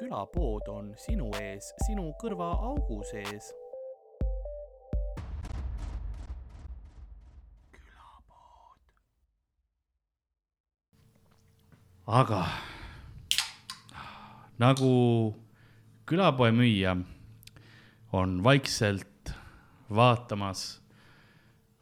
külapood on sinu ees, sinu kõrvaaugu sees. aga nagu külapoe müüja on vaikselt vaatamas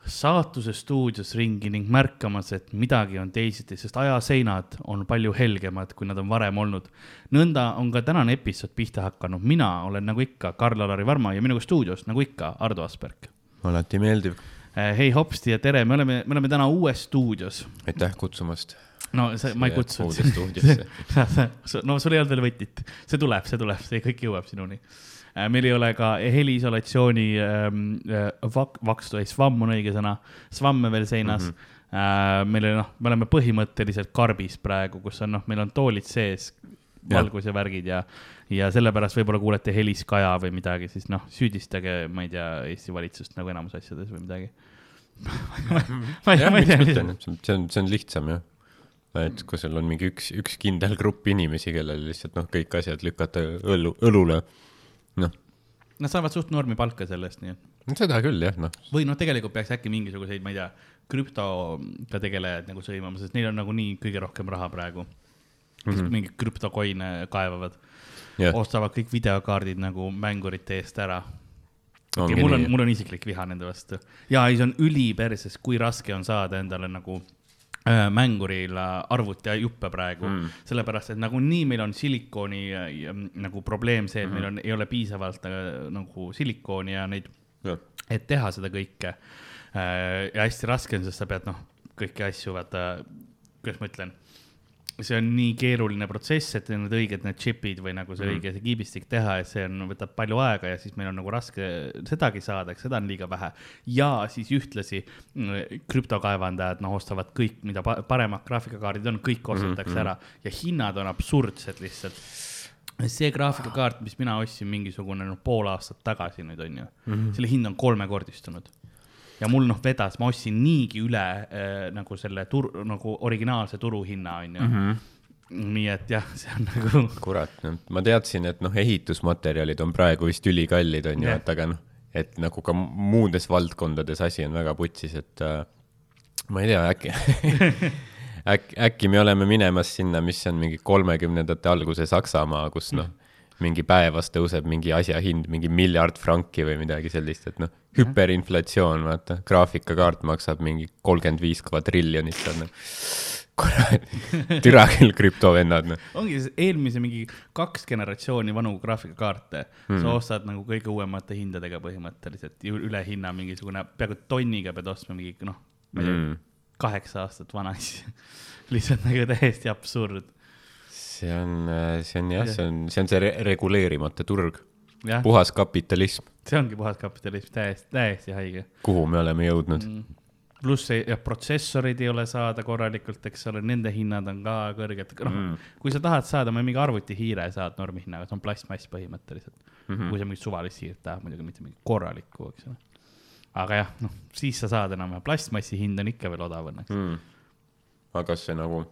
saatuse stuudios ringi ning märkamas, et midagi on teisiti, sest ajaseinad on palju helgemad, kui nad on varem olnud. nõnda on ka tänane episood pihta hakanud, mina olen nagu ikka Karl-Alari Varma ja minuga stuudios nagu ikka Ardo Asperg. alati meeldiv. hei hopsti ja tere, me oleme, me oleme täna uues stuudios. aitäh kutsumast. No see, ma ei kutsunud. stuudiosse. no sul ei olnud veel võtit, see tuleb, see tuleb, see kõik jõuab sinuni. Äh, meil ei ole ka heliisolatsiooni ähm, äh, vak-, vakstu, ei svamm on õige sõna, svamme veel seinas. Mm. -hmm. meil oli noh, me oleme põhimõtteliselt karbis praegu, kus on noh, meil on toolid sees, valgus ja värgid ja, ja sellepärast võib-olla kuulete heliskaja või midagi, siis noh, süüdistage, ma ei tea, Eesti valitsust nagu enamus asjades või midagi. Ma ei, ma ei tea. see on, see on lihtsam jah et kui sul on mingi üks, üks kindel grupp inimesi, kellele lihtsalt noh, kõik asjad lükata õlu, õlule noh. Nad saavad suht normi palka selle eest, nii et. seda küll jah, noh. või noh, tegelikult peaks äkki mingisuguseid, ma ei tea, krüptoga tegelejaid nagu sõimama, sest neil on nagunii kõige rohkem raha praegu mm. -hmm. mingid krüptokoine kaevavad yeah., ostavad kõik videokaardid nagu mängurite eest ära. Okay, mul on, mul on isiklik viha nende vastu ja ei, see on üliperses, kui raske on saada endale nagu mänguril arvutijuppe praegu mm., sellepärast et nagunii meil on silikooni nagu probleem see, et mm -hmm. meil on, ei ole piisavalt äh, nagu silikooni ja neid, et teha seda kõike. Äh, ja hästi raske on, sest sa pead noh, kõiki asju vaata, kuidas ma ütlen see on nii keeruline protsess, et need õiged, need chip'id või nagu see mm. õige, see kiibistik teha, et see on, võtab palju aega ja siis meil on nagu raske sedagi saada, eks seda on liiga vähe. ja siis ühtlasi mm, krüptokaevandajad, noh, ostavad kõik, mida paremad graafikakaardid on, kõik ostetakse mm -hmm. ära ja hinnad on absurdsed lihtsalt see graafikakaart, mis mina ostsin mingisugune noh, pool aastat tagasi nüüd on ju mm, -hmm. selle hind on kolmekordistunud ja mul noh, vedas, ma ostsin niigi üle äh, nagu selle tur-, nagu originaalse turuhinna, onju mm. -hmm nii et jah, see on nagu. kurat, noh, ma teadsin, et noh, ehitusmaterjalid on praegu vist ülikallid, on ju, et aga noh, et nagu ka muudes valdkondades asi on väga putsis, et äh, ma ei tea, äkki äkki, äkki me oleme minemas sinna, mis on mingi kolmekümnendate alguse Saksamaa, kus noh mm mingi päevas tõuseb mingi asja hind mingi miljard franki või midagi sellist, et noh, hüperinflatsioon, vaata, graafikakaart maksab mingi kolmkümmend viis kvadriljonit, on noh kurat, türa küll krüptovennad, noh. ongi eelmise mingi kaks generatsiooni vanu graafikakaarte mm., sa ostad nagu kõige uuemate hindadega põhimõtteliselt, üle hinna mingisugune, peaaegu tonniga pead ostma mingi noh, ma ei tea mm., kaheksa aastat vana asja lihtsalt nagu täiesti absurd see on, see on jah, see on, see on see re reguleerimata turg. puhas kapitalism. see ongi puhas kapitalism, täiesti, täiesti haige. kuhu me oleme jõudnud mm.? pluss jah, protsessorid ei ole saada korralikult, eks ole, nende hinnad on ka kõrged, noh mm., kui sa tahad saada, ma mingi arvutihiire saad normihinnaga, see on plastmass põhimõtteliselt mm. -hmm. kui sa mingit suvalist hiiret tahad, muidugi mitte mingit korralikku, eks ole. aga jah, noh, siis sa saad enam-vähem, plastmassi hind on ikka veel odav õnneks mm.. aga kas see nagu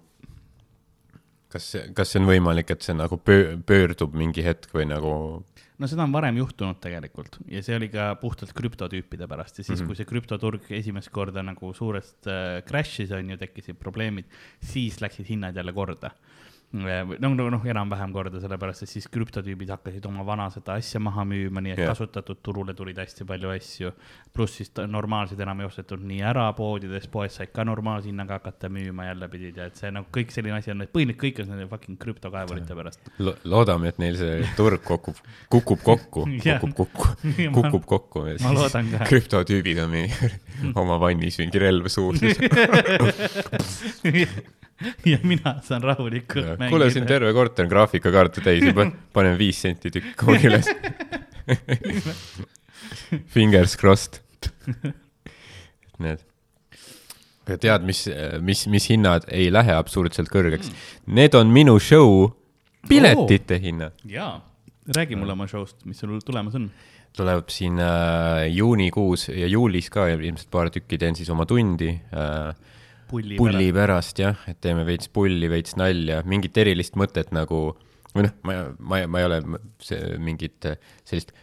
kas, kas see on võimalik, et see nagu pöö-, pöördub mingi hetk või nagu? no seda on varem juhtunud tegelikult ja see oli ka puhtalt krüptotüüpide pärast ja siis mm, -hmm. kui see krüptoturg esimest korda nagu suurest äh, crash'is on ju, tekkisid probleemid, siis läksid hinnad jälle korda noh, noh, noh, enam-vähem korda, sellepärast et siis krüptotüübid hakkasid oma vana seda asja maha müüma, nii et yeah. kasutatud turule tulid hästi palju asju. pluss siis normaalseid enam ei ostetud nii ära poodides, poes said ka normaalse hinnaga hakata müüma jälle pidid ja et see nagu kõik selline asi on, et põhimõtteliselt kõik on nende fucking krüptokaevurite pärast Lo. loodame, et neil see turg kukub, kukub kokku kukub kokku, kukub kokku. loodan ka. krüptotüübid on mingi oma vannis mingi relv suus ja mina saan rahulikult mängida. kuule, siin terve korter on graafikakaarte täis juba, panen viis senti tükk kuhugi üles Fingers crossed. Need. aga tead, mis, mis, mis hinnad ei lähe absurdselt kõrgeks mm.? Need on minu show piletite oh. hinnad. jaa, räägi mulle oma show'st, mis sul tulemas on tuleb siin äh, juunikuus ja juulis ka ilmselt paar tükki teen siis oma tundi äh, pulli, pulli pärast. pärast jah, et teeme veits pulli, veits nalja, mingit erilist mõtet nagu või noh, ma, ma, ma ei ole see mingit äh, sellist,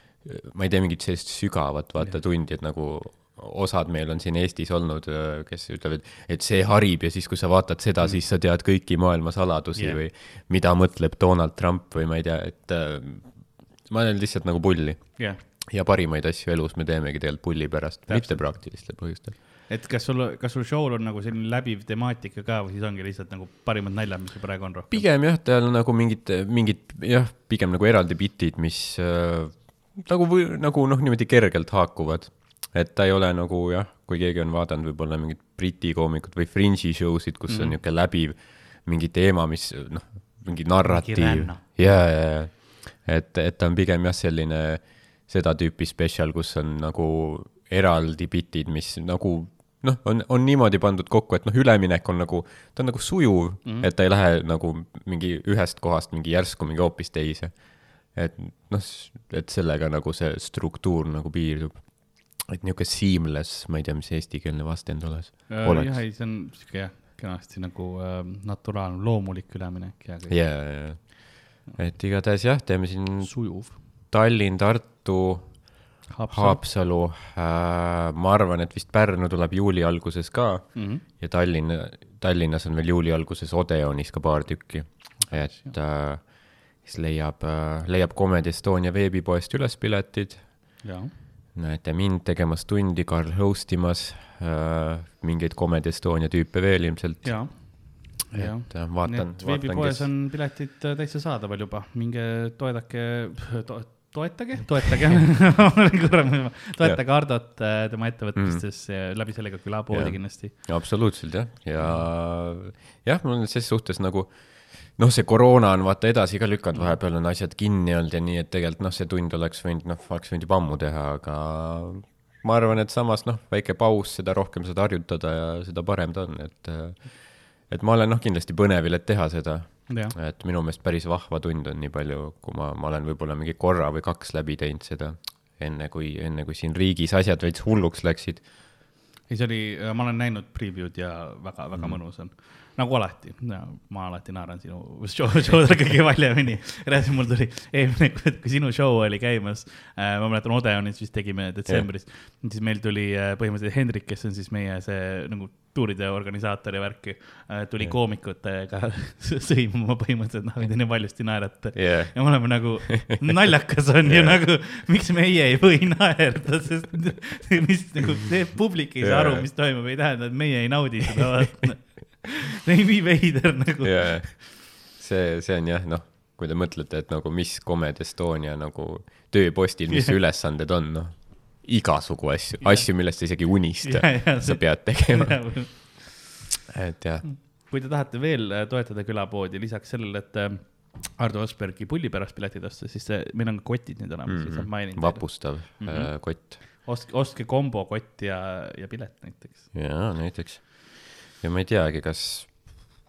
ma ei tee mingit sellist sügavat vaata tundi, et nagu osad meil on siin Eestis olnud, kes ütlevad, et see harib ja siis, kui sa vaatad seda, siis sa tead kõiki maailma saladusi yeah. või mida mõtleb Donald Trump või ma ei tea, et äh, ma olen lihtsalt nagu pulli jah. ja parimaid asju elus me teemegi tegelikult pulli pärast, mitte praktilistel põhjustel. Et kas sul, kas sul show'l on nagu selline läbiv temaatika ka või siis ongi lihtsalt nagu parimad naljad, mis sul praegu on rohkem? pigem jah, tal on nagu mingid, mingid jah, pigem nagu eraldi bitid, mis äh, nagu nagu noh, niimoodi kergelt haakuvad. et ta ei ole nagu jah, kui keegi on vaadanud võib-olla mingit Briti koomikut või Fringe'i show sid, kus mm. on niisugune läbiv mingi teema, mis noh, mingi narratiiv ja, ja, ja, et, et ta on pigem jah, selline seda tüüpi spetsial, kus on nagu eraldi bitid, mis nagu noh, on, on niimoodi pandud kokku, et noh, üleminek on nagu, ta on nagu sujuv mm, -hmm. et ta ei lähe nagu mingi ühest kohast mingi järsku mingi hoopis teise. et noh, et sellega nagu see struktuur nagu piirdub. et niisugune seamless, ma ei tea, mis eestikeelne vastend oleks, jah, oleks. ei, see on sihuke jah, kenasti nagu äh, naturaalne, loomulik üleminek ja ja, ja, ja, et igatahes jah, teeme siin sujuv. Tallinn, Tartu, Haapsalu Haapsalu äh,, ma arvan, et vist Pärnu tuleb juuli alguses ka mm. -hmm. ja Tallinn, Tallinnas on veel juuli alguses Odeonis ka paar tükki. et äh, siis leiab äh,, leiab Comedy Estonia veebipoest üles piletid. ja, näete mind tegemas tundi, Karl host imas äh,, mingeid Comedy Estonia tüüpe veel ilmselt. ja, ja. et äh, vaatan, veebipoes kes on piletid äh, täitsa saadaval juba, minge toedake to,, toetage, toetage. Toetage Hardot äh, tema ettevõtmistes mm., läbi selle ka külapoodi kindlasti. absoluutselt jah, ja jah, mul on ses suhtes nagu noh, see koroona on vaata edasi ka lükanud, vahepeal on asjad kinni olnud ja nii, et tegelikult noh, see tund oleks võinud, noh, oleks võinud juba ammu teha, aga ma arvan, et samas noh, väike paus, seda rohkem seda harjutada ja seda parem ta on, et et ma olen noh, kindlasti põnevil, et teha seda, jah, et minu meelest päris vahva tund on, nii palju, kui ma, ma olen võib-olla mingi korra või kaks läbi teinud seda, enne kui, enne kui siin riigis asjad veits hulluks läksid. ei see oli, ma olen näinud preview'd ja väga-väga mm. mõnus on. nagu alati, ma alati naeran sinu show, show'dele kõige valjemini. reaalselt mul tuli eelmine, kui sinu show oli käimas, ma mäletan Odeonis vist tegime detsembris siis meil tuli äh, põhimõtteliselt Hendrik, kes on siis meie see nagu tuuride organisaator ja värki, tuli yeah. koomikutega sõimama põhimõtteliselt, noh, te nii valjusti naerate Yeah. ja me oleme nagu, naljakas on ju Jah. nagu, miks meie ei või naerda, sest mis nagu see publik ei saa Jah. aru, mis toimub, ei tähenda, et meie ei naudi seda vaata. see on nii veider nagu. jaa, see, see on jah, noh, kui te mõtlete, et nagu mis Comedy Estonia nagu tööpostil, mis su ülesanded on, noh, igasugu asju, asju, millest sa isegi unista sa pead tegema, et jah, kui te tahate veel äh, toetada külapoodi, lisaks sellele, et äh, Ardo Aspergi pulli pärast piletid osta, siis see, meil on kotid nüüd olemas, lihtsalt mainin vapustav mm. -hmm. kott ostke, ostke kombokott ja, ja pilet näiteks. jaa, näiteks. ja ma ei teagi, kas,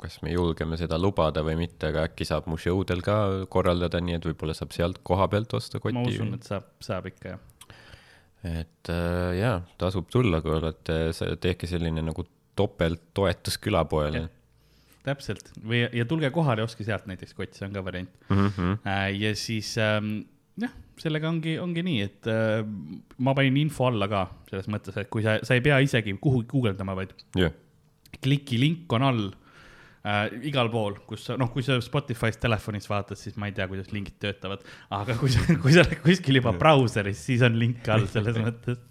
kas me julgeme seda lubada või mitte, aga äkki saab mu show del ka korraldada, nii et võib-olla saab sealt koha pealt osta koti. ma usun, et saab, saab ikka jah. Et äh, jaa, tasub tulla, kui olete, tehke selline nagu topelttoetus külapoele täpselt või, ja tulge kohale ostke sealt näiteks kott, see on ka variant. mm. -hmm. ja siis ähm, jah, sellega ongi, ongi nii, et äh, ma panin info alla ka selles mõttes, et kui sa, sa ei pea isegi kuhugi guugeldama, vaid jah, kliki link on all äh, igal pool, kus noh, kui sa Spotify's telefonis vaatad, siis ma ei tea, kuidas lingid töötavad, aga kui sa, kui sa oled kuskil juba brauseris, siis on link all selles mõttes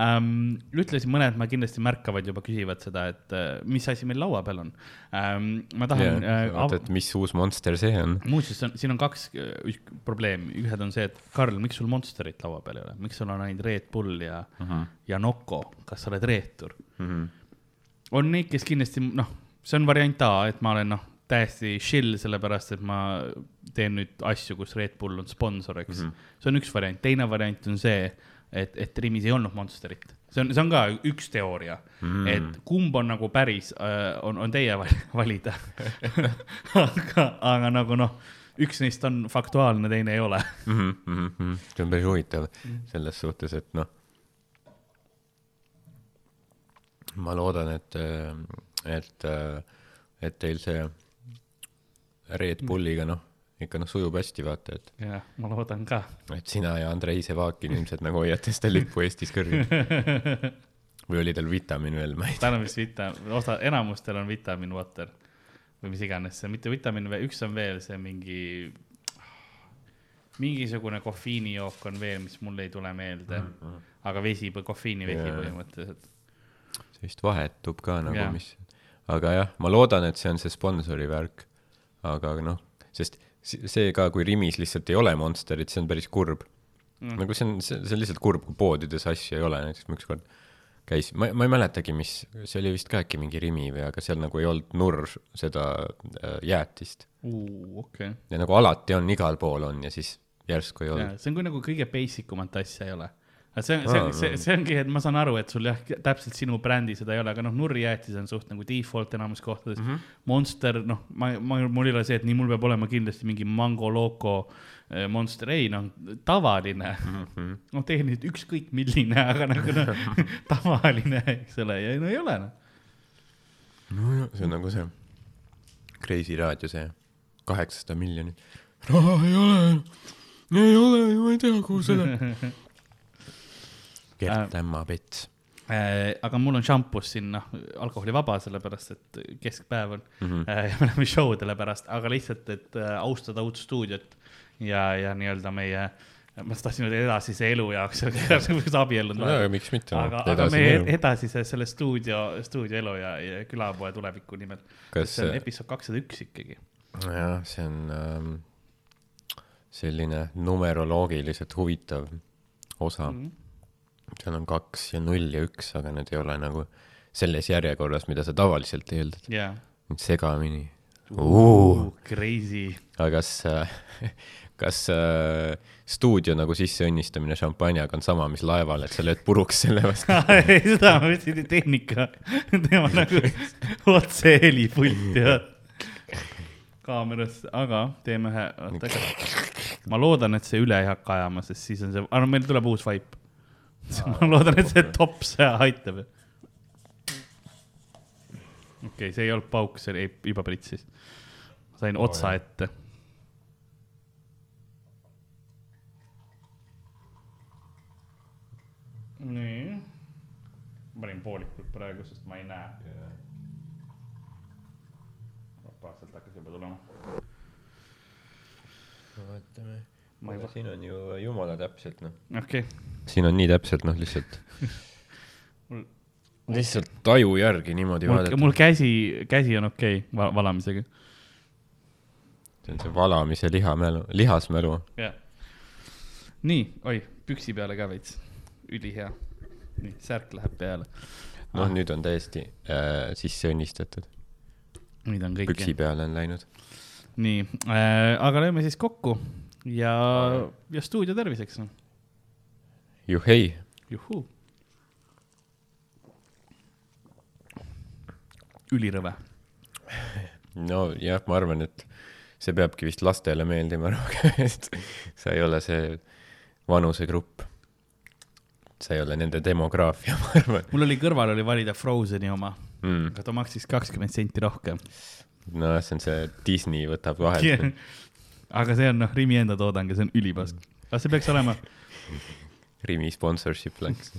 ähm,. ütlesin mõned, ma kindlasti märkavad juba, küsivad seda, et äh, mis asi meil laua peal on ähm,. ma tahan jah, äh, vaata, et mis uus monster see on. muuseas, siin on kaks äh, probleemi, ühed on see, et Karl, miks sul Monsterit laua peal ei ole, miks sul on ainult Red Bull ja uh, -huh. ja Nocco, kas sa oled reetur? on neid, kes kindlasti noh, see on variant A, et ma olen noh, täiesti chill, sellepärast et ma teen nüüd asju, kus Red Bull on sponsor, eks mm. -hmm. see on üks variant, teine variant on see, et, et Rimis ei olnud Monsterit. see on, see on ka üks teooria mm., et kumb on nagu päris äh,, on, on teie val- valida aga, aga nagu noh, üks neist on faktuaalne, teine ei ole. mm. -hmm. see on päris huvitav selles suhtes, et noh, ma loodan, et, et, et teil see Red Bulliga noh, ikka noh, sujub hästi, vaata, et, jah, ma loodan ka. et sina ja Andrei Sevakin ilmselt nagu hoiate seda lippu Eestis kõrgel. või oli tal vitamiin veel, ma ei tea. tal on vist vita-, osa, enamustel on vitamin water või mis iganes see, mitte vitamin, üks on veel see mingi, mingisugune kofeiinijook on veel, mis mul ei tule meelde mm. -hmm. aga vesi, kofeiinivesi põhimõtteliselt. see vist vahetub ka nagu mis, aga jah, ma loodan, et see on see sponsori värk. aga noh, sest see ka, kui Rimis lihtsalt ei ole Monsterit, see on päris kurb mm.. nagu see on, see see on lihtsalt kurb, kui poodides asju ei ole, näiteks ma ükskord käis, ma, ma ei mäletagi, mis, see oli vist ka äkki mingi Rimi või, aga seal nagu ei olnud nurr seda äh, jäätist. okei, ja nagu alati on, igal pool on ja siis järsku ei olnud. see on kui nagu kõige basic umat asja ei ole. See on, see on, see, see ongi, et ma saan aru, et sul jah, täpselt sinu brändi seda ei ole, aga noh, nurrijäätis on suht nagu default enamus kohtades mm. -hmm. Monster, noh, ma, ma, mul ei ole see, et nii, mul peab olema kindlasti mingi Mango Loco äh, Monster, ei noh, tavaline mm -hmm.. noh, tehniliselt ükskõik milline, aga nagu noh, tavaline, eks ole, ja no ei ole noh. nojah, see on nagu see Kreisi raadio see kaheksasada miljonit. raha ei ole, ei ole, ma ei tea, kuhu see läheb. Gert Ämma Pets. Äh, aga mul on šampus siin noh, alkoholivaba, sellepärast et keskpäev on mm. -hmm. ja me läheme show dele pärast, aga lihtsalt, et äh, austada uut stuudiot ja, ja nii-öelda meie, ma tahtsin öelda edasise elu jaoks, võiks abiellunud no aga miks mitte, aga, aga meie edasise selle stuudio, stuudioelu ja, ja külapoe tuleviku nimel. See on episood kakssada üks ikkagi. jah, see on ähm, selline numeroloogiliselt huvitav osa mm. -hmm. Seal on kaks ja null ja üks, aga need ei ole nagu selles järjekorras, mida sa tavaliselt eeldad. jaa. segamini. Crazy. aga kas äh, kas äh, stuudio nagu sisseõnnistamine šampanjaga on sama, mis laeval, et sa lööd puruks selle vastu? ei, seda ma mõtlesin, tehnika, tema nagu otse helipult ja kaamerasse, aga teeme ühe, oota, ma loodan, et see üle ei hakka ajama, sest siis on see, aga no meil tuleb uus vaip. ma loodan, et see tops aitab. okei okay,, see ei olnud pauk, see oli juba pritsis. sain otsa ette. nii, panin poolikult praegu, sest ma ei näe. sealt hakkas juba tulema. vaatame. Ma ei- siin on ju jumala täpselt noh. okei okay., siin on nii täpselt noh, lihtsalt Mul- lihtsalt taju järgi niimoodi mul, vaadata. mul käsi, käsi on okei okay, val valamisega. see on see valamise lihamälu, lihasmälu. jah. nii, oi, püksi peale ka veits, ülihea. nii, särk läheb peale. noh, nüüd on täiesti äh, sisse õnnistatud. nüüd on kõik. püksi peale on läinud. nii äh,, aga lööme siis kokku ja, ja stuudio terviseks, noh. juhhei. juhuu. ülirõve. nojah, ma arvan, et see peabki vist lastele meeldima rohkem, et sa ei ole see vanusegrupp. sa ei ole nende demograafia, ma arvan mul oli kõrval oli valida Frozeni oma, mm.. aga ta maksis kakskümmend senti rohkem. no see on see Disney võtab vahelt. aga see on noh, Rimi enda toodang ja see on ülipask. kas see peaks olema? Rimi sponsorship läks.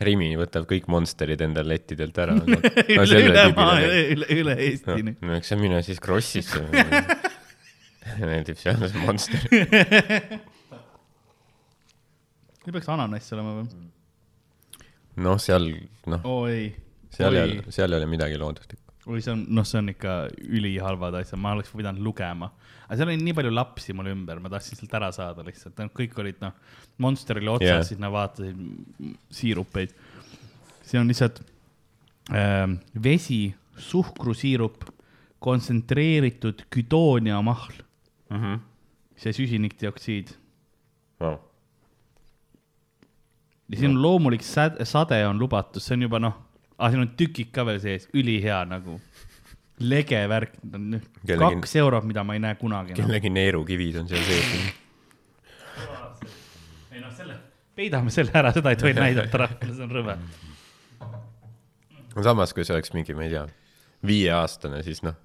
Rimi võtab kõik Monsterid endal lettidelt ära. üle, üle maa, üle, üle Eesti no, no eks sa mine siis Krossisse. meeldib seal see Monster. ei peaks ananass olema või? noh, seal, noh, seal ei ole, seal ei ole midagi looduslikku. oi, see on, noh, see on ikka ülihalvad asjad, ma oleks pidanud lugema. aga seal oli nii palju lapsi mul ümber, ma tahtsin sealt ära saada lihtsalt, kõik olid noh, Monster oli otsas yeah., siis nad vaatasid siirupeid. see on lihtsalt ähm, vesi, suhkrusiirup, kontsentreeritud küdooniamahl mm. -hmm. see süsinikdioksiid Wow. ja siin on loomulik sade on lubatud, see on juba noh, siin on tükid ka veel sees, ülihea nagu, lege värk, Kellegi- kaks eurot, mida ma ei näe kunagi enam. kellegi neerukivid on seal sees. ei noh, selle, peidame selle ära, seda ei tohi näidata rahvale, see on rõve. samas, kui see oleks mingi, ma ei tea, viieaastane, siis noh.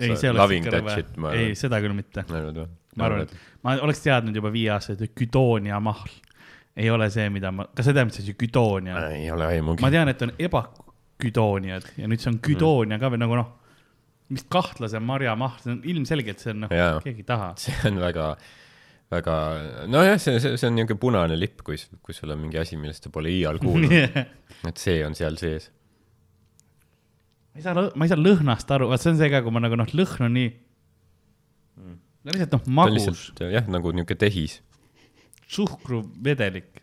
ei, see oleks ikka rõve, ei seda küll mitte. ma arvan, et ma oleks teadnud juba viie aastaselt, et güdoonia mahl ei ole see, mida ma, kas sa tead, mis asi güdoonia on? ei ole aimugi ma. tean, et on ebaküdooniad ja nüüd see on güdoonia ka või nagu noh, mis kahtlase marjamahl, see on ilmselgelt, see on noh Jaa., keegi ei taha. see on väga, väga, nojah, see, see, see on niisugune punane lipp, kui, kui sul on mingi asi, millest sa pole iial kuulnud, et see on seal sees. ma ei saa, ma ei saa lõhnast aru, vaat see on see ka, kui ma nagu noh, lõhn on nii, lihtsalt noh, magus, jah, nagu niisugune tehis. suhkruvedelik.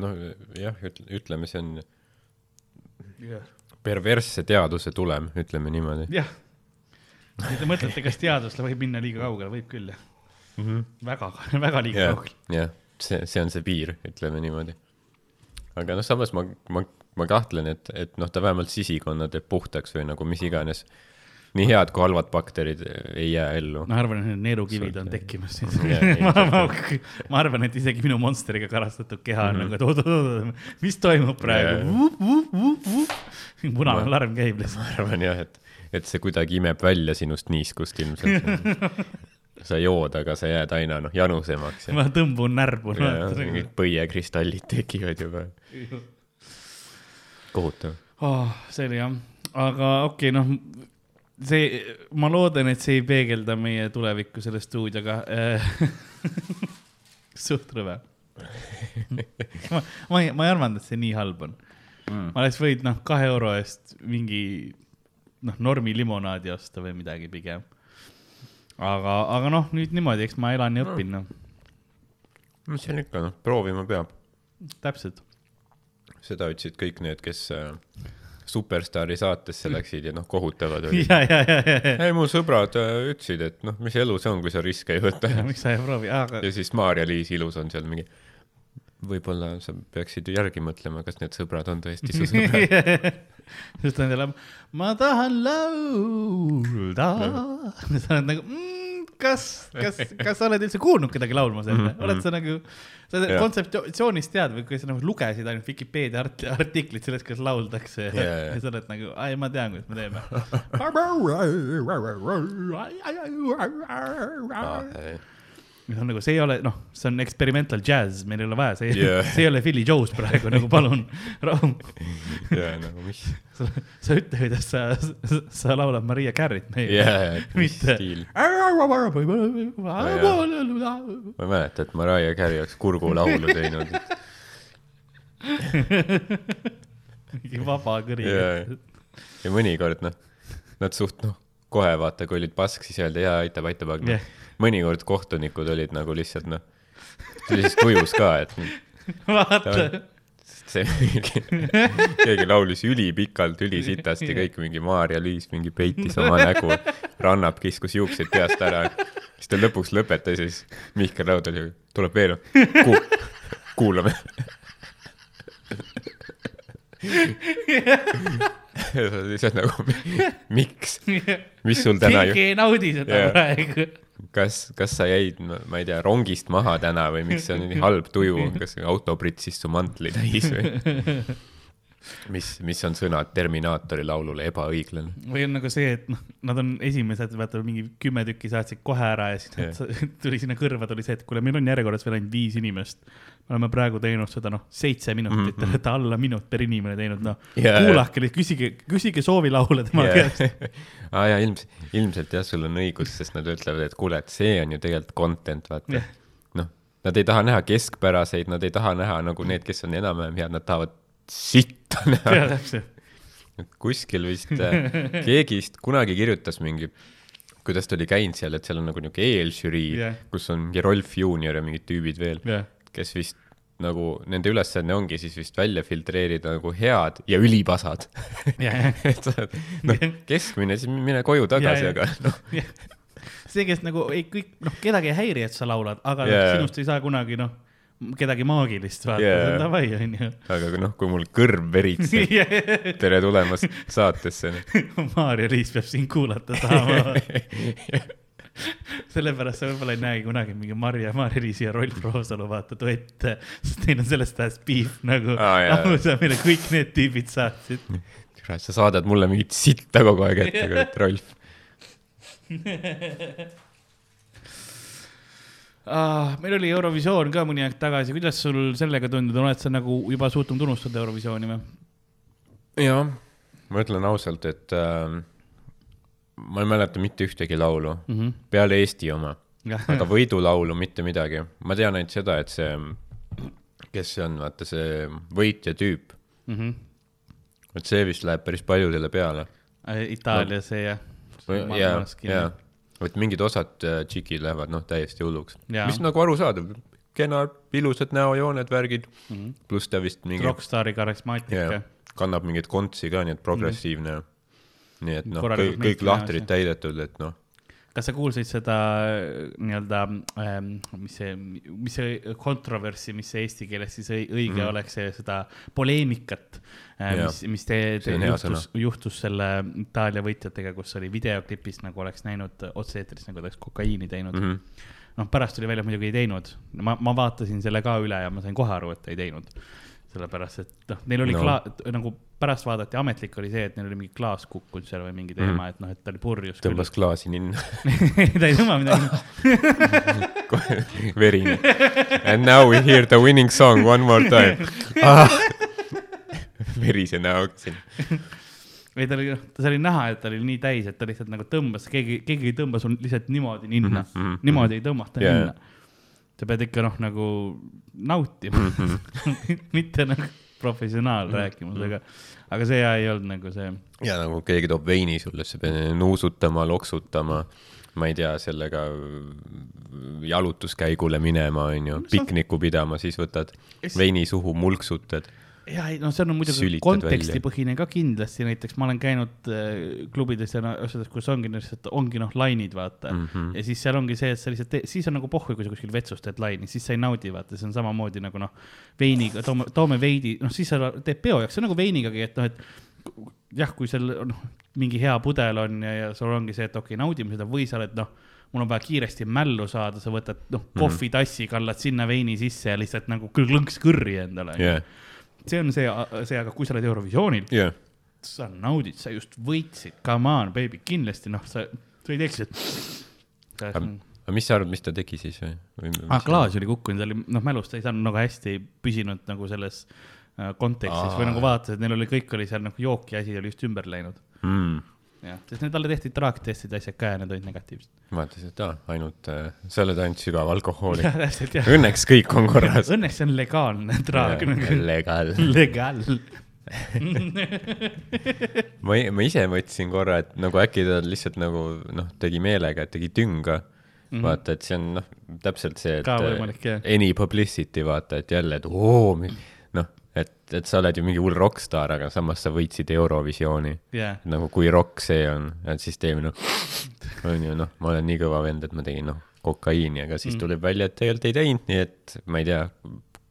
noh, jah, ütleme, see on perversse teaduse tulem, ütleme niimoodi. jah, te mõtlete, kas teadus võib minna liiga kaugele, võib küll jah mm -hmm.. väga, väga liiga jah kaugele., jah, see, see on see piir, ütleme niimoodi. aga noh, samas ma, ma, ma kahtlen, et, et noh, ta vähemalt sisikonna teeb puhtaks või nagu mis iganes. Nii head kui halvad bakterid ei jää ellu. ma arvan, et need neerukivid on tekkimas siis ma, ma, ma arvan, et isegi minu Monsteriga karastatud keha on nagu, et oot-oot-oot, mis toimub praegu? punane alarm käib lihtsalt. ma arvan jah, et, et see kuidagi imeb välja sinust niiskust ilmselt. sa jood, aga sa jääd aina noh, janusemaks ja, ma tõmbun närbu. põiekristallid tekivad juba. kohutav. oh,. see oli jah, aga okei okay,, noh, see, ma loodan, et see ei peegelda meie tulevikku selle stuudioga. suht rõve. ma, ma ei, ma ei arvanud, et see nii halb on mm.. ma oleks võinud noh, kahe euro eest mingi noh, normi limonaadi osta või midagi pigem. aga, aga noh, nüüd niimoodi, eks ma elan ja õpin, noh, mis seal ikka noh, proovima peab. täpselt. seda ütlesid kõik need, kes äh, Superstaari saatesse läksid ja noh, kohutavad olid. ja, ja, ja, ja, ja, ei, mu sõbrad äh, ütlesid, et noh, mis elu see on, kui sa riske ei võta. miks sa ei proovi, aga ja siis Maarja-Liis Ilus on seal mingi, võib-olla sa peaksid järgi mõtlema, kas need sõbrad on tõesti su sõbrad. siis ta on jälle, ma tahan laulda. sa oled nagu mm,, kas, kas, kas sa oled üldse kuulnud kedagi laulmas enne, oled sa nagu, sa Jah. kontseptsioonist tead või kui sa nagu lugesid ainult Vikipeedia art- artiklit sellest, kuidas lauldakse ja, jaa. ja sa oled nagu, ai, ma tean, kuidas me teeme. Mis on nagu, see ei ole, noh, see on experimental jazz, meil ei ole vaja, see Jaa. see ei ole Philly Joe's praegu nagu palun, rahu. ja nagu mis, sa, sa ütle, kuidas sa, sa, sa laulad Maria Carey't meile jaa, mis mitte ma ei mäleta, et Mariah Carey oleks kurgulaulu teinud. mingi vaba kõri ja, ja mõnikord noh, nad suht noh, kohe vaata, kui olid pask, siis öeldi jaa, aitab, aitab, aga Jah. Mõnikord kohtunikud olid nagu lihtsalt noh, siis tujus ka, et vaata, see mingi, keegi laulis ülipikalt, ülisitasti, kõik mingi Maarja-Liis mingi peitis oma nägu, rannap kiskus juuksed peast ära. siis ta lõpuks lõpetas ja siis Mihkel Raud oli, tuleb veel Ku,, kuulame. lihtsalt nagu, miks, mis sul täna ju keegi, ei naudi seda praegu. kas, kas sa jäid, ma ei tea, rongist maha täna või miks see on nii halb tuju, kas auto pritsis su mantli täis või? mis, mis on sõnad Terminaatori laulule ebaõiglane? või on nagu see, et noh, nad on esimesed, vaata mingi kümme tükki saatsid kohe ära ja siis nad, tuli sinna kõrva tuli see, et kuule, meil on järjekorras veel ainult viis inimest. me oleme praegu teinud seda noh, seitse minutit, te olete alla minut per inimene teinud, noh jaa. kuulake, küsige, küsige soovilaule tema käest. aa jaa, ilms-, ilmselt jah, sul on õigus, sest nad ütlevad, et kuule, et see on ju tegelikult content, vaata Jah.. noh, nad ei taha näha keskpäraseid, nad ei taha näha nagu need, kes on enam-vähem head, nad tahavad sitta näha jaa, täpselt. et kuskil vist äh, keegi vist kunagi kirjutas mingi, kuidas ta oli käinud seal, et seal on nagu niisugune eelžürii yeah., kus on Rolf Juunior ja mingid tüübid veel, jah, kes vist nagu nende ülesanne ongi siis vist välja filtreerida nagu head ja ülipasad. jah. et sa oled, noh, keskmine, siis mine koju tagasi, ja. aga noh, see, kes nagu ei kõik, noh, kedagi ei häiri, et sa laulad, aga yeah. sinust ei saa kunagi noh, kedagi maagilist vaata yeah., davai onju. aga noh, kui mul kõrv veritseb, tere tulemast saatesse. Maarja Liis peab sind kuulata saama. sellepärast sa võib-olla ei näegi kunagi mingi Marja, Maarja Liisi ja Rolf Roosalu vaata duette, sest neil on sellest ajast beef nagu Aa, jaa. lausa, mille kõik need tüübid saatsid. kurat, sa saadad mulle mingit sitta kogu aeg ette, kurat, Rolf. ah,. meil oli Eurovisioon ka mõni aeg tagasi, kuidas sul sellega tundub, oled sa nagu juba suutnud unustada Eurovisiooni või? jah, ma ütlen ausalt, et äh, ma ei mäleta mitte ühtegi laulu mm -hmm. peale Eesti oma, aga võidulaulu mitte midagi. ma tean ainult seda, et see, kes see on, vaata see võitja tüüp, Mhm. et see vist läheb päris paljudele peale. Itaalia see jah. ja, ja, et mingid osad äh, tšikid lähevad noh, täiesti hulluks, mis nagu arusaadav, kena, ilusad näojooned, värgid mm. -hmm. pluss ta vist mingi rokkstaari karismaatika yeah,. kannab mingit kontsi ka, nii et progressiivne mm. -hmm. nii et noh, kõik, kõik lahtrid täidetud, et noh, kas sa kuulsid seda äh, nii-öelda ähm,, mis see, mis see kontroverssi, mis see eesti keeles siis õi- õige mm. oleks, seda poleemikat äh,, mis, mis te, te juhtus, juhtus selle Itaalia võitjatega, kus oli videoklipis nagu oleks näinud otse-eetris nagu ta oleks kokaiini teinud mm. -hmm. noh, pärast tuli välja, muidugi ei teinud. ma, ma vaatasin selle ka üle ja ma sain kohe aru, et ei teinud. sellepärast, et noh, neil oli No. kla-, nagu pärast vaadati, ametlik oli see, et neil oli mingi klaas kukkunud seal või mingi teema mm, Mhm. et noh, et ta oli purjus. tõmbas klaasi ninna, ta ei tõmba midagi. verine. And now we hear the winning song one more time ah. verise näoga siin. ei, ta oli, ta oli näha, et ta oli nii täis, et ta lihtsalt nagu tõmbas, keegi, keegi ei tõmba sul lihtsalt niimoodi ninna mm. Mhm, mhm, -hmm. niimoodi ei tõmmata yeah. ninna. Sa pead ikka noh, nagu nautima mm, Mhm. -hmm. mitte nagu professionaal mm -hmm. rääkimas, aga, aga see ei olnud nagu see. ja nagu keegi toob veini sulle, sa pead nuusutama, loksutama, ma ei tea, sellega jalutuskäigule minema, onju, pikniku pidama, siis võtad veini suhu, mulksutad. Ja ei, no see on muidugi kontekstipõhine ka kindlasti, näiteks ma olen käinud äh, klubides ja asjades, kus ongi lihtsalt, ongi noh, lainid, vaata mm. Mhm. -hmm. ja siis seal ongi see, et sa lihtsalt, siis on nagu pohhu, kui sa kuskil vetsus teed laini, siis sa ei naudi, vaata, see on samamoodi nagu noh, veiniga, toome, toome veidi, noh, siis sa teed peo jaoks, see on nagu veinigagi, et noh, et jah, kui seal noh, mingi hea pudel on ja, ja sul ongi see, et okei okay,, naudime seda või sa oled noh, mul on vaja kiiresti mällu saada, sa võtad noh, kohvitassi, kallad sinna veini sisse ja lihtsalt nagu klõnks kõrri endale jah, see on see, see, aga kui sa oled Eurovisioonil, jah, sa naudid, sa just võitsid, come on, baby, kindlasti noh, sa, sa ei teeks, et. aga mis sa arvad, mis ta tegi siis või, või? ah, klaas oli kukkunud, ta oli noh, mälust ei saanud nagu hästi püsinud nagu selles äh, kontekstis Aa. või nagu vaatasid, neil oli, kõik oli seal nagu jooki asi oli just ümber läinud. mm.. Sest need talle tehti traaktestid, asjad ka ja need olid negatiivsed. vaatasin, et aa, ainult äh,, sa oled ainult sügav alkohoolik. Õnneks kõik on korras. Õnneks see on legaalne traag nagu. legal. legaal. ma, ma ise mõtlesin korra, et nagu äkki ta lihtsalt nagu noh, tegi meelega, et tegi tünga mm. -hmm. vaata, et see on noh, täpselt see, et Ka võimalik, jah. any publicity vaata, et jälle, et oo, et, et sa oled ju mingi hull rokkstaar, aga samas sa võitsid Eurovisiooni. jah, nagu kui rokk see on, et siis teeme noh, on ju noh, ma olen nii kõva vend, et ma tegin noh, kokaiini, aga siis Mm. tuleb välja, et tegelikult ei teinud, nii et ma ei tea,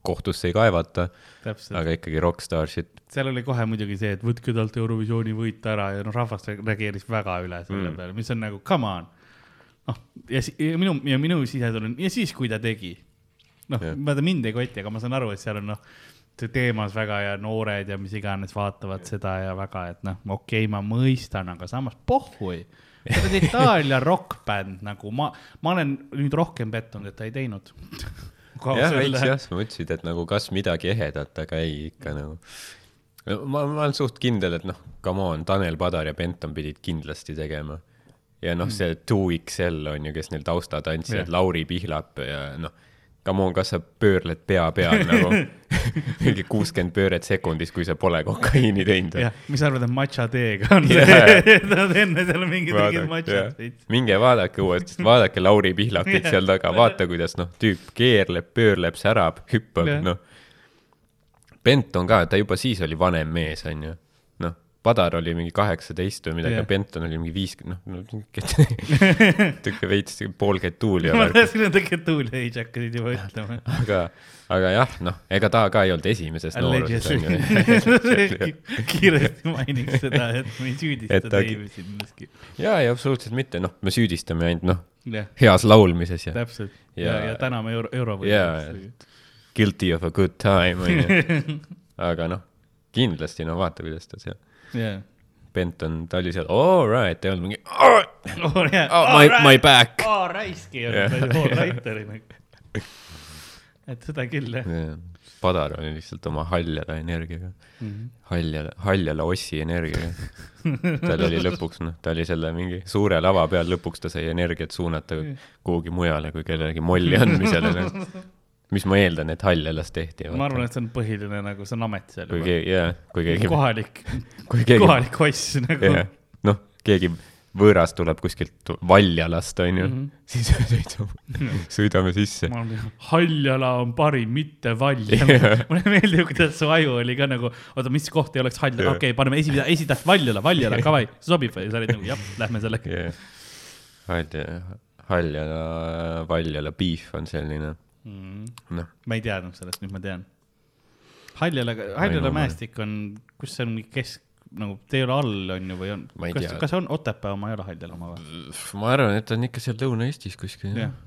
kohtusse ei kaevata, aga ikkagi rokkstaar shit. seal oli kohe muidugi see, et võtke talt Eurovisiooni võit ära ja noh, rahvas reageeris väga üle selle Mm. peale, mis on nagu come on. noh, ja, minu ja minu sisetunne, ja siis, kui ta tegi, noh yeah., vaata mind ei koti, aga ma saan aru, et seal on noh, teemas väga ja noored ja mis iganes vaatavad seda ja väga, et noh, okei okay,, ma mõistan, aga samas pohhui. sa oled Itaalia rokkbänd nagu ma, ma olen nüüd rohkem pettunud, et ta ei teinud. jah, veits jah, sa mõtlesid, et nagu kas midagi ehedat, aga ei ikka nagu. ma, ma olen suht kindel, et noh, come on, Tanel Padar ja Benton pidid kindlasti tegema. ja noh, see 2XL on ju, kes neil taustatantsijad Jah. Lauri Pihlap ja noh, come on, kas sa pöörled pea peal nagu mingi kuuskümmend pööret sekundis, kui sa pole kokaiini teinud jah, mis sa arvad, et matša teega on see, nad enne seal mingi tegid matšat veits. minge vaadake uuesti, vaadake Lauri Pihlapit seal taga, vaata, kuidas noh, tüüp keerleb, pöörleb, särab, hüppab noh. Benton ka, ta juba siis oli vanem mees, onju. noh, Padar oli mingi kaheksateist või midagi yeah., Benton oli mingi viiskümmend, noh, niisugune veits poolkeet tuul ja ma tahtsin, tuul ja Age hakkasid juba ütlema. aga, aga jah, noh, ega ta ka ei olnud esimeses nooruses, onju. kiiresti mainiks seda, et me ei süüdista ta- Dave'i siin milleski. ja, ei absoluutselt mitte, noh, me süüdistame ainult, noh, jah, heas laulmises ja täpselt. ja, Ja- ja täname euro, euro Jaa, guilty of a good time, onju. aga noh, kindlasti, no vaata, kuidas ta seal jah. Benton, ta oli seal, all right, ei olnud mingi oh, oh yeah, oh, my, my back. aa raisk ei Jah. olnud, all right oli nagu. et seda küll jah Padar oli lihtsalt oma haljala energiaga, mm -hmm. haljala, haljala ossi energiaga. tal oli lõpuks, noh, ta oli selle mingi suure lava peal, lõpuks ta sai energiat suunata kuhugi mujale kui kellelegi molli andmisele nagu.. Mis ma eeldan, et haljalas tehti. ma arvan, et see on põhiline nagu, see on amet seal kui. keegi, jaa, kui keegi, kohalik, kui keegi, kohalik oss nagu. jah, noh, keegi võõras tuleb kuskilt Valjalast, onju Mhm., siis sõidame, sõidame sisse. Haljala on parim, mitte Valjala Jah. mulle meeldib, kuidas su aju oli ka nagu, oota, mis koht ei oleks Haljala, Jah. okei okay,, paneme esi, esitäht Valjala, Valjala, davai, sobib või? sa olid nagu jah, lähme sellega. jah, Halja, Haljala, Valjala beef on selline, noh, ma ei teadnud sellest, nüüd ma tean. Haljala, Haljala mäestik on, kus see on kesk, nagu te ei ole all, on ju, või on kas kas on Otepää oma, ei ole Haljala oma või? ma arvan, et ta on ikka seal Lõuna-Eestis kuskil, jah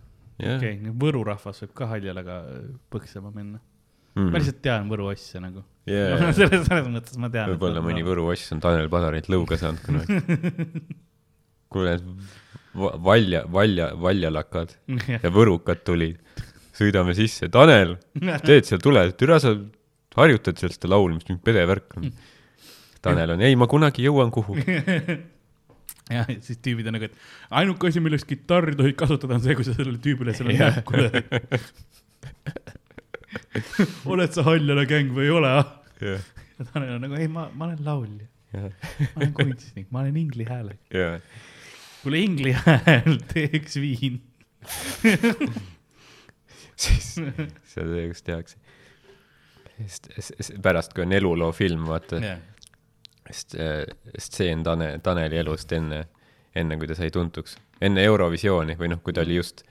jah. okei okay,, Võru rahvas võib ka Haljalaga põksema minna. Mhm. ma lihtsalt tean Võru asja nagu. Jaa. selles, selles mõttes ma tean. võib-olla mõni Võru oss on Tanel Padarilt lõuga saanud kunagi. kuule, Valja, Valja, Valjalakad ja Võrukad tulid, sõidame sisse, Tanel, teed seal, tule, türa sa harjutad seal seda laulmist, mingi pedevärk on. Tanel on, ei, ma kunagi jõuan kuhugi. jah, siis tüübid on nagu, et ainuke asi, milleks kitarri tohid kasutada, on see, kui sa sellele tüübile selle näkku lööd. oled sa Haljala gäng või ei ole, ah? ja Tanel on nagu, ei, ma, ma olen laulja, ma olen kunstnik, ma olen ingli häälega. jaa, kuule, ingli hääl, teeks viin. Siis see, kus tehakse. pärast, kui on eluloo film, vaata, st- stseen Tane, Taneli elust enne, enne kui ta sai tuntuks, enne Eurovisiooni või noh, kui ta oli just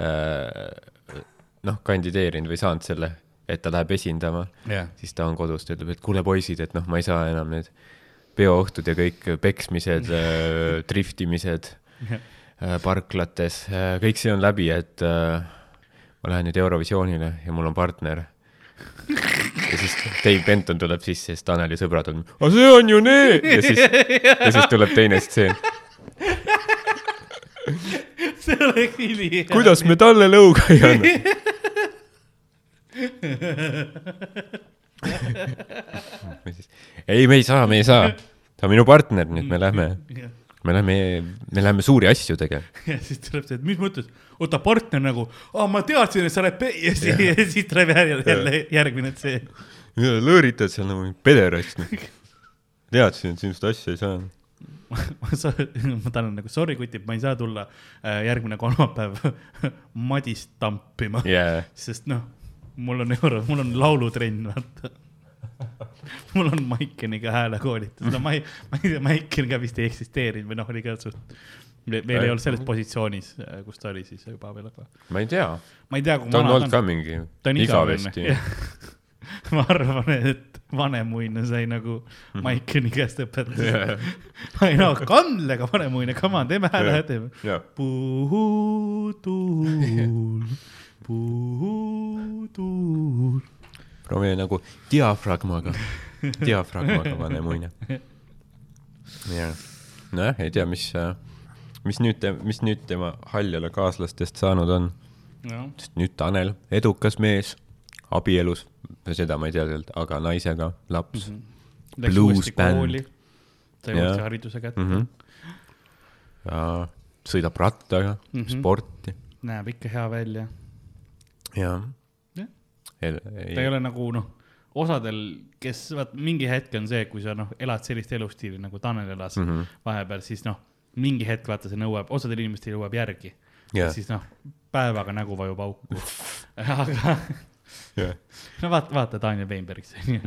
äh, noh, kandideerinud või saanud selle, et ta läheb esindama, jah, siis ta on kodus, ta ütleb, et kuule, poisid, et noh, ma ei saa enam need peoõhtud ja kõik peksmised äh, driftimised äh, parklates äh,, kõik see on läbi, et äh, ma lähen nüüd Eurovisioonile ja mul on partner. ja siis Dave Benton tuleb sisse ja siis Taneli sõbrad on, aga see on ju need ja siis, ja siis tuleb teine stseen. see oleks ülihea. kuidas me talle lõuga ei anna? ei, me ei saa, me ei saa. ta on minu partner, et me lähme, me lähme, me läheme suuri asju tegema. ja siis tuleb see, et mis mõttes, oota partner nagu, aa ma teadsin, et sa oled pe- ja siis, ja siis tuleb jälle, jälle järgmine see. lõõritad seal nagu pederast. teadsin, et sinust asja ei saa. ma, sa- ma tahan nagu sorry kutid, ma ei saa tulla äh, järgmine kolmapäev Madist tampima jaa, sest noh, mul on euro, mul on laulutrenn, vaata. mul on Maikeniga häälekoolitus, no ma ei, ma ei tea, Maiken ka vist ei eksisteerinud või noh, oli ka suht, veel ei olnud selles positsioonis, kus ta oli siis juba veel, aga ma ei tea, ma ei tea, kui ta on olnud ka mingi igavesti. Ma arvan, et Vanemuine sai nagu Maikeni käest õpetada. ei no kandlega Vanemuine, come on, teeme hääle, teeme. jaa, puhutuul, puhutuul. proovime nagu diafragmaga, diafragmaga vanemuine. jah, nojah, ei tea, mis, mis nüüd, mis nüüd tema Haljala kaaslastest saanud on, sest nüüd Tanel, edukas mees, abielus, seda ma ei tea tegelikult, aga naisega, laps mm. läks Blues uuesti band. kooli, sai uuesti hariduse kätte mm, -hmm. ja sõidab rattaga mm. -hmm. sporti näeb ikka hea välja. ja Jah. El, ta ei ole nagu noh, osadel, kes vaat mingi hetk on see, kui sa noh, elad sellist elustiili nagu Tanel elas mm. -hmm. vahepeal, siis noh, mingi hetk vaata see nõuab, osadel inimestel jõuab järgi Jah. siis noh, päevaga nägu vajub auku. aga jah, no vaata, vaata Daniel Weinbergis onju.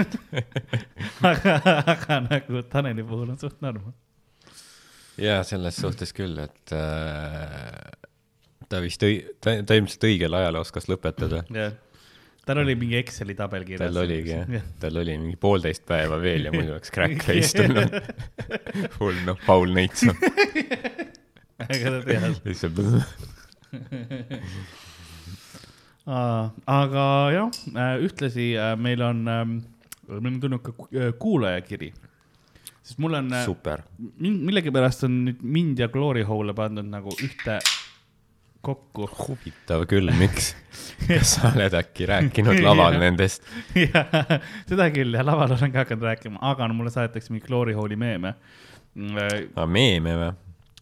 aga, aga nagu Taneli puhul on suht norm. ja selles suhtes küll, et äh, ta vist ta, ta ilmselt õigel ajal oskas lõpetada. jah, tal oli mingi Exceli tabel kirjas. tal oligi jah, tal oli mingi poolteist päeva veel ja muidu oleks crack face tulnud. hull noh, Paul Neitsa. aga ta teadis. lihtsalt aga jah, ühtlasi äh, meil on ähm, meil on tulnud ka äh, kuulajakiri. sest mul on, super. millegipärast on nüüd mind ja Glory Hole'e pandud nagu ühte kokku. huvitav küll, miks? kas sa oled äkki rääkinud laval nendest? jah, seda küll ja laval olen ka hakanud rääkima, aga no mulle saadetakse mingi Glory Hole'i meeme. aa, meeme või?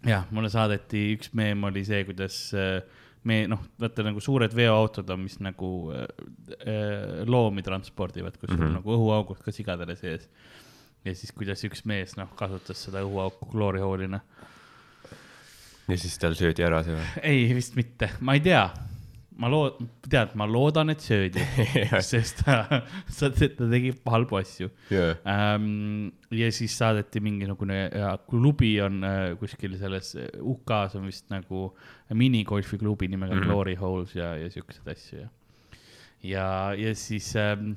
jah, mulle saadeti üks meem oli see, kuidas äh, me noh, vaata nagu suured veoautod on, mis nagu äh, äh, loomi transpordivad, kus mm -hmm. on Mhm. nagu õhuaugud ka sigadele sees. ja siis, kuidas üks mees noh, kasutas seda õhuauku Glory Hole'ina. Ja siis tal söödi ära see või? ei, vist mitte, ma ei tea. ma lood-, tead, ma loodan, et söödi, sest ta, ta tegi halbu asju jaa. ähm,. ja siis saadeti mingisugune klubi on äh, kuskil selles äh, UK-s on vist nagu minigolfi klubi nimega mm. -hmm. Glory Holes ja, ja siukseid asju ja. ja, ja siis ähm,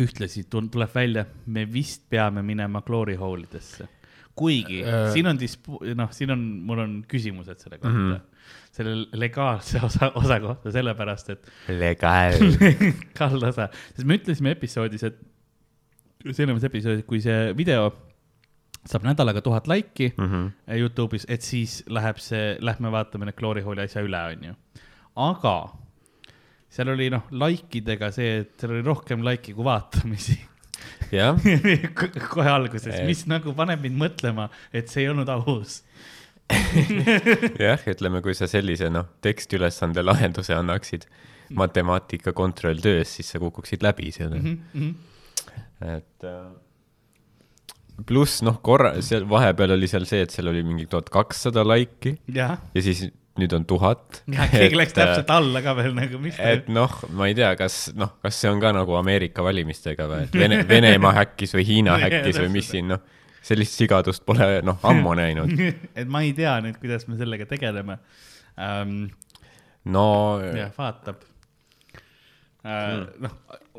ühtlasi tuleb välja, me vist peame minema Glory Hole idesse. Kuigi Äh. siin on dispu-, noh, siin on, mul on küsimused selle kohta mm. -hmm. selle legaalse osa, osa kohta, sellepärast et legaal. kall osa, sest me ütlesime episoodis, et, eelmises episoodis, kui see video saab nädalaga tuhat laiki Mhm. Youtube'is, et siis läheb see, lähme vaatame need Glory Hole'i asja üle, onju. aga seal oli noh, likeidega see, et seal oli rohkem like'i kui vaatamisi kohe alguses, mis nagu paneb mind mõtlema, et see ei olnud aus. jah, ütleme, kui sa sellise noh, tekstiülesande lahenduse annaksid matemaatika kontrolltöös, siis sa kukuksid läbi seal. Mhm, et äh, pluss noh, korra, seal vahepeal oli seal see, et seal oli mingi tuhat kakssada laiki. Jah, ja siis nüüd on tuhat. keegi läks täpselt alla ka veel nagu, mis et noh, ma ei tea, kas noh, kas see on ka nagu Ameerika valimistega või, et Vene, Venemaa häkkis või Hiina häkkis või mis siin noh, sellist sigadust pole noh, ammu näinud. et ma ei tea nüüd, kuidas me sellega tegeleme um,. no jah, vaatab uh,. noh,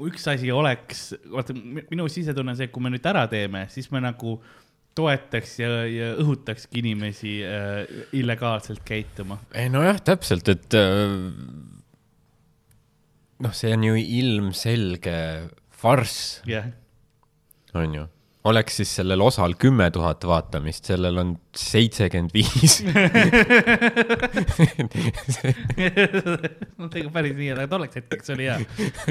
üks asi oleks, vaata mi- minu sisetunne on see, et kui me nüüd ära teeme, siis me nagu toetaks ja, ja õhutakski inimesi uh, illegaalselt käituma. ei nojah, täpselt, et äh, noh, see on ju ilmselge farss, jah, on ju. Oleks siis sellel osal kümme tuhat vaatamist, sellel on seitsekümmend viis. no tegelikult päris nii, aga tolleks hetkeks oli hea.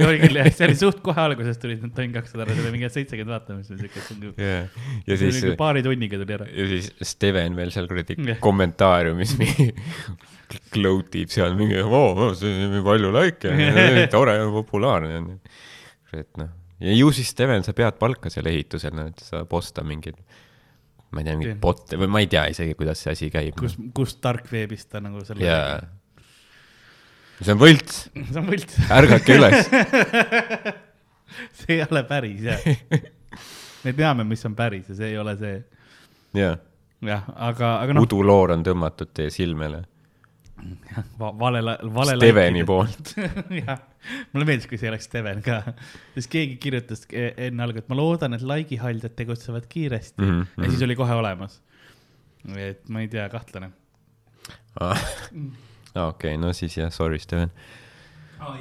oli küll jah, see oli suht kohe alguses tulid need tonn kakssada ära, see oli mingi seitsekümmend vaatamist või siukest. ja siis, paari tunniga tuli ära. ja siis Steven veel seal kuradi kommentaariumis mingi gloatib seal mingi, oo, see on palju likee, tore ja populaarne on. et noh, ja ju siis Steven, sa pead palka seal ehitusel, noh, et saab osta mingeid, ma ei tea, Jah. mingeid bot'e või ma ei tea isegi, kuidas see asi käib. kus, kus tarkveebist ta nagu selle jaa. see on võlts, see on võlts, ärgake üles. see ei ole päris jah. me teame, mis on päris ja see ei ole see. jaa, jah, aga, aga noh, uduloor on tõmmatud teie silmele vale, vale. Steveni poolt. jah, mulle meeldis, kui see oleks Steven ka, sest keegi kirjutas e- enne algu, et ma loodan, et laigihaldjad tegutsevad kiiresti mm. Mhm, -hmm. ja siis oli kohe olemas. et ma ei tea, kahtlane. aa, okei, no siis jah, sorry, Steven.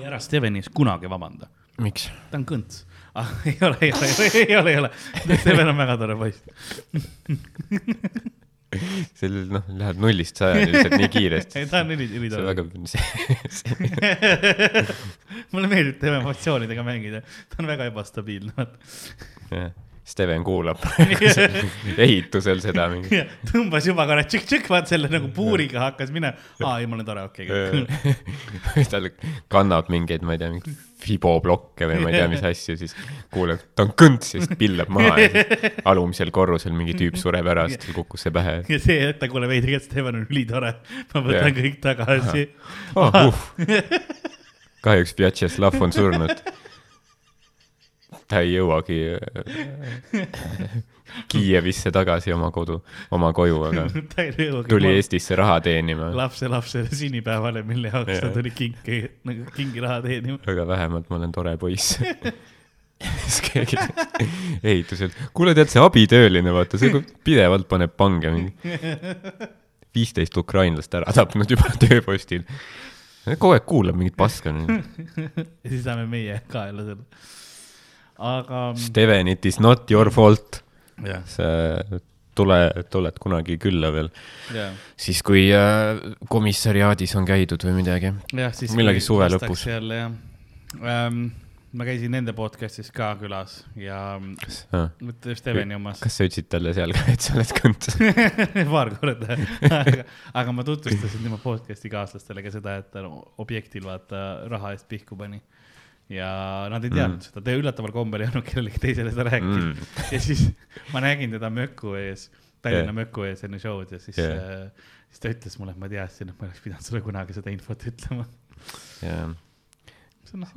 ja ära Steveni ees kunagi vabanda, miks? ta on kõnts ah. ei ole, ei ole, ei ole, ei ole, Steven on väga tore poiss. see noh, läheb nullist sajani lihtsalt nii kiiresti. ei, ta on üli, see ülitore on. väga, mulle meeldib tema emotsioonidega mängida, ta on väga ebastabiilne, vaata. Steven kuulab ehitusel seda mingi. tõmbas juba korra tšikk-tšikk, vaat selle nagu puuriga hakkas minema. aa, ei, mul on tore, okei okay,. ta kannab mingeid, ma ei tea, mingeid fiboblokke või ma ei tea, mis asju, siis kuuleb, ta on kõnts, siis pillab maha ja alumisel korrusel mingi tüüp sureb ära, siis tal kukkus see pähe. ja see hetk kuule veidi, et Steven on ülitore. ma võtan yeah. kõik tagasi. oh,. Uh. kahjuks Vjatšeslav on surnud. Ta ei jõuagi äh, Kiievisse tagasi oma kodu, oma koju, aga tuli Eestisse raha teenima. lapse lapsele sünnipäevale, mille jaoks Jah. ta tuli kinki, nagu kingi raha teenima. aga vähemalt ma olen tore poiss. siis keegi ehitusel, kuule, tead see abitööline, vaata, see pidevalt paneb pange mingi. viisteist ukrainlast ära tapnud juba tööpostil. kogu aeg kuulab mingit paska. ja siis saame meie kaela selle. Aga Steven, it is not your fault. jah, sa tule, tuled kunagi külla veel, jah, siis kui äh, komissariaadis on käidud või midagi. kui suve lõpus. jälle jah ähm,. ma käisin nende podcast'is ka külas ja mitte Steveni omas kas sa ütlesid talle seal ka, et sa oled kõnt? paar korda, aga, aga ma tutvustasin tema podcast'i kaaslastele ka seda, et ta objektil vaata raha eest pihku pani. Ja nad ei teadnud mm. seda, ta üllataval kombel ei olnud kellelegi teisele seda rääkinud mm.. ja siis ma nägin teda möku ees, Tallinna yeah. möku ees enne show'd ja siis Yeah. yeah. äh,, siis ta ütles mulle, et ma teadsin, et ma ei oleks pidanud sulle kunagi seda infot ütlema. jah,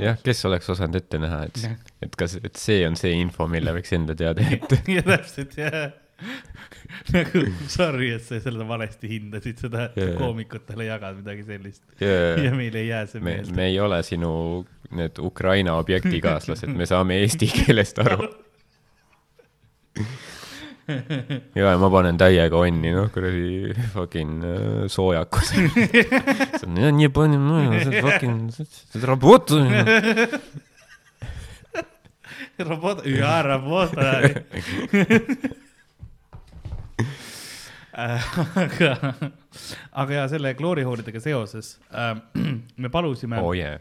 jah, kes oleks osanud ette näha, et Jah., et kas, et see on see info, mille võiks enda teada jätta. ja täpselt jah. nagu sorry , et sa seda valesti hindasid , seda , et Jaa. yeah. koomikutele jagad midagi sellist ja me , meil ei jää see meelde . me ei ole sinu need Ukraina objektikaaslased , me saame eesti keelest aru . ja , ja ma panen täiega onni , noh , kuradi fucking äh, soojakus . nii palju , fucking , работаю . Работа, ja работа . aga, aga ja selle kloorihoolidega seoses äh, me palusime oh yeah.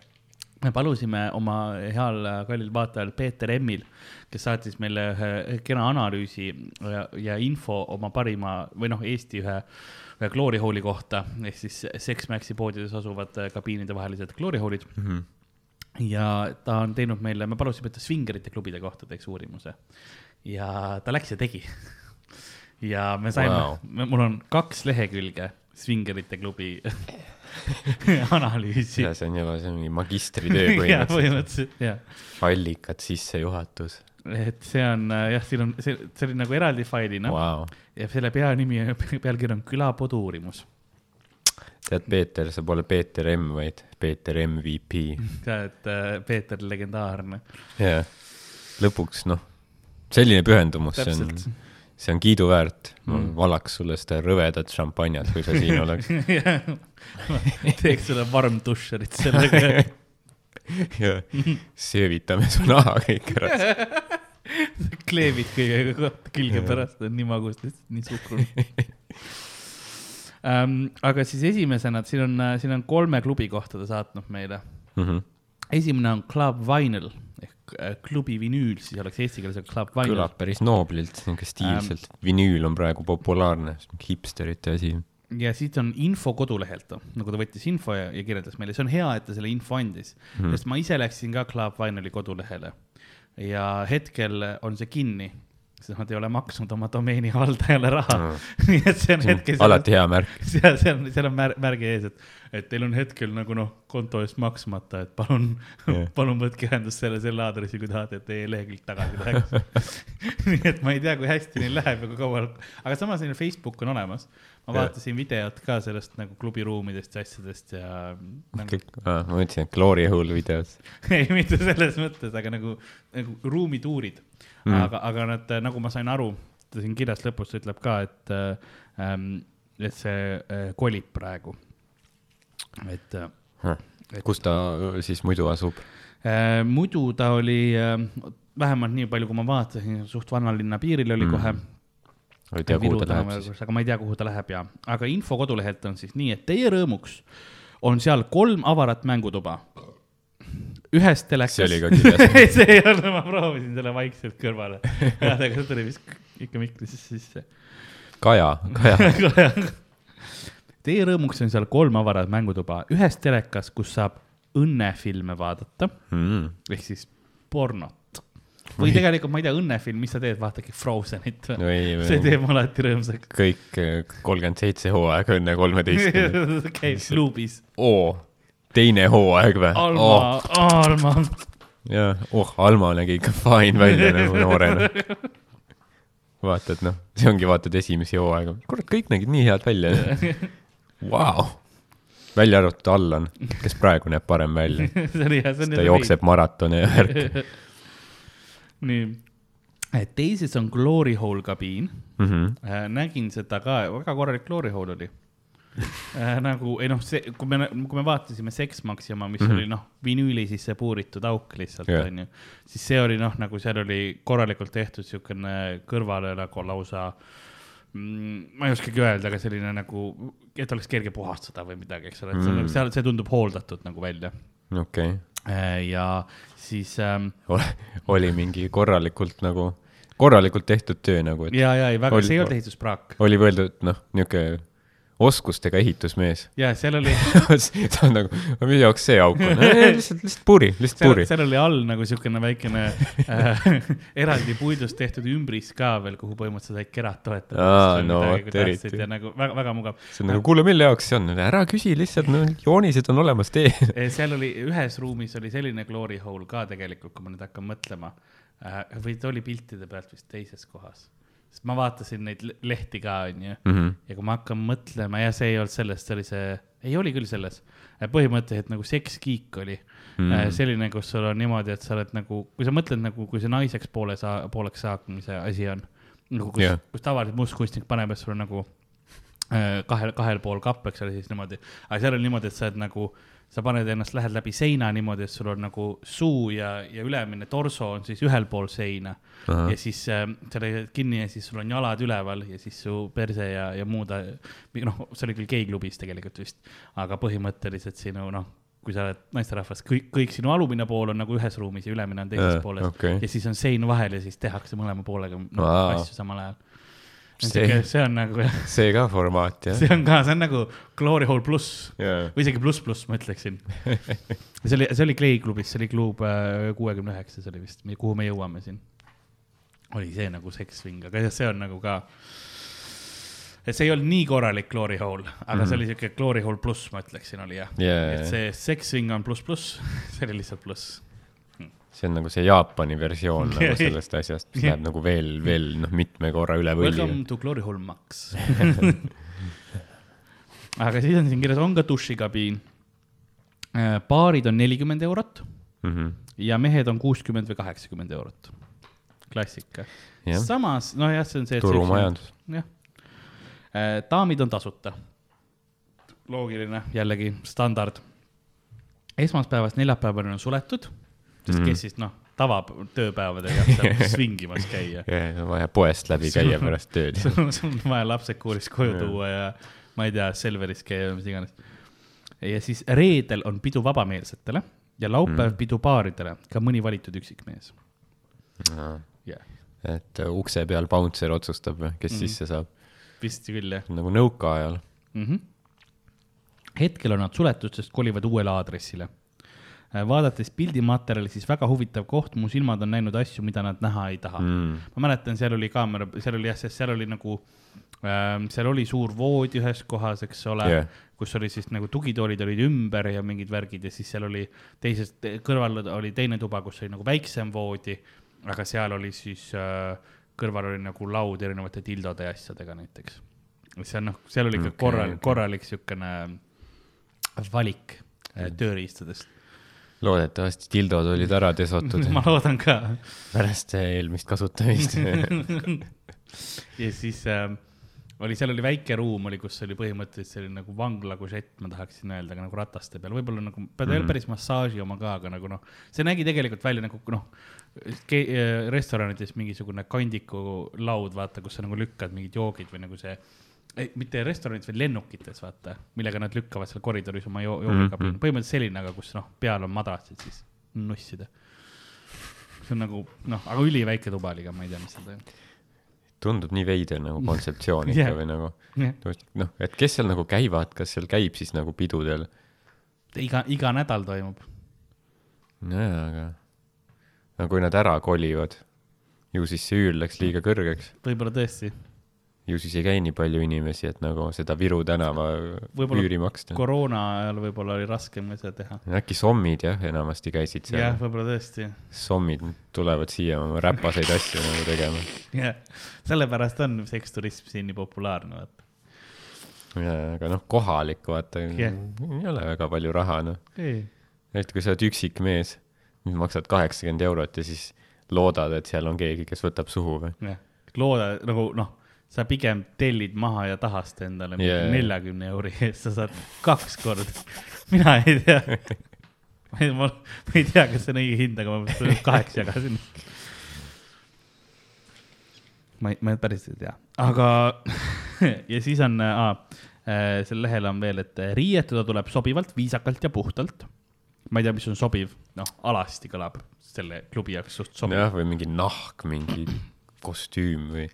me palusime oma heal äh, kallil vaatajal Peeter Emmil, kes saatis meile ühe kena analüüsi ja, ja info oma parima või noh, Eesti ühe, ühe kloorihooli kohta ehk siis Sexmaxi poodides asuvad äh, kabiinide vahelised kloorihoolid mm. -hmm. ja ta on teinud meile, me palusime, et ta svingerite klubide kohta teeks uurimuse ja ta läks ja tegi. ja me saime Wow. mul on kaks lehekülge svingerite klubi analüüsi. ja see on juba, see on mingi magistritöö põhimõtteliselt. allikad, sissejuhatus et see on äh, jah, siin on, see, see oli nagu eraldi failina no. wow.. ja selle peanimi, pealkiri on külapodu uurimus. tead, Peeter, sa pole Peeter M, vaid Peeter MVP. tead, et äh, Peeter legendaarne. jah, lõpuks noh, selline pühendumus, see on see on kiiduväärt. ma Mm. valaks sulle seda rõvedat šampanjat, kui sa siin oleks. teeks sulle varm dušerit sellega. ja söövitame su naha kõik ära. kleebid kõigega külge pärast, on nii magus, lihtsalt nii suhkrunud ähm,. aga siis esimesena, siin on, siin on kolme klubi kohta ta saatnud meile. Mhm. esimene on Club Vinyl ehk klubi vinüül, siis oleks eesti keeles Club Vinyl. kõlab päris nooblilt, niisugune stiilselt. vinüül on praegu populaarne, hipsterite asi. ja siit on info kodulehelt, nagu ta võttis info ja, ja kirjeldas meile, see on hea, et ta selle info andis mm., sest ma ise läksin ka Club Vinyli kodulehele ja hetkel on see kinni, sest nad ei ole maksnud oma domeeni haldajale raha Mm. nii et see on hetkel. alati hea märk. seal, seal, seal on märg, märgi ees, et, et teil on hetkel nagu noh, konto eest maksmata, et palun yeah. palun võtke ühendust selle, selle aadressi, kui tahate, et teie lehekülg tagasi läheks. nii et ma ei tea, kui hästi neil läheb ja kui kaua, aga samas neil Facebook on olemas. ma vaatasin videot ka sellest nagu klubiruumidest ja asjadest ja nagu,. ma mõtlesin, et Glory Hole videos. ei, mitte selles mõttes, aga nagu, nagu ruumituurid Mm. aga, aga nad, nagu ma sain aru, ta siin kirjas lõpus ütleb ka, et ähm,, et see äh, kolib praegu. et äh, kus ta siis muidu asub? Äh, muidu ta oli äh, vähemalt nii palju, kui ma vaatasin, suht vanalinna piiril oli Mm. kohe. ma ei tea, kuhu ta läheb siis. aga ma ei tea, kuhu ta läheb ja, aga info kodulehelt on siis nii, et teie rõõmuks on seal kolm avarat mängutuba. ühes telekas. see oli ka kirjas. see ei olnud, ma proovisin selle vaikselt kõrvale. aga see tuli vist ikka mikrisse sisse. Kaja, Kaja. Teie rõõmuks on seal kolm avarat mängutuba, ühes telekas, kus saab õnnefilme vaadata Mm. ehk siis pornot. või tegelikult ma ei tea, õnnefilm, mis sa teed, vaatadki Frozenit või? või, see teeb alati rõõmsaks. kõik kolmkümmend seitse hooaega enne kolmeteistkümne. käib klubis. oo, teine hooaeg või? Alma oh., Alma. jah, oh, Alma nägi ikka fine välja nagu noorena. vaatad, noh, see ongi, vaatad esimesi hooaega, kurat, kõik nägid nii head välja. Vau, välja arvatud Allan, kes praegu näeb parem välja, ta jookseb maratoni ja värk nii, teises on Glory Hole kabiin mm. -hmm. äh,. nägin seda ka, väga korralik Glory Hole oli. äh, nagu ei noh, see, kui me, kui me vaatasime Sex Maxima, mis mm. -hmm. oli noh, vinüüli sisse puuritud auk lihtsalt Jah. onju, siis see oli noh, nagu seal oli korralikult tehtud siukene kõrvale nagu lausa mm, ma ei oskagi öelda, aga selline nagu, et oleks kerge puhastada või midagi, eks ole, et see Mm. seal see tundub hooldatud nagu välja. okei okay., ja siis ähm, oli mingi korralikult nagu, korralikult tehtud töö nagu, ja, ja ei väga, see ei olnud ehituspraak oli mõeldud, noh, niisugune oskustega ehitusmees. ja seal oli, ta on nagu, mille jaoks see auk on? lihtsalt, lihtsalt puuri, lihtsalt seal, puuri. seal oli all nagu siukene väikene äh, eraldi puidust tehtud ümbris ka veel, kuhu põhimõtteliselt said kerad toetada. Aa, no vot, eriti. ja nagu väga, väga mugav. see on nagu, kuule, mille jaoks see on? ära küsi lihtsalt, no joonised on olemas, tee. seal oli ühes ruumis oli selline glory hole ka tegelikult, kui ma nüüd hakkan mõtlema äh,. või ta oli piltide pealt vist teises kohas, sest ma vaatasin neid le- lehti ka onju Mhm. ja kui ma hakkan mõtlema ja see ei olnud selles, see oli see, ei oli küll selles, põhimõtteliselt nagu Geek oli mm. selline, kus sul on niimoodi, et sa oled nagu, kui sa mõtled nagu, kui see naiseks poole saa-, pooleks saamise asi on, nagu kus yeah., kus tavaliselt must kunstnik paneb, et sul on nagu äh, kahel, kahel pool kapp, eks ole, siis niimoodi, aga seal on niimoodi, et sa oled nagu, sa paned ennast, lähed läbi seina niimoodi, et sul on nagu suu ja, ja ülemine torso on siis ühel pool seina Ahah. ja siis äh, sa lõid kinni ja siis sul on jalad üleval ja siis su perse ja, ja muud, noh, see oli küll geiklubis tegelikult vist, aga põhimõtteliselt sinu noh, kui sa oled naisterahvas, kõik, kõik sinu alumine pool on nagu ühes ruumis ja ülemine on teises Äh, pooles okei. ja siis on sein vahel ja siis tehakse mõlema poolega no, Vau. asju samal ajal. See- see on nagu jah, see ka formaat, jah see on ka, see on nagu Glory Hole pluss Jaa. või isegi pluss, pluss, ma ütleksin. see oli, see oli Clay klubis, see oli klub äh, kuuekümne üheksa, see oli vist, kuhu me jõuame siin. oli see nagu Sex Swing, aga see on nagu ka, see ei olnud nii korralik Glory Hole, aga mm see oli siuke Glory Hole pluss, ma ütleksin, oli jah Jaa, et see Sex Swing on pluss, pluss, see oli lihtsalt pluss. See on nagu see Jaapani versioon nagu sellest asjast, mis läheb nagu veel, veel noh, mitme korra üle võlli. Welcome to Glory Hole Max. aga siis on siin kirjas, on ka dušikabiin. baarid on nelikümmend eurot Mhm. ja mehed on kuuskümmend või kaheksakümmend eurot. klassika. Samas, nojah, see on see. turumajandus. jah. daamid on tasuta. loogiline, jällegi standard. esmaspäevast neljapäevani on suletud, sest Mhm. kes siis noh, tavatööpäevadel jah, seal swingimas käia. vaja poest läbi käia pärast tööd. sul on vaja lapsed koolist koju tuua ja ma ei tea, Selveris käia või mis iganes. ja siis reedel on pidu vabameelsetele ja laupäev mm. pidu paaridele, ka mõni valitud üksikmees. jah, et uh, ukse peal bouncer otsustab, kes Mhm. sisse saab. vist küll jah nagu nõukaajal. mm. -hmm. hetkel on nad suletud, sest kolivad uuele aadressile. Vaadates pildimaterjali, siis väga huvitav koht, mu silmad on näinud asju, mida nad näha ei taha Mm. ma mäletan, seal oli kaamera, seal oli jah, sest seal oli nagu ähm,, seal oli suur voodi ühes kohas, eks ole yeah., kus oli siis nagu tugitoolid olid ümber ja mingid värgid ja siis seal oli teises, kõrval oli teine tuba, kus oli nagu väiksem voodi, aga seal oli siis äh,, kõrval oli nagu laud erinevate tildode ja asjadega näiteks. see on noh, seal oli ikka okay, korral- okay., korralik siukene valik äh, tööriistadest. Loodetavasti tildod olid ära desotud ma loodan ka pärast eelmist kasutamist. ja siis äh, oli, seal oli väike ruum oli, kus oli põhimõtteliselt selline nagu vanglakušett, ma tahaksin öelda, aga nagu rataste peal, võib-olla nagu mm. Mhm. päris massaaži oma ka, aga nagu noh, see nägi tegelikult välja nagu noh, restoranides mingisugune kandiku laud, vaata, kus sa nagu lükkad mingid joogid või nagu see, mitte restoranides, vaid lennukites, vaata, millega nad lükkavad seal koridoris oma joo- joogikabiini Mhm., põhimõtteliselt selline, aga kus noh, peal on madratsid siis nussida. see on nagu noh, aga üliväike tuba oli ka, ma ei tea, mis seal toimub. tundub nii veider nagu kontseptsioon ikka Jah. või nagu jah, noh, et kes seal nagu käivad, kas seal käib siis nagu pidudel? iga, iga nädal toimub. nojah, aga no kui nad ära kolivad, ju siis see üür läks liiga kõrgeks, võib-olla tõesti, ju siis ei käi nii palju inimesi, et nagu seda Viru tänava Võib-olla üüri maksta. koroona ajal võib-olla oli raskem seda teha. äkki sommid jah, enamasti käisid jah, seal, võib-olla tõesti, sommid tulevad siia oma räpaseid asju nagu tegema. jah. sellepärast on seksturism siin nii populaarne, vaata. aga noh, kohalik vaata Jah. ei ole väga palju raha noh, ei, et kui sa oled üksik mees, maksad kaheksakümmend eurot ja siis loodad, et seal on keegi, kes võtab suhu või? jah, looda nagu noh, sa pigem tellid maha ja tahast endale Jaa. neljakümne euri eest, sa saad kaks korda. mina ei tea. ma ei, ma ma ei tea, kas see on õige hind, aga ma kaheks jagasin. ma ei, ma päris ei tea, aga ja siis on äh,, sel lehel on veel, et riietuda tuleb sobivalt, viisakalt ja puhtalt. ma ei tea, mis on sobiv, noh, alasti kõlab selle klubi jaoks suht sobiv. jah, või mingi nahk, mingi kostüüm või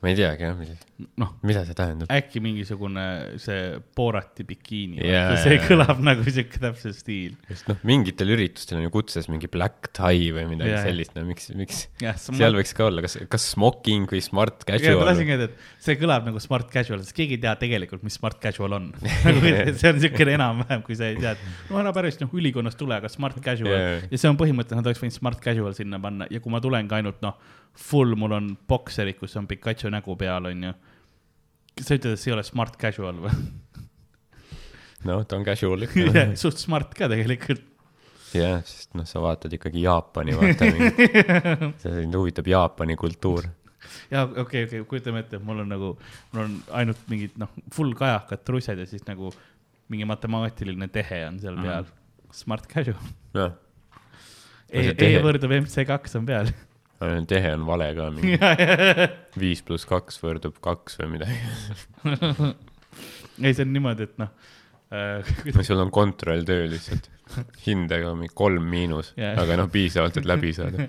ma ei teagi jah, noh, mida see tähendab. äkki mingisugune see Borati bikiini yeah,, see jaa, kõlab nagu siuke täpselt stiil. sest noh, mingitel üritustel on ju kutses mingi black tie või midagi jaa. sellist, no miks, miks jah, sa seal võiks ka olla, kas, kas smoking või smart ja ma casual tahtsingi öelda, et see kõlab nagu smart casual, sest keegi ei tea tegelikult, mis smart casual on. nagu see on siukene enam-vähem, kui sa ei tea, et no ära päris noh, ülikonnast tule, aga smart casual yeah. ja see on põhimõtteliselt, nad oleks võinud smart casual sinna panna ja kui ma tulengi ainult noh, full, mul on bokserid, kus on Pikachu nägu peal, onju. Sa ütled, et see ei ole smart casual või? noh, ta on casual ikka. suht smart ka tegelikult. jah, sest noh, sa vaatad ikkagi Jaapani, vaata mingi, sind huvitab Jaapani kultuur. ja okei okay,, okei okay,, kujutame ette, et mul on nagu, mul on ainult mingid noh, full kajakad trussed ja siis nagu mingi matemaatiline tehe on seal peal mm.. Smart casual. noh, E, see e võrdub MC kaks on peal. Tehe on vale ka, mingi viis pluss kaks võrdub kaks või midagi. ei, see on niimoodi, et noh äh. sul on kontroll töö lihtsalt, hindega mingi kolm miinus Jaa. aga noh, piisavalt, et läbi saada.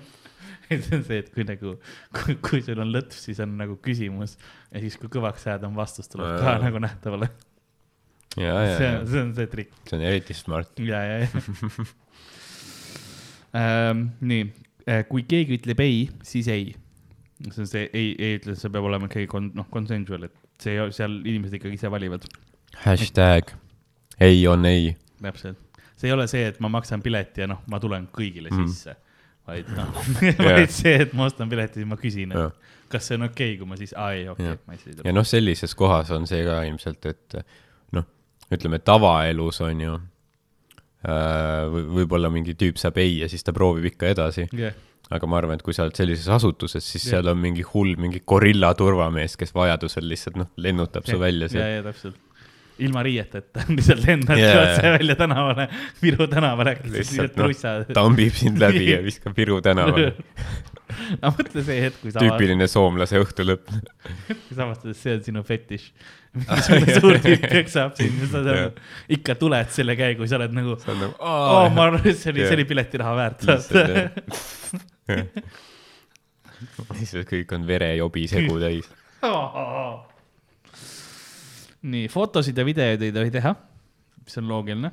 see on see, et kui nagu, kui, kui sul on lõtv, siis on nagu küsimus ja siis, kui kõvaks jääd, on vastus tuleb ka nagu nähtavale. see on, see on see trikk. see on eriti smart. ja, ja, ja ähm,. nii, kui keegi ütleb ei, siis ei. see on see ei, ei ütle, see peab olema ikkagi kon-, noh, consensual, et see, seal inimesed ikkagi ise valivad, hashtag ei on ei. täpselt. see ei ole see, et ma maksan pileti ja noh, ma tulen kõigile Mm. sisse, vaid noh vaid see, et ma ostan pileti, ma küsin, et kas see on okei okay,, kui ma siis, aa ei, okei okay,, ma ei ja tule. noh, sellises kohas on see ka ilmselt, et noh, ütleme tavaelus on ju äh, võib-olla mingi tüüp saab ei ja siis ta proovib ikka edasi, jah, aga ma arvan, et kui sa oled sellises asutuses, siis Jah. seal on mingi hull, mingi gorilla turvamees, kes vajadusel lihtsalt noh, lennutab su välja ja, sealt. ja täpselt. ilma riieteta, lihtsalt lendad yeah. otse välja tänavale, Viru tänavale lihtsalt noh, tambib sind läbi ja viskab Viru tänavale. aga mõtle see hetk, kui sa tüüpiline soomlase õhtulõpp. kui sa avastad, et see on sinu fetiš. Mingisugune suur tüüp köksab sind ja sa nagu ikka tuled selle käigu, sa oled nagu, on nagu oo, ma arvan, et see oli, see oli piletiraha väärt. lihtsalt kõik on verejobi segu täis. nii, fotosid ja videoid ei tohi teha, mis on loogiline.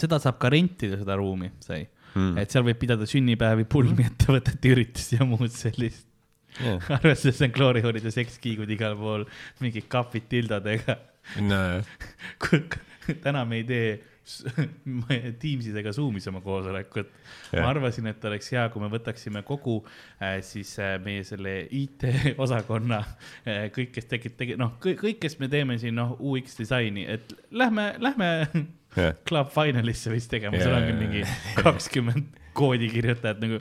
seda saab ka rentida, seda ruumi sai Mm. et seal võib pidada sünnipäevi, pulmiettevõtete üritusi ja muud sellist. arvestades, et on kloorihoonid ja sekskiigud igal pool, mingid kapid tildadega. täna me ei tee Teamsis ega Zoomis oma koosolekut. ma Jah. arvasin, et oleks hea, kui me võtaksime kogu äh, siis äh, meie selle IT-osakonna äh,, kõik, kes tegid, tegid, noh, kõik, kes me teeme siin, noh, UX disaini, et lähme, lähme Club Finalisse vist tegema, seal on mingi kakskümmend koodikirjutajat nagu,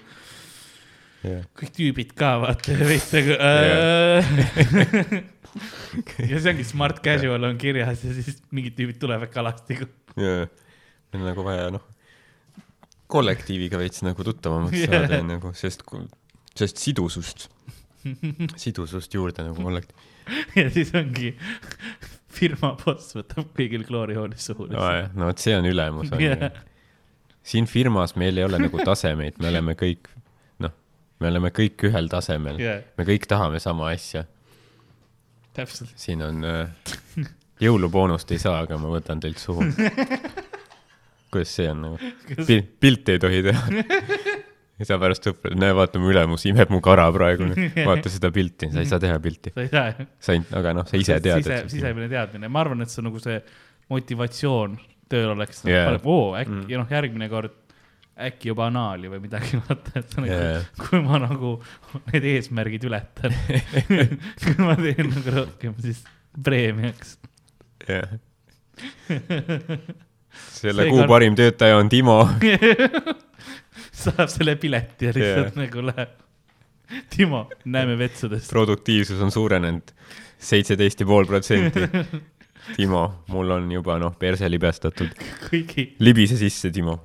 kõik tüübid ka vaata veits nagu äh,. ja see ongi smart casual on kirjas ja siis mingid tüübid tulevad kalastiga. jaa, meil on nagu vaja noh, kollektiiviga veits nagu tuttavamaks Jaa. saada nagu, sest, sest sidusust, sidusust juurde nagu kollektiiv. ja siis ongi firma boss võtab kõigil kloorihoones suhu. no vot, see on ülemus on ju Jah.. siin firmas meil ei ole nagu tasemeid, me oleme kõik, me oleme kõik ühel tasemel Jah. me kõik tahame sama asja. täpselt. siin on äh, jõuluboonust ei saa, aga ma võtan teilt suhu. kuidas see on nagu Pil,? pilti ei tohi teha. ja sa pärast sõprad, näe, vaata mu ülemus imeb mu kara praegu, vaata seda pilti, sa ei saa teha pilti. sa ei saa. sa ei, aga noh, sa ise tead, sise, sisemine teadmine, ma arvan, et see on nagu see motivatsioon tööl oleks yeah., oo äkki mm. ja noh, järgmine kord äkki juba anaali või midagi, vaata, et nagu, kui ma nagu need eesmärgid ületan kui ma teen nagu rohkem, siis preemiaks. jah. selle Seega kuu on- parim töötaja on Timo. saab selle pileti ja lihtsalt yeah. nagu läheb. Timo, näeme vetsudest. produktiivsus on suurenenud seitseteist ja pool protsenti. Timo, mul on juba noh, perse libestatud. kõigi, libise sisse, Timo.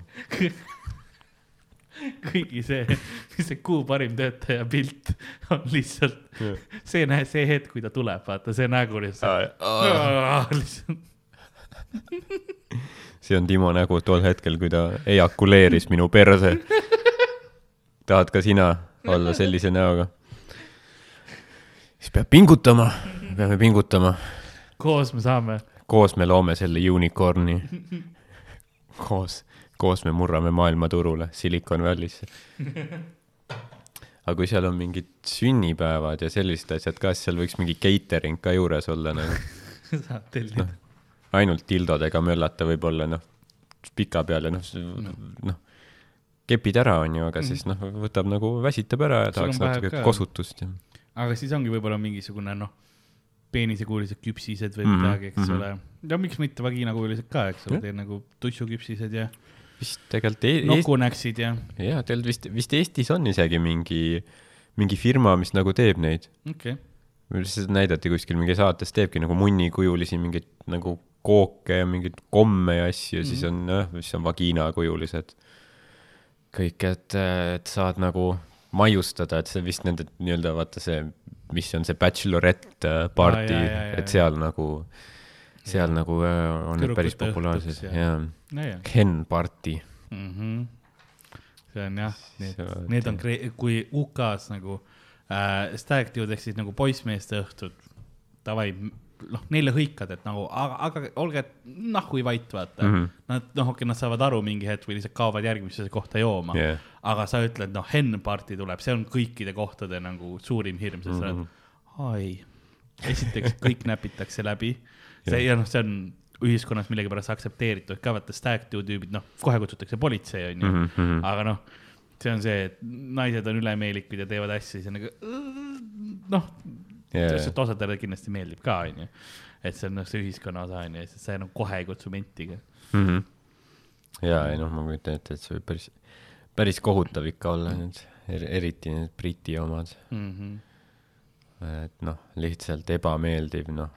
Kõigi see, see kuu parim töötaja pilt on lihtsalt see, näe, see hetk, kui ta tuleb, vaata see nägu lihtsalt. lihtsalt see on Timo nägu tol hetkel, kui ta ejakuleeris minu perse. tahad ka sina olla sellise näoga? siis peab pingutama, peame pingutama. koos me saame. koos me loome selle unicorn'i. koos, koos me murrame maailmaturule Silicon Valley'sse. aga kui seal on mingid sünnipäevad ja sellised asjad ka, siis seal võiks mingi catering ka juures olla nagu. saab tellida. ainult tildodega möllata võib-olla noh, pikapeale noh, noh, kepid ära, onju, aga siis noh, võtab nagu, väsitab ära ja tahaks natuke ka- kosutust ja aga siis ongi võib-olla mingisugune noh, peenisekujulised küpsised või Mhm, midagi, eks mhm. ole. no miks mitte vaginakujulised ka, eks ole teil nagu tussuküpsised ja vist tegelikult e Eesti, nokunäksid ja, jaa, tegelikult vist, vist Eestis on isegi mingi, mingi firma, mis nagu teeb neid. okei okay.. seda näidati kuskil mingi saates, teebki nagu munnikujulisi mingeid nagu kooke ja mingeid komme ja asju mm, -hmm. siis on jah, mis on vaginakujulised. kõik, et, et saad nagu maiustada, et see vist nende nii-öelda vaata see, mis on see bachelorette party jaa, et seal nagu, seal Jaa. nagu äh, on need päris populaarsed ja- ja nojah hen party. mm. -hmm. see on jah, need need on, kui UK-s nagu äh, stag dude ehk siis nagu poissmeeste õhtud, davai, noh, neile hõikad, et nagu, aga, aga olge nahhui vait, vaata mm. Mhm. -hmm. Nad, noh, okei okay,, nad saavad aru mingi hetk või lihtsalt kaovad järgmisesse kohta jooma Jah. aga sa ütled, noh, hen party tuleb, see on kõikide kohtade nagu suurim hirm, sest sa Mhm. oled, ai, esiteks kõik näpitakse läbi, see ja noh, see on ühiskonnas millegipärast aktsepteeritud ka, vaata stag do tüübid, noh, kohe kutsutakse politsei, onju Mhm, mhm. aga noh, see on see, et naised on ülemeelikud ja teevad asju, siis on nagu noh, Jaa, sest osadele kindlasti meeldib ka, onju. et see on noh, see ühiskonna osa onju, sest see nagu kohe ei kutsu mentiga. mm. -hmm. ja ei noh, ma kujutan ette, et see võib päris, päris kohutav ikka olla need, eriti need Briti omad. Mm -hmm. et noh, lihtsalt ebameeldiv, noh,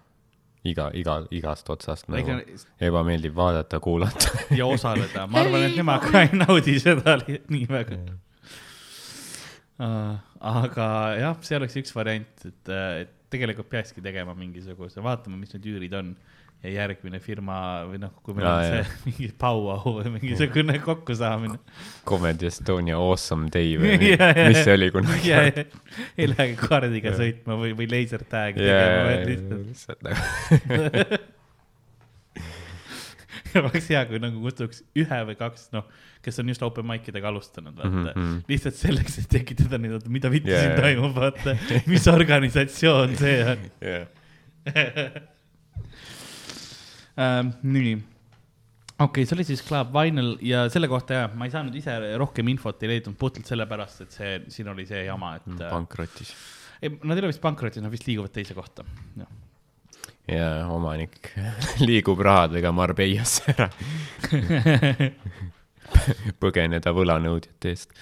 iga, iga, igast otsast nagu Ega- ebameeldiv vaadata, kuulata. ja osaleda, ma arvan, et nemad ka ei naudi seda nii väga. aga jah, see oleks üks variant, et, et tegelikult peakski tegema mingisuguse, vaatama, mis need üürid on ja järgmine firma või noh, kui meil Jaa, on jaa. see mingi pauau või mingisugune kokkusaamine. Comedy Estonia Awesome Day või Jaa, jaa. mis see oli kunagi? ja, ja ei lähe kaardiga sõitma või, või lasertag tegema, vaid lihtsalt jaa, oleks hea, kui nagu kutsuks ühe või kaks, noh, kes on just open mic idega alustanud, vaata mm. Mhm. lihtsalt selleks, et tekitada neid, oota, mida vittu Jaa, siin toimub, vaata, mis organisatsioon see on ähm,. nii, okei okay,, see oli siis Club Vinyl ja selle kohta jah, ma ei saanud ise rohkem infot ei leidnud puhtalt sellepärast, et see, siin oli see jama, et äh, pankrotis. ei, nad ei ole vist pankrotis, nad vist liiguvad teise kohta. ja omanik liigub rahadega Marbeiasse ära, põgeneda võlanõudjate eest.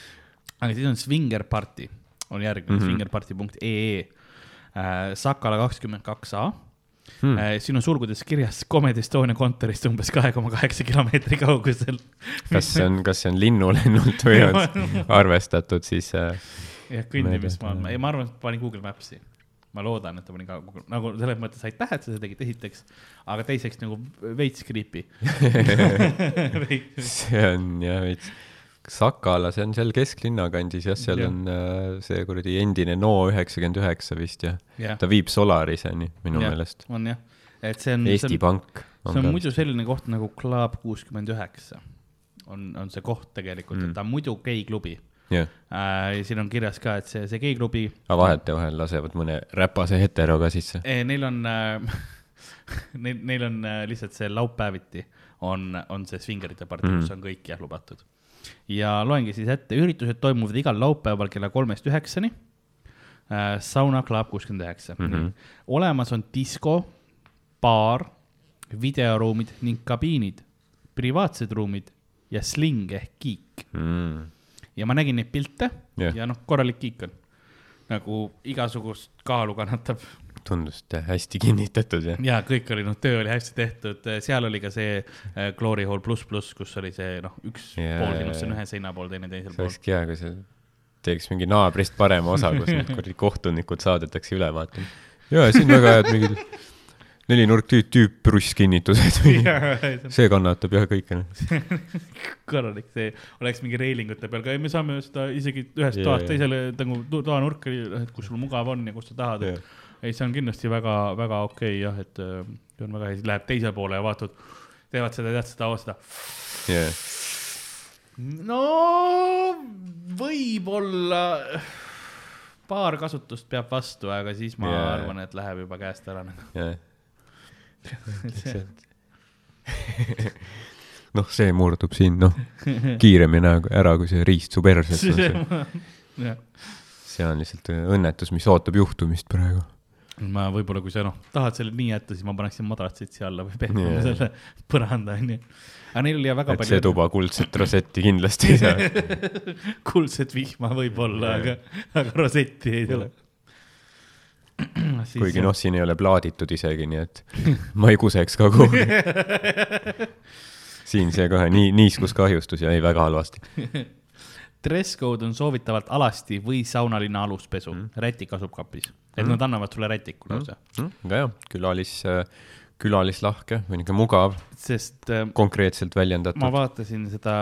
aga siis on Swinger Party, on järgmine mm. -hmm. swingerparty.ee äh,, Sakala kakskümmend kaks A Hmm. äh,. siin on sulgudes kirjas Comedy Estonia kontorist umbes kahe koma kaheksa kilomeetri kaugusel. kas see on, kas see on linnulennult või on arvestatud siis äh, jah, kõndimismaal, Mööda- ei, ma arvan, et panin Google Maps'i. ma loodan, et ta pani ka, nagu selles mõttes aitäh, et sa seda tegid, esiteks, aga teiseks nagu veits creepy. see on jah veits, Sakala, see on seal kesklinna kandis jah, seal Jah. on äh, see kuradi endine No üheksakümmend üheksa vist jah jah, ta viib Solariseni minu Jah. meelest. on jah, et see on. Eesti Pank. see on muidu selline koht nagu Club kuuskümmend üheksa on, on see koht tegelikult mm., et ta on muidu geiklubi jah, äh,. siin on kirjas ka, et see, see geiklubi aga vahetevahel lasevad mõne räpase hetero ka sisse. eh,, neil on äh, neil, neil on äh, lihtsalt see laupäeviti on, on see svingerite partii mm. -hmm. kus on kõik jah lubatud. Ja loengi siis ette, üritused toimuvad igal laupäeval kella kolmest üheksani äh,. Sauna Club kuuskümmend üheksa Mhm.. olemas on disko, baar, videoruumid ning kabiinid, privaatsed ruumid ja sling ehk kiik Mm. ja ma nägin neid pilte Jah. ja noh, korralik kiik on. nagu igasugust kaalu kannatab tundus hästi kinnitatud ja. ja kõik oli, noh, töö oli hästi tehtud, seal oli ka see äh, Glory Hall pluss pluss, kus oli see, noh, üks yeah. pool kindlasti on ühe seina pool, teine teisel pool. see olekski hea, kui sa teeks mingi naabrist parema osa, kus need kuradi kohtunikud saadetakse üle vaatama. ja siin väga head mingid nelinurk tüüp, tüüprusskinnitused see kannatab jah kõike korralik, see oleks mingi reilingute peal ka, me saame seda isegi ühest yeah, toast teisele nagu toanurka, et kus sul mugav on ja kus sa tahad. Yeah., ei, see on kindlasti väga, väga okei okay, jah, et äh, see on väga hea, siis läheb teisele poole ja vaatad, teevad seda, tead seda, seda. Yeah.. no võib-olla paar kasutust peab vastu, aga siis ma yeah. arvan, et läheb juba käest ära nagu. Yeah. noh, see murdub siin, noh, kiiremini ära kui see riist su perses see on lihtsalt õnnetus, mis ootab juhtumist praegu ma võib-olla, kui sa noh, tahad selle nii jätta, siis ma paneksin madratsid siia alla või pehmema yeah. selle põranda, onju. aga neil oli väga et palju. see tuba kuldset rosetti kindlasti ei saa kuldset vihma võib-olla yeah., aga, aga rosetti ei tule. Kuigi noh, siin ei ole plaaditud isegi, nii et ma ei kuseks ka kuhugi. Siin see kohe nii, niiskuskahjustus ja ei, väga halvasti. Dress code on soovitavalt alasti või saunalinna aluspesu. Mm., rätik asub kapis, et mm. nad annavad sulle rätiku lausa. Mm.. väga hea, külalis, külalislahke või niisugune mugav. sest äh, konkreetselt väljendatud. ma vaatasin seda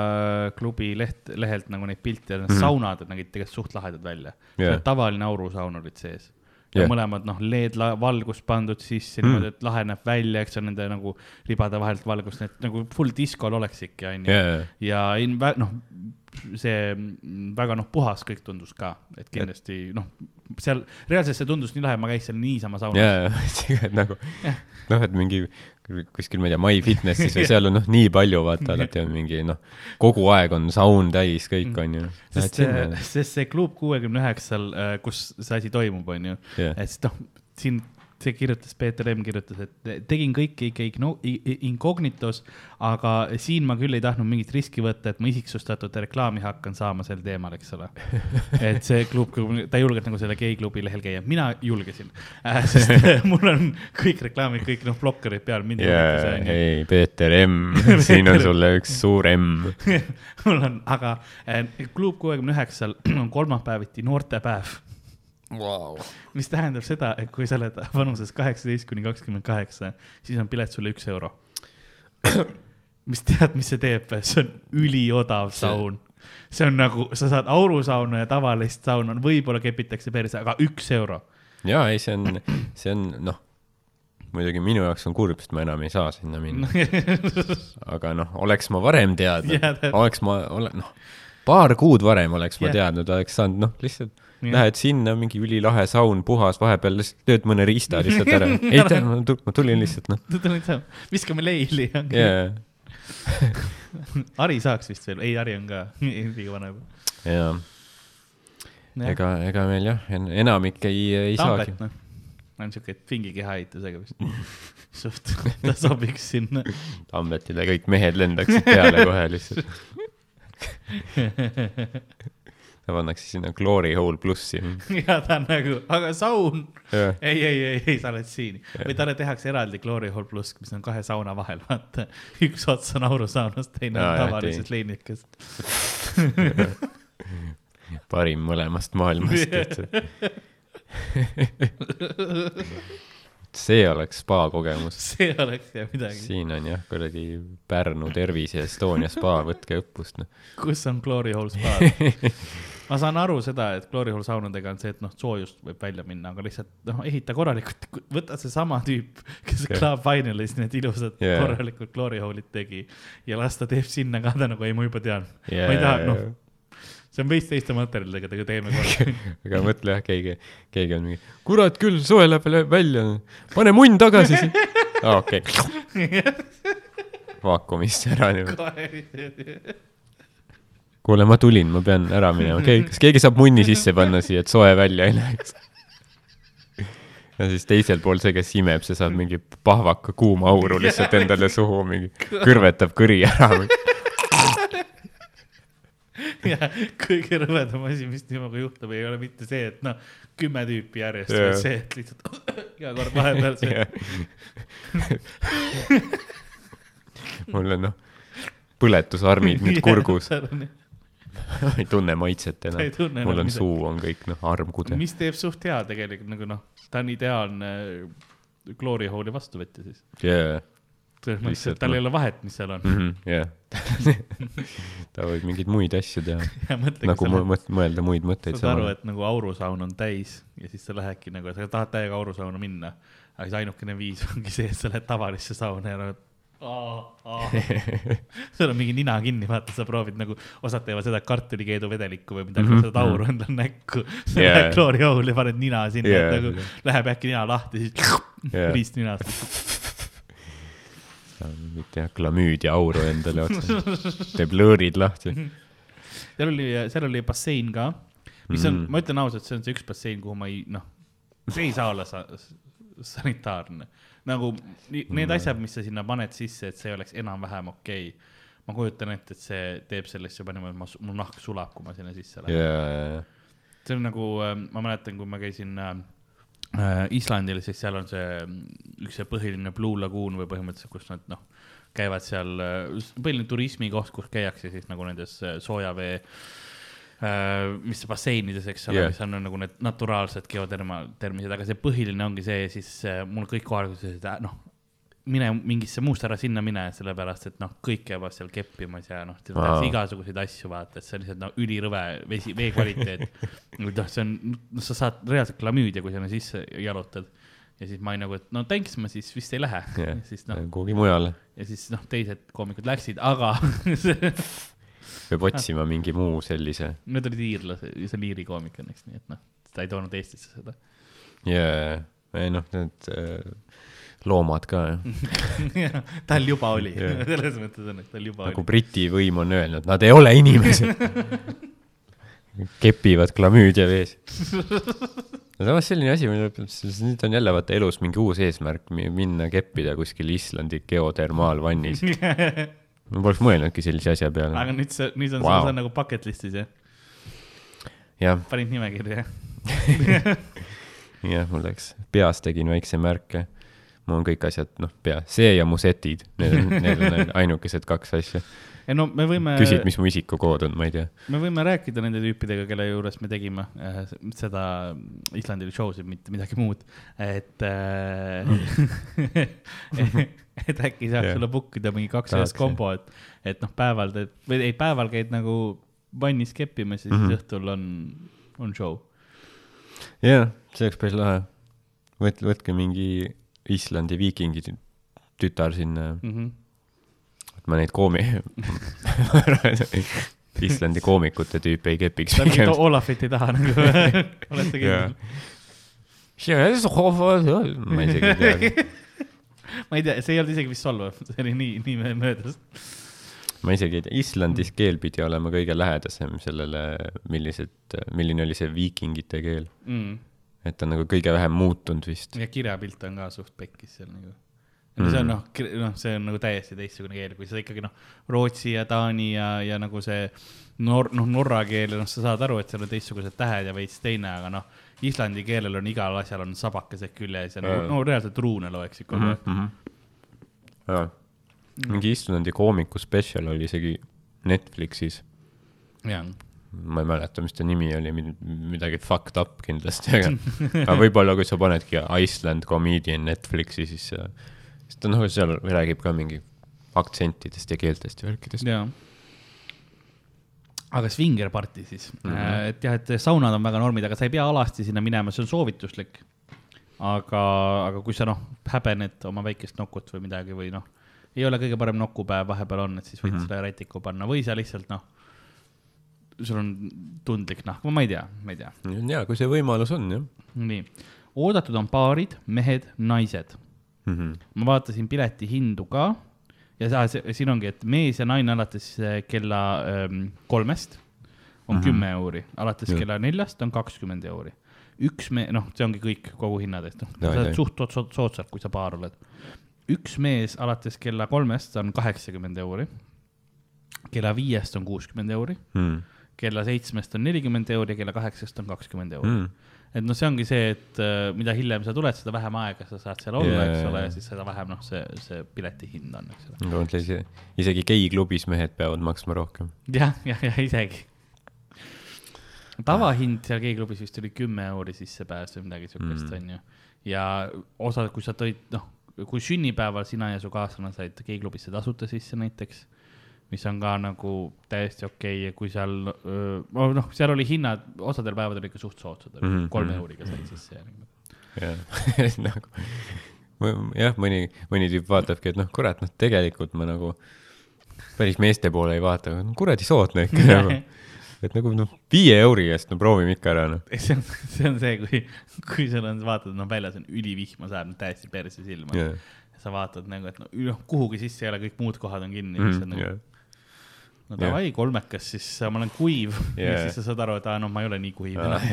klubi leht, lehelt nagu neid pilte ja need mm. saunad nägid tegelikult suht lahedad välja. Yeah.. tavaline aurusaun olid sees yeah. mõlemad noh, LED-valgus pandud sisse mm. niimoodi, et lahe näeb välja, eks on nende nagu ribade vahelt valgust, et nagu full diskol oleks ikka onju yeah.. ja in-, noh, see väga noh, puhas kõik tundus ka, et kindlasti noh, seal reaalselt see tundus nii lahe, ma käiks seal niisama saunas. jaa, nagu noh, et mingi kuskil, ma ei tea, MyFitnessis või seal on noh, nii palju, vaata, alati on mingi noh, kogu aeg on saun täis, kõik on ju. sest see, sest see klub kuuekümne üheksal, äh, kus see asi toimub, on ju yeah., et siis noh, siin see kirjutas, Peeter M kirjutas, et tegin kõike ikka incognitos, aga siin ma küll ei tahtnud mingit riski võtta, et ma isiksustatud reklaami hakkan saama sel teemal, eks ole. et see klub, ta ei julgenud nagu selle geiklubi lehel käia, mina julgesin. Äh,, sest mul on kõik reklaamid, kõik noh, blokkerid peal, mind ei huvita see. ei, Peeter M, siin on sulle üks suur M. Mul on, aga äh, klub kuuekümne üheksal on kolmapäeviti noortepäev wow.. mis tähendab seda, et kui sa oled vanuses kaheksateist kuni kakskümmend kaheksa, siis on pilet sulle üks euro. mis tead, mis see teeb, see on üliodav saun. see on nagu, sa saad aurusauna ja tavalist sauna, võib-olla kepitakse perse, aga üks euro. ja ei, see on, see on noh, muidugi minu jaoks on kurb, sest ma enam ei saa sinna minna aga noh, oleks ma varem teadnud, oleks ma, ole, noh, paar kuud varem oleks ma teadnud, oleks saanud noh, lihtsalt Lähed sinna, mingi ülilahe saun, puhas, vahepeal lihtsalt lööd mõne riista lihtsalt ära. ei tea, ma tulin lihtsalt noh. tulin lihtsalt, viskame leili. jaa. Ari saaks vist veel, ei, Ari on ka liiga vana juba. jaa. ega, ega meil jah, enamik ei, ei Tambet, saagi no on siuke pingi kehaehitusega vist suht, ta sobiks sinna. Tambetile kõik mehed lendaksid peale kohe lihtsalt ta pannakse sinna Glory Hole plussi. ja ta on nagu, aga saun. ei, ei, ei, ei, sa oled siin. või talle tehakse eraldi Glory Hole pluss, mis on kahe sauna vahel, vaata. üks ots on aurusaunas, teine on tavalisest leinikast parim mõlemast maailmast lihtsalt see oleks spa kogemus. see oleks jah midagi. siin on jah, kuradi Pärnu Tervis ja Estonia spa, võtke õppust noh. kus on Glory Hole spa ma saan aru seda, et Glory Hole saunadega on see, et noh, soojust võib välja minna, aga lihtsalt noh, ehita korralikult, võta seesama tüüp, kes okay. Club Finalis need ilusad yeah. korralikud Glory Hole'id tegi ja las ta teeb sinna ka, ta nagu ei, ma juba tean yeah,. ma ei taha, noh see on veits teiste materjalidega, aga teeme korra aga mõtle jah, keegi, keegi on mingi, kurat küll, soe läheb välja, pane munn tagasi siin. aa, okei. vaakumisse ära niimoodi. kuule, ma tulin, ma pean ära minema, kas keegi saab munni sisse panna siia, et soe välja ei läheks? ja siis teisel pool see, kes imeb, see saab mingi pahvaka kuuma auru lihtsalt endale suhu, mingi kõrvetab kõri ära ja kõige rõvedam asi, mis temaga juhtub, ei ole mitte see, et noh, kümme tüüpi järjest, Jaa. vaid see, et lihtsalt iga kord vahepeal see mul on noh, põletusarmid nüüd kurgus, ei tunne maitset enam mul on midagi. suu on kõik noh, armkude. mis teeb suht hea tegelikult nagu noh, ta on ideaalne glory hole'i vastuvõtja siis. jaa, selles mõttes, et tal noh. ei ole vahet, mis seal on. jah. ta võib mingeid muid asju teha, nagu mõt- mõelda muid mõtteid saad aru, et nagu aurusaun on täis ja siis sa lähedki nagu, sa tahad täiega aurusauna minna, aga siis ainukene viis ongi see, et sa lähed tavalisse sauna ja oled. sul on mingi nina kinni, vaata, sa proovid nagu, osad teevad seda kartulikeedu vedelikku või midagi mm, Mhm, -hmm. seda auru endale näkku. sa Yeah. lähed kloori aul ja paned nina sinna Yeah. yeah., nagu läheb äkki nina lahti, siis Yeah. riist ninast. Mitte jah, klamüüdia auru endale otsa, teeb lõõrid lahti. seal oli, seal oli bassein ka, mis on mm., ma ütlen ausalt, see on see üks bassein, kuhu ma ei, noh, see ei saa olla sa, sanitaarne. nagu need Mm. asjad, mis sa sinna paned sisse, et see oleks enam-vähem okei okay.. ma kujutan ette, et see teeb sellest juba niimoodi, ma, mul nahk sulab, kui ma sinna sisse lähen yeah.. jaa, see on nagu, ma mäletan, kui ma käisin äh, Islandil, siis seal on see mm, üks see põhiline Blue Lagoon või põhimõtteliselt, kus nad noh, käivad seal, põhiline turismikoht, kus käiakse siis nagu nendes äh, soojavee äh, mis basseinides, eks ole yeah., mis on nagu need naturaalsed geoterma-, termised, aga see põhiline ongi see siis äh, mul kõik kohalikud ütlesid, äh, noh, mine mingisse muusse ära sinna mine, sellepärast et noh, kõik käivad seal keppimas ja noh, Aa. tehakse igasuguseid asju, vaata, et see on lihtsalt noh, ülirõve vesi, vee kvaliteet. noh, see on, noh, sa saad reaalselt klamüüdia, kui sinna sisse jalutad. ja siis ma olin nagu, et no thanks, ma siis vist ei lähe jah, siis noh, kuhugi mujale. ja siis noh, teised koomikud läksid, aga peab otsima mingi muu sellise. need olid iirlased, see oli Iiri koomik õnneks, nii et noh, ta ei toonud Eestisse seda. jaa, ei noh, need äh, loomad ka jah. tal juba oli selles mõttes on, et tal juba nagu oli. Briti võim on öelnud, nad ei ole inimesed. kepivad klamüüdia vees. no samas selline asi, nüüd on jälle vaata elus mingi uus eesmärk mi- minna keppida kuskil Islandi geotermaalvannis. ma poleks mõelnudki sellise asja peale aga. nüüd see, nüüd on wow. see on nagu bucket list'is jah, jah, panid nimekirja jah? jah, mul läks, peas tegin väikse märke. Mul on kõik asjad, noh, pea, see ja mu setid, need on, need on ainukesed kaks asja. ei no me võime, küsid, mis mu isikukood on, ma ei tea. me võime rääkida nende tüüpidega, kelle juures me tegime äh, seda Islandil show'sid, mitte midagi muud, et äh, et äkki saaks Jah. sulle book ida mingi kaks ühes kombo, et, et noh, päeval teed või ei, päeval käid nagu vannis keppimas ja siis mm. -hmm. õhtul on, on show. jaa, see oleks päris lahe. võt-, võtke mingi Islandi viikingi tü- tütar sinna, Mm -hmm. et ma neid koomi-, Islandi koomikute tüüpe ei kepiks ta mingit Olafit ei taha nagu, olete kindel? ma isegi ei tea, ma ei tea, see ei olnud isegi vist solvav, see oli nii, nii mö- möödas. ma isegi ei tea, Islandis keel pidi olema kõige lähedasem sellele, millised, milline oli see viikingite keel. Mm. Et ta on nagu kõige vähem muutunud vist. ja kirjapilt on ka suht pekkis seal nagu. no see on Mm. noh, noh, see on nagu täiesti teistsugune keel, kui sa ikkagi noh, Rootsi ja Taani ja, ja nagu see nor-, noh, norra keel noh, sa saad aru, et seal on teistsugused tähed ja veits teine, aga noh, islandi keelel on igal asjal on sabakesed küljes ja nagu no reaalselt ruune loeksid kogu aeg. jaa, mingi Islandi koomiku spetsial oli isegi Netflixis. jaa, ma ei mäleta, mis ta nimi oli, midagi fucked up kindlasti, aga, aga võib-olla kui sa panedki Iceland comedian Netflixi, siis, siis ta noh, seal räägib ka mingi aktsentidest ja keeltest ja värkidest. aga Swinger party siis mm. -hmm. et jah, et saunad on väga normid, aga sa ei pea alasti sinna minema, see on soovituslik. aga, aga kui sa noh, häbened oma väikest nokut või midagi või noh, ei ole kõige parem nokupäev vahepeal on, et siis võid mm. -hmm. selle rätiku panna või sa lihtsalt noh, sul on tundlik nahk, ma ei tea, ma ei tea. ja kui see võimalus on jah nii, oodatud on paarid, mehed, naised mm. -hmm. ma vaatasin pileti hindu ka ja sa, siin ongi, et mees ja naine alates äh, kella ähm, kolmest on Mhm. kümme euri, alates Jah. kella neljast on kakskümmend euri. üks me-, noh, see ongi kõik kogu hinnadest, noh, sa oled suht soodsalt, kui sa paar oled. üks mees alates kella kolmest on kaheksakümmend euri. kella viiest on kuuskümmend euri, Mm. Kella seitsmest on nelikümmend euri ja kella kaheksast on kakskümmend euri mm.. et noh, see ongi see, et äh, mida hiljem sa tuled, seda vähem aega sa saad seal olla yeah,, eks ole, ja siis seda vähem noh, see, see pileti hind on, eks ole. aga mõtle ise, isegi geiklubis mehed peavad maksma rohkem. jah, jah, jah, isegi. tavahind seal G-klubis vist oli kümme euri sissepääs või midagi siukest Mm. onju. ja osa, kui sa tõid, noh, kui sünnipäeval sina ja su kaaslane said G-klubisse tasuta sisse näiteks, mis on ka nagu täiesti okei okay. ja kui seal, noh, seal oli hinnad, osadel päevadel ikka suht soodsad mm, kolme mhm. euriga sai sisse ja niimoodi. jah, nagu, jah, mõni, mõni tüüp vaatabki, et noh, kurat, noh, tegelikult ma nagu päris meeste poole ei vaata, kuradi soodne ikka nagu. et nagu noh, viie euri eest, no proovime ikka ära, noh. see on, see on see, kui, kui sul on, vaatad, noh, väljas on ülivihma, sajab täiesti perse silma jah, sa vaatad nagu, et no, noh, kuhugi sisse ei ole, kõik muud kohad on kinni mm,, on nagu jah, no davai, kolmekas, siis ma olen kuiv yeah. ja siis sa saad aru, et aa, noh, ma ei ole nii kuiv enam.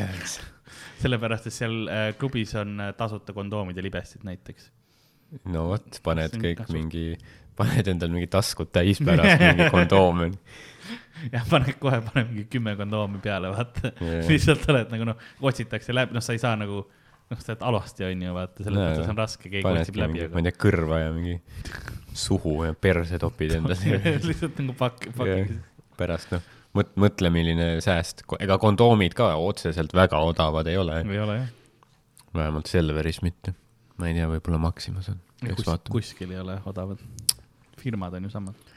sellepärast, et seal äh, klubis on äh, tasuta kondoomid ja libestid näiteks. no vot, paned kõik kasu- mingi, paned endal mingi taskud täis pärast mingi kondoome. jah, paned kohe, pane mingi kümme kondoomi peale, vaata Jaa. lihtsalt oled nagu noh, otsitakse läbi, noh, sa ei saa nagu, noh, sa oled alasti on ju, vaata, selles mõttes on raske, keegi otsib läbi, ma ei tea, kõrva ja mingi suhu ja perse topid endale. lihtsalt nagu pakk, pakk. pärast noh, mõt-, mõtle, milline sääst, ega kondoomid ka otseselt väga odavad ei ole, ei ole jah. vähemalt Selveris mitte. ma ei tea, võib-olla Maximas on, kus, kuskil ei ole odavad. firmad on ju samad.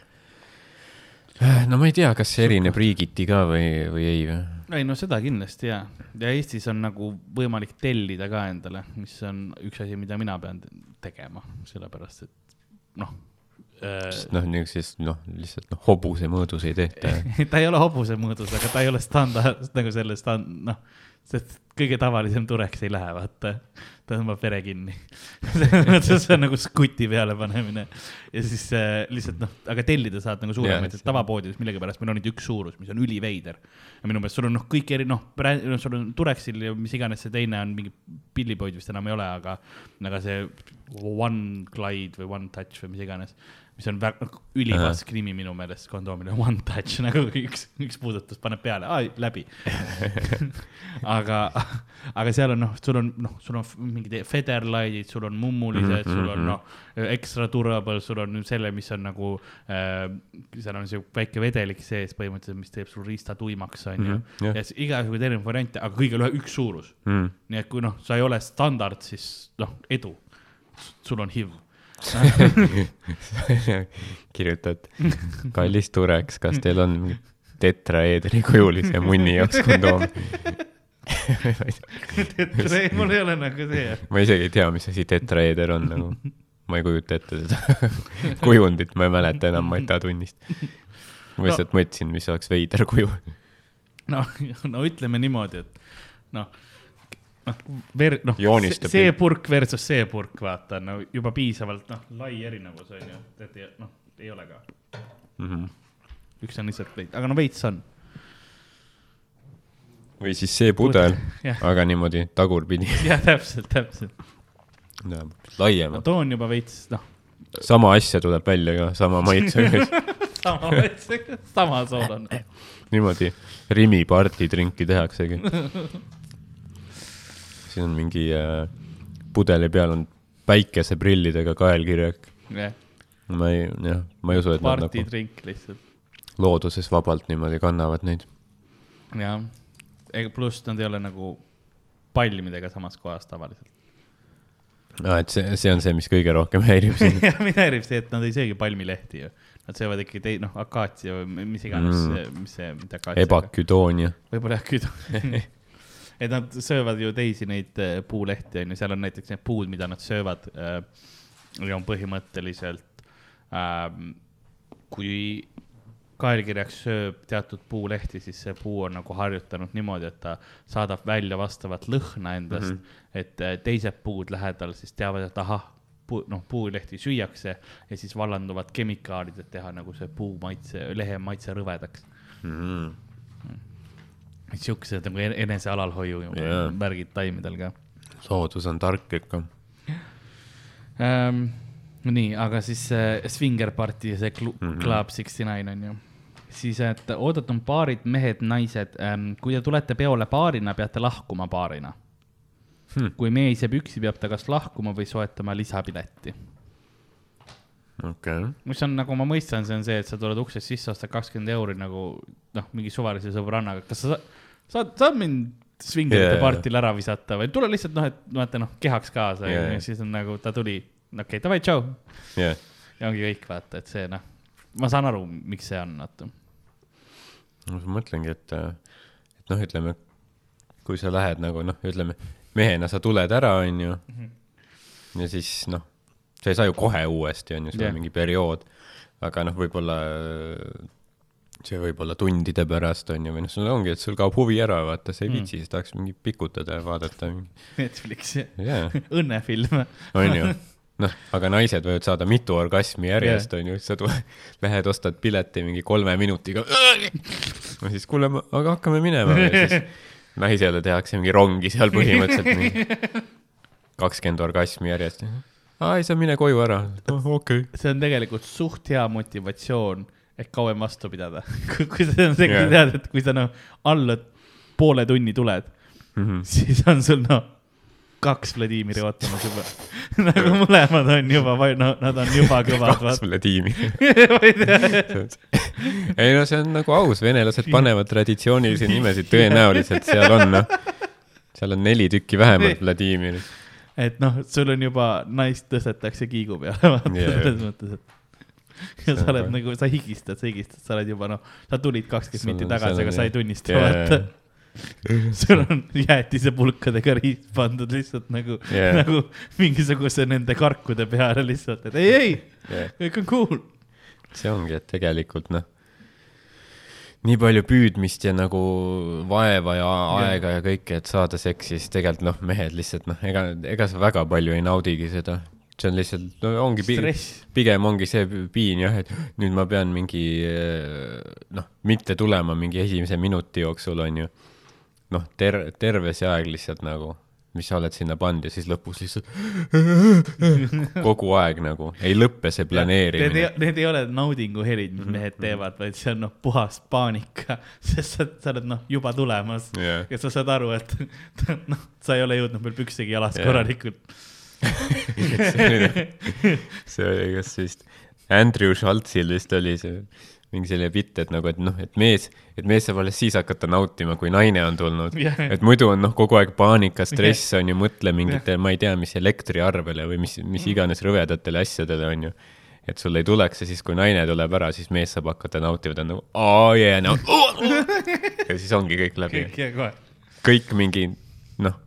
no ma ei tea, kas see erineb riigiti ka või, või ei või? ei no seda kindlasti ja, ja Eestis on nagu võimalik tellida ka endale, mis on üks asi, mida mina pean te- tegema, sellepärast et noh äh, noh, niisuguses noh, lihtsalt noh, hobuse mõõdus ei tehta. ta ei ole hobuse mõõdus, aga ta ei ole standard nagu selle stand-, noh, sest kõige tavalisem tureks ei lähe, vaata. Ta tõmbab vere kinni. see on nagu skuti peale panemine ja siis äh, lihtsalt noh, aga tellida saad nagu suuremaid yeah,, tavapoodides millegipärast meil on nüüd üks suurus, mis on üliveider. ja minu meelest sul on noh, kõik eri noh, no sul on Turexil ja mis iganes see teine on mingi pillipoid vist enam ei ole, aga, aga see One Glide või One Touch või mis iganes, mis on väga noh, ülivask nimi minu meelest kondoomile, One Touch nagu üks, üks puudutus paneb peale, läbi. aga, aga seal on noh, sul on noh, sul on mingid Federlight'id, sul on mummulised mm, -hmm. sul on noh, extra durable, sul on selle, mis on nagu äh,, seal on siuke väike vedelik sees põhimõtteliselt, mis teeb sul riista tuimaks, onju Mhm, jah. ja siis igasuguseid erinevaid variante, aga kõigil ühe, üks suurus. Mm. nii et kui noh, sa ei ole standard, siis noh, edu. sul on HIV. kirjutad, kallis Tureks, kas teil on tetraeedri kujulise munni jaoks kondoom? see, mul ei ole nagu see. ma isegi ei tea, mis asi tetraeeder on nagu, ma ei kujuta ette seda kujundit, ma ei mäleta enam Mata tunnist. ma lihtsalt mõtlesin, mis oleks veider kuju. noh, no ütleme niimoodi, et noh, noh, ver-, noh, see purk versus see purk, vaata, no juba piisavalt, noh, lai erinevus on ju, et ei- noh, ei ole ka. Mhm. üks on lihtsalt veits, aga no veits on. või siis see pudel, jah, aga niimoodi tagurpidi, jah, täpselt, täpselt. ma laiemalt. toon juba veits, noh, sama asja tuleb välja ka, sama maitsega, sama veits, sama sool on. niimoodi Rimi partitrinki tehaksegi. Siin on mingi äh, pudeli peal on päikeseprillidega kaelkirjak. jah, ma ei, jah, ma ei usu, et nad nagu partitrink lihtsalt, looduses vabalt niimoodi kannavad neid. jah. ega pluss nad ei ole nagu palmidega samas kohas tavaliselt. aa, et see, see on see, mis kõige rohkem häirib sind. mind häirib see, et nad ei söögi palmilehti ju. Nad söövad ikkagi tei-, noh, akaatsia või mis iganes Mm. mis see, mida akaatsia. Ebaküdoonia. võib-olla jah, küd-. Et nad söövad ju teisi neid äh, puulehti on ju, seal on näiteks need puud, mida nad söövad äh,. on põhimõtteliselt äh,, kui kaelkirjaks sööb teatud puulehti, siis see puu on nagu harjutanud niimoodi, et ta saadab välja vastavat lõhna endast mm, -hmm. et äh, teised puud lähedal siis teavad, et ahah, puu, noh, puulehti süüakse ja siis vallanduvad kemikaalid, et teha nagu see puu maitse, lehe maitse rõvedaks Mm. et siuksed nagu en- enese alalhoiu Jaa. yeah. märgid taimedel ka loodus on tark ikka. ähm,. nii, aga siis äh, Swinger Party ja see Clu- mm Mhm. -hmm. Club Sixty Nine on ju. siis, et oodatud paarid, mehed, naised, kui te tulete peole paarina, peate lahkuma paarina Hmm. kui mees jääb üksi, peab ta kas lahkuma või soetama lisapileti. okei, mis on nagu ma mõistan, see on see, et sa tuled uksest sisse, ostad kakskümmend euri nagu noh, mingi suvalise sõbrannaga, kas sa saad, saad mind svingerite yeah, jaa. partile ära visata või tule lihtsalt noh, et vaata noh, kehaks kaasa yeah, jaa. ja siis on nagu ta tuli, okei okay,, davai, tšau. jah, ja ongi kõik, vaata, et see noh, ma saan aru, miks see on, vaata. ma mõtlengi, et, et noh, ütleme, kui sa lähed nagu noh, ütleme mehena sa tuled ära, onju. ja siis noh, sa ei saa ju kohe uuesti, onju, sul Jah. on mingi periood. aga noh, võib-olla see võib olla tundide pärast, onju, või noh, sul ongi, et sul kaob huvi ära, vaata, sa ei Mm. viitsi, siis tahaks mingi pikutada ja vaadata. Netflix, jaa, õnnefilm. onju. noh, aga naised võivad saada mitu orgasmi järjest, onju, siis sa tule-, lähed, ostad pileti mingi kolme minutiga. no siis kuule, aga hakkame minema ja siis naisele tehakse mingi rongi seal põhimõtteliselt mingi kakskümmend orgasmi järjest. aa, ei sa mine koju ära. okei see on tegelikult suht hea motivatsioon, et kauem vastu pidada. kui kui see sa tead, et kui sa noh, alla poole tunni tuled, Mhm. siis on sul noh, kaks Vladimiri ootamas juba. nagu mõlemad on juba, no nad on juba kõvad, kaks ma ei no see on nagu aus, venelased panevad traditsioonilisi nimesid, tõenäoliselt seal on noh, seal on neli tükki vähemalt Vladimiri. Et noh, sul on juba naist tõstetakse kiigu peale, vaata Jaa, selles mõttes, et. ja sa oled nagu, sa higistad, sa higistad, sa oled juba noh, sa tulid kakskümmend minti tagasi, aga sa ei tunnista, Jaa, vaata sul on jäätisepulkadega riist pandud lihtsalt nagu yeah., nagu mingisuguse nende karkude peale lihtsalt, et ei, ei, Yeah. kõik on cool. see ongi, et tegelikult noh, nii palju püüdmist ja nagu vaeva ja aega ja kõike, et saada seksi, siis tegelikult noh, mehed lihtsalt noh, ega, ega sa väga palju ei naudigi seda. see on lihtsalt, no ongi stress, pigem ongi see piin jah, et nüüd ma pean mingi eh, noh, mitte tulema mingi esimese minuti jooksul onju. noh, ter-, terve see aeg lihtsalt nagu, mis sa oled sinna pannud ja siis lõpus lihtsalt kogu aeg nagu ei lõppe see Need planeerimine ei, need ei ole naudinguhelid, mis mehed teevad, vaid see on noh, puhas paanika, sest sa, sa oled noh, juba tulemas Jah. ja sa saad aru, et noh, sa ei ole jõudnud veel püksigi jalas Jah. korralikult. see oli kas vist Andrew Schultzil vist oli see mingi selline bitt, et nagu, et noh, et mees, et mees saab alles siis hakata nautima, kui naine on tulnud Jah. et muidu on noh, kogu aeg paanika, stress on ju, mõtle mingitele, ma ei tea, mis elektriarvele või mis, mis iganes rõvedatele asjadele on ju. et sul ei tuleks ja siis, kui naine tuleb ära, siis mees saab hakata nautima, ta on nagu oo jee, no ja siis ongi kõik läbi. kõik ja kohe. kõik mingi noh,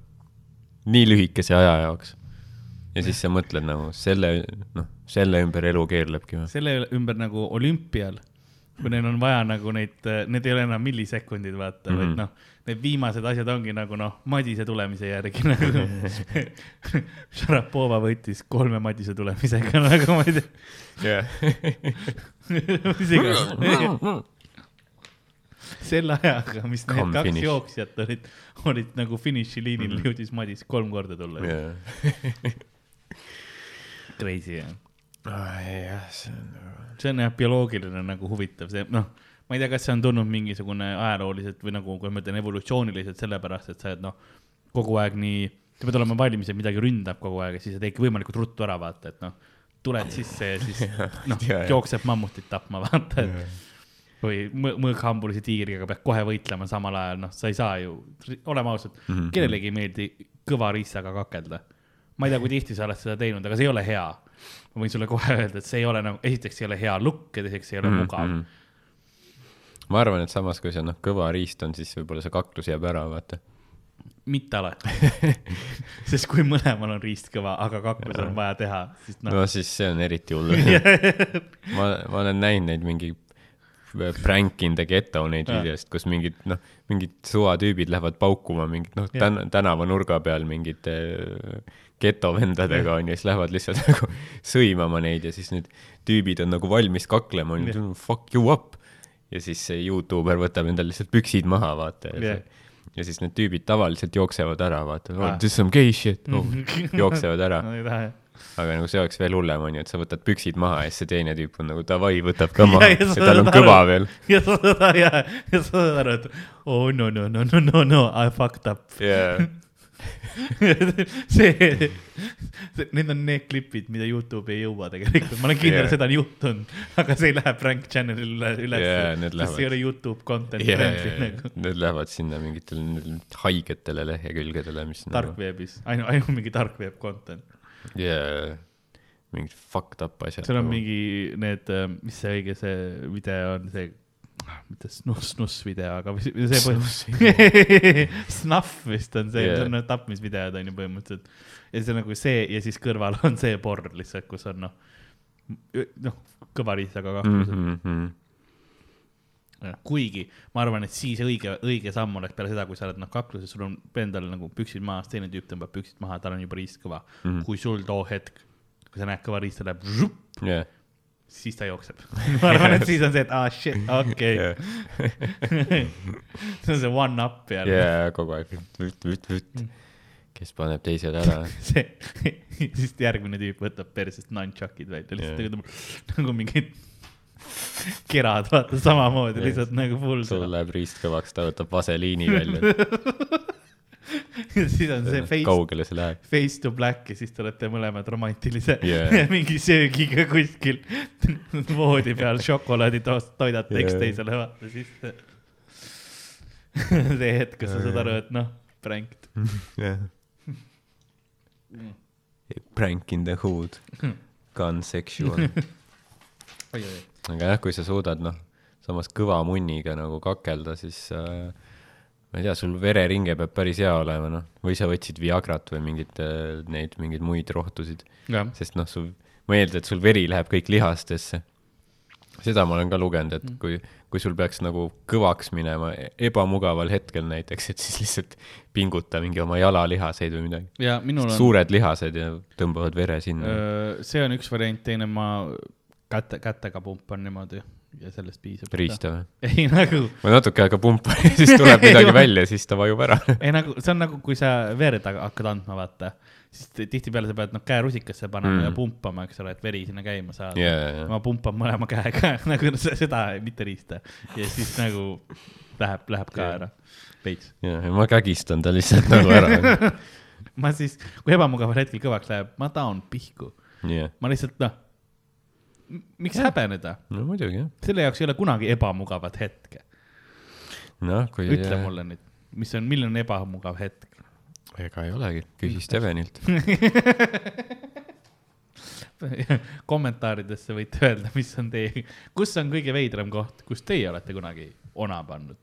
nii lühikese aja jaoks. ja siis sa mõtled nagu selle, noh, selle ümber elu keerlebki või? selle ümber nagu olümpial, kui neil on vaja nagu neid, need ei ole enam millisekundid, vaata mm, -hmm. Mhm. vaid noh, need viimased asjad ongi nagu noh, Madise tulemise järgi nagu. Šarapova võitis kolme Madise tulemisega nagu ma ei tea, jah, mis iganes. selle ajaga, mis need Come kaks finish. jooksjat olid, olid nagu finišiliinil mm, -hmm. jõudis Madis kolm korda tulla. jah. Crazy jah. jah, see on see on jah, bioloogiline nagu huvitav, see noh, ma ei tea, kas see on tulnud mingisugune ajalooliselt või nagu, kui ma ütlen evolutsiooniliselt sellepärast, et sa oled noh, kogu aeg nii, sa pead olema valmis, et midagi ründab kogu aeg ja siis sa teedki võimalikult ruttu ära, vaata, et noh, tuled sisse ja siis noh jookseb mammutit tapma, vaata, et või mõ- mõõghambulise tiigriga pead kohe võitlema samal ajal, noh, sa ei saa ju, oleme ausad mm, Mhm. -hmm. kellelegi ei meeldi kõva riistaga kakelda. ma ei tea, kui tihti sa oled seda teinud, aga see ei ole hea. Ma võin sulle kohe öelda, et see ei ole nagu, esiteks ei ole hea look ja teiseks ei ole mugav mm. mhm. ma arvan, et samas, kui see noh, kõva riist on, siis võib-olla see kaklus jääb ära, vaata. mitte alati. sest kui mõlemal on riist kõva, aga kaklus on vaja teha, siis noh no siis see on eriti hull. ma, ma olen näinud neid mingi prank in the ghetto neid videosid, kus mingid noh, mingid suvatüübid lähevad paukuma mingit noh, tänavanurga peal mingite äh, getovendadega onju, siis lähevad lihtsalt nagu sõimama neid ja siis need tüübid on nagu valmis kaklema, onju, fuck you up. ja siis see Youtuber võtab endal lihtsalt püksid maha, vaata see ja siis need tüübid tavaliselt jooksevad ära, vaata Ah. oh,, this is some gay shit oh,, jooksevad ära. no aga nagu see oleks veel hullem, onju, et sa võtad püksid maha ja siis see teine tüüp on nagu davai, võtab ka maha Ja- ja, ja tal on kõva aru. veel. ja sa saad, ja, ja sa saad aru, et oh no, no, no, no, no, no I fucked up. jaa, see, see, need on need klipid, mida Youtube ei jõua tegelikult, ma olen kindel yeah., seda on juhtunud, aga see ei lähe prank channel'il üle, üles need sest see lähevad. ei ole Youtube content jaa, friendly jaa, nagu need lähevad sinna mingitele haigetele lehekülgedele, mis nagu- darkveebis, ainu-, ainult mingi darkveeb content. jaa, mingid fucked up asjad. seal on mingi need, mis see õige see video on, see, mitte snuss, snuss video, aga see põhimõtteliselt, snuff vist on see yeah., see on tapmisvideod on ju põhimõtteliselt. ja see on nagu see ja siis kõrval on see porn lihtsalt, kus on noh, noh, kõva riistaga kaklused mm. mm. -hmm. kuigi ma arvan, et siis õige, õige samm oleks peale seda, kui sa oled noh kakluses, sul on endal nagu püksid maas, teine tüüp tõmbab püksid maha, tal on juba riist kõva mm. -hmm. kui sul too hetk, kui sa näed kõva riista läheb, jah, siis ta jookseb. ma arvan, et siis on see, et aa ah, shit, okei jah, see on see one up jälle. jaa, kogu aeg vütt, vütt, vütt. kes paneb teised ära. see, siis järgmine tüüp võtab persest nunchuckid välja, lihtsalt Jaa. nagu, nagu mingid kerad, vaata samamoodi, lihtsalt nagu full. sul läheb riist kõvaks, ta võtab vaseliini välja. Ja siis on see face, kaugele see läheb? face to black ja siis te olete mõlemad romantilise yeah. mingi söögiga kuskil voodi peal šokolaadi toidate Jaa. üksteisele, vaata siis see, hetk, kus sa saad aru, et noh, pranked. jah. Prank in the hood, gun sexual. aga jah, kui sa suudad noh, samas kõva munniga nagu kakelda, siis äh, ma ei tea, sul vereringe peab päris hea olema, noh, või sa võtsid Viagrat või mingit äh, neid mingeid muid rohtusid, sest noh, sul, ma eeldan, et sul veri läheb kõik lihastesse. seda ma olen ka lugenud, et kui, kui sul peaks nagu kõvaks minema e- ebamugaval hetkel näiteks, et siis lihtsalt pinguta mingi oma jalalihaseid või midagi. ja on, suured lihased ja tõmbavad vere sinna. see on üks variant, teine ma käte, kätega pumpan niimoodi ja sellest piisab. riista või? ei nagu, ma natuke aega pumpan ja siis tuleb midagi välja, siis ta vajub ära. ei nagu, see on nagu, kui sa verd hakkad andma, vaata, siis tihtipeale sa pead noh käe rusikasse panema Mm. ja pumpama, eks ole, et veri sinna käima saada ja, ja, ja, ma pumpan mõlema käega nagu se- seda, mitte riista ja siis nagu läheb, läheb ka Jah. ära, veits. ja, ja ma kägistan ta lihtsalt nagu ära. ma siis, kui ebamugaval hetkel kõvaks läheb, ma taon pihku, jah, ma lihtsalt noh, miks häbeneda, no muidugi jah. selle jaoks ei ole kunagi ebamugavat hetke, noh, kui. ütle mulle nüüd, mis on, milline on ebamugav hetk? ega ei olegi, küsi Stevenilt. kommentaaridesse võite öelda, mis on teie, kus on kõige veidram koht, kus teie olete kunagi ona pannud?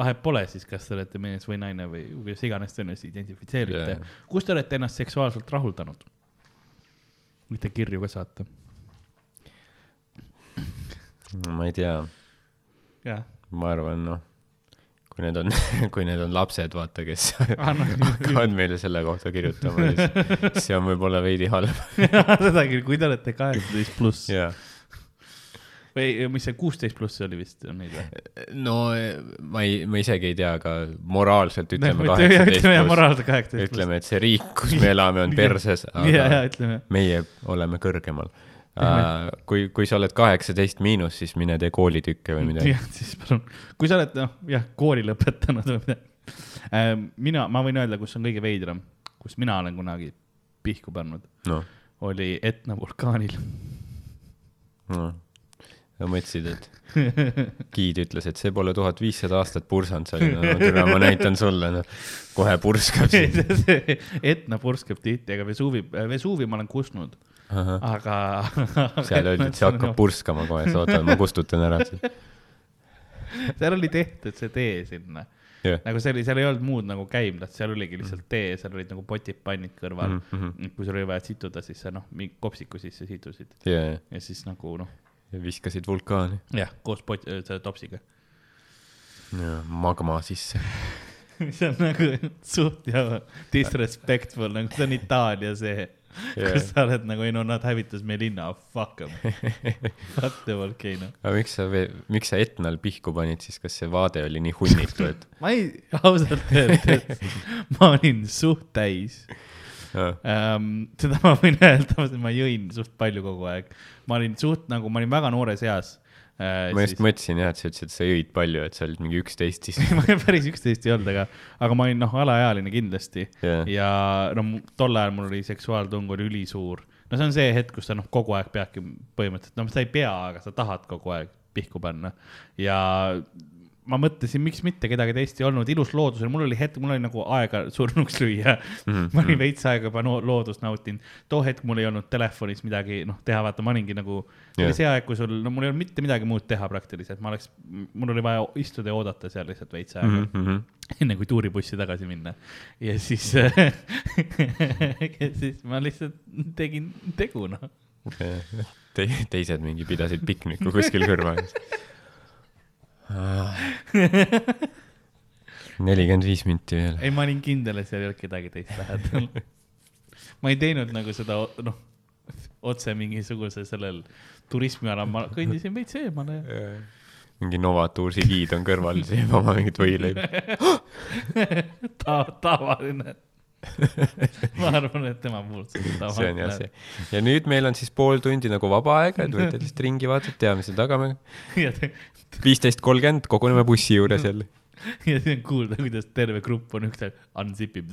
vahet pole siis, kas te olete mees või naine või kuidas iganes te ennast identifitseerite yeah., kus te olete ennast seksuaalselt rahuldanud? võite kirju ka saata. Ma ei tea, jah, ma arvan, noh, kui need on, kui need on lapsed, vaata, kes Anna- hakkavad meile selle kohta kirjutama, siis see on võib-olla veidi halb. seda küll, kui te olete kaheksateist pluss jaa. või mis see kuusteist pluss oli vist on neid või? no ma ei, ma isegi ei tea, aga moraalselt ütleme kaheksateist pluss. ütleme, et see riik, kus me elame, on perses, aga ütleme, meie oleme kõrgemal. kui, kui sa oled kaheksateist miinus, siis mine tee koolitükke või midagi. jah, siis palun, kui sa oled noh, jah, kooli lõpetanud või midagi. mina, ma võin öelda, kus on kõige veidram, kus mina olen kunagi pihku pannud, noh, oli Etna vulkaanil. sa mõtlesid, et giid ütles, et see pole tuhat viissada aastat pursanud, sa olid, no tere, ma näitan sulle, noh. kohe purskab sind. Etna purskab tihti, aga Vesuvi, Vesuvi ma olen kustnud, aga. seal öeldi, et see hakkab purskama kohe, sa oota, ma kustutan ära siis. seal oli tehtud see tee sinna jah, nagu see oli, seal ei olnud muud nagu käimlat, seal oligi lihtsalt tee, seal olid nagu potid, pannid kõrval mm. Mhm, -hmm. kui sul oli vaja situda, siis sa noh, mingi kopsiku sisse situsid ja, ja siis nagu noh, ja viskasid vulkaani jah, koos pot-, selle topsiga. magma sisse. mis on nagu suht ja disrespectful, nagu see on Itaalia see Jah. kus sa oled nagu, ei no nad hävitas meie linna, fuck em. Fuck the volcano. aga miks sa, miks sa Etnal pihku panid siis, kas see vaade oli nii hunnitu, et ma ei, ausalt öeldes, ma olin suht täis. ähm, seda ma võin öelda, ma jõin suht palju kogu aeg. ma olin suht nagu, ma olin väga noores eas. Ma just siis... mõtlesin jah, et sa ütlesid, et sa jõid palju, et sa olid mingi üksteist siis ma päris üksteist ei olnud, aga, aga ma olin noh, alaealine kindlasti yeah. ja no tol ajal mul oli seksuaaltung oli ülisuur. no see on see hetk, kus sa noh, kogu aeg peadki põhimõtteliselt, noh, sa ei pea, aga sa tahad kogu aeg pihku panna ja ma mõtlesin, miks mitte kedagi teist ei olnud, ilus loodus oli, mul oli hetk, mul oli nagu aega surnuks lüüa mm. -hmm. ma olin mhm. veits aega juba no, loodust nautinud. too hetk mul ei olnud telefonis midagi, noh, teha, vaata, ma olingi nagu yeah., oli see aeg, kui sul, no mul ei olnud mitte midagi muud teha praktiliselt, ma oleks, mul oli vaja istuda ja oodata seal lihtsalt veits aega mm. -hmm. enne kui tuuribussi tagasi minna. ja siis ja siis ma lihtsalt tegin tegu, noh Te. teised mingi pidasid pikniku kuskil kõrval nelikümmend viis minti veel. ei, ma olin kindel, et seal ei olnud kedagi teist lähedal. Ma ei teinud nagu seda, noh, otse mingisuguse sellel turismialal, ma kõndisin veits eemale. Ja mingi Novatuursi giid on kõrval, sööb oma mingit võileiba Ta, tavaline ma arvan, et tema puhul tavaline. see on jah see. ja nüüd meil on siis pool tundi nagu vaba aega, et võite lihtsalt ringi vaadata, teame seda tagamäe viisteist kolmkümmend, koguneme bussi juures jälle. ja siis on kuulda, kuidas terve grupp on üksteist unsip ib.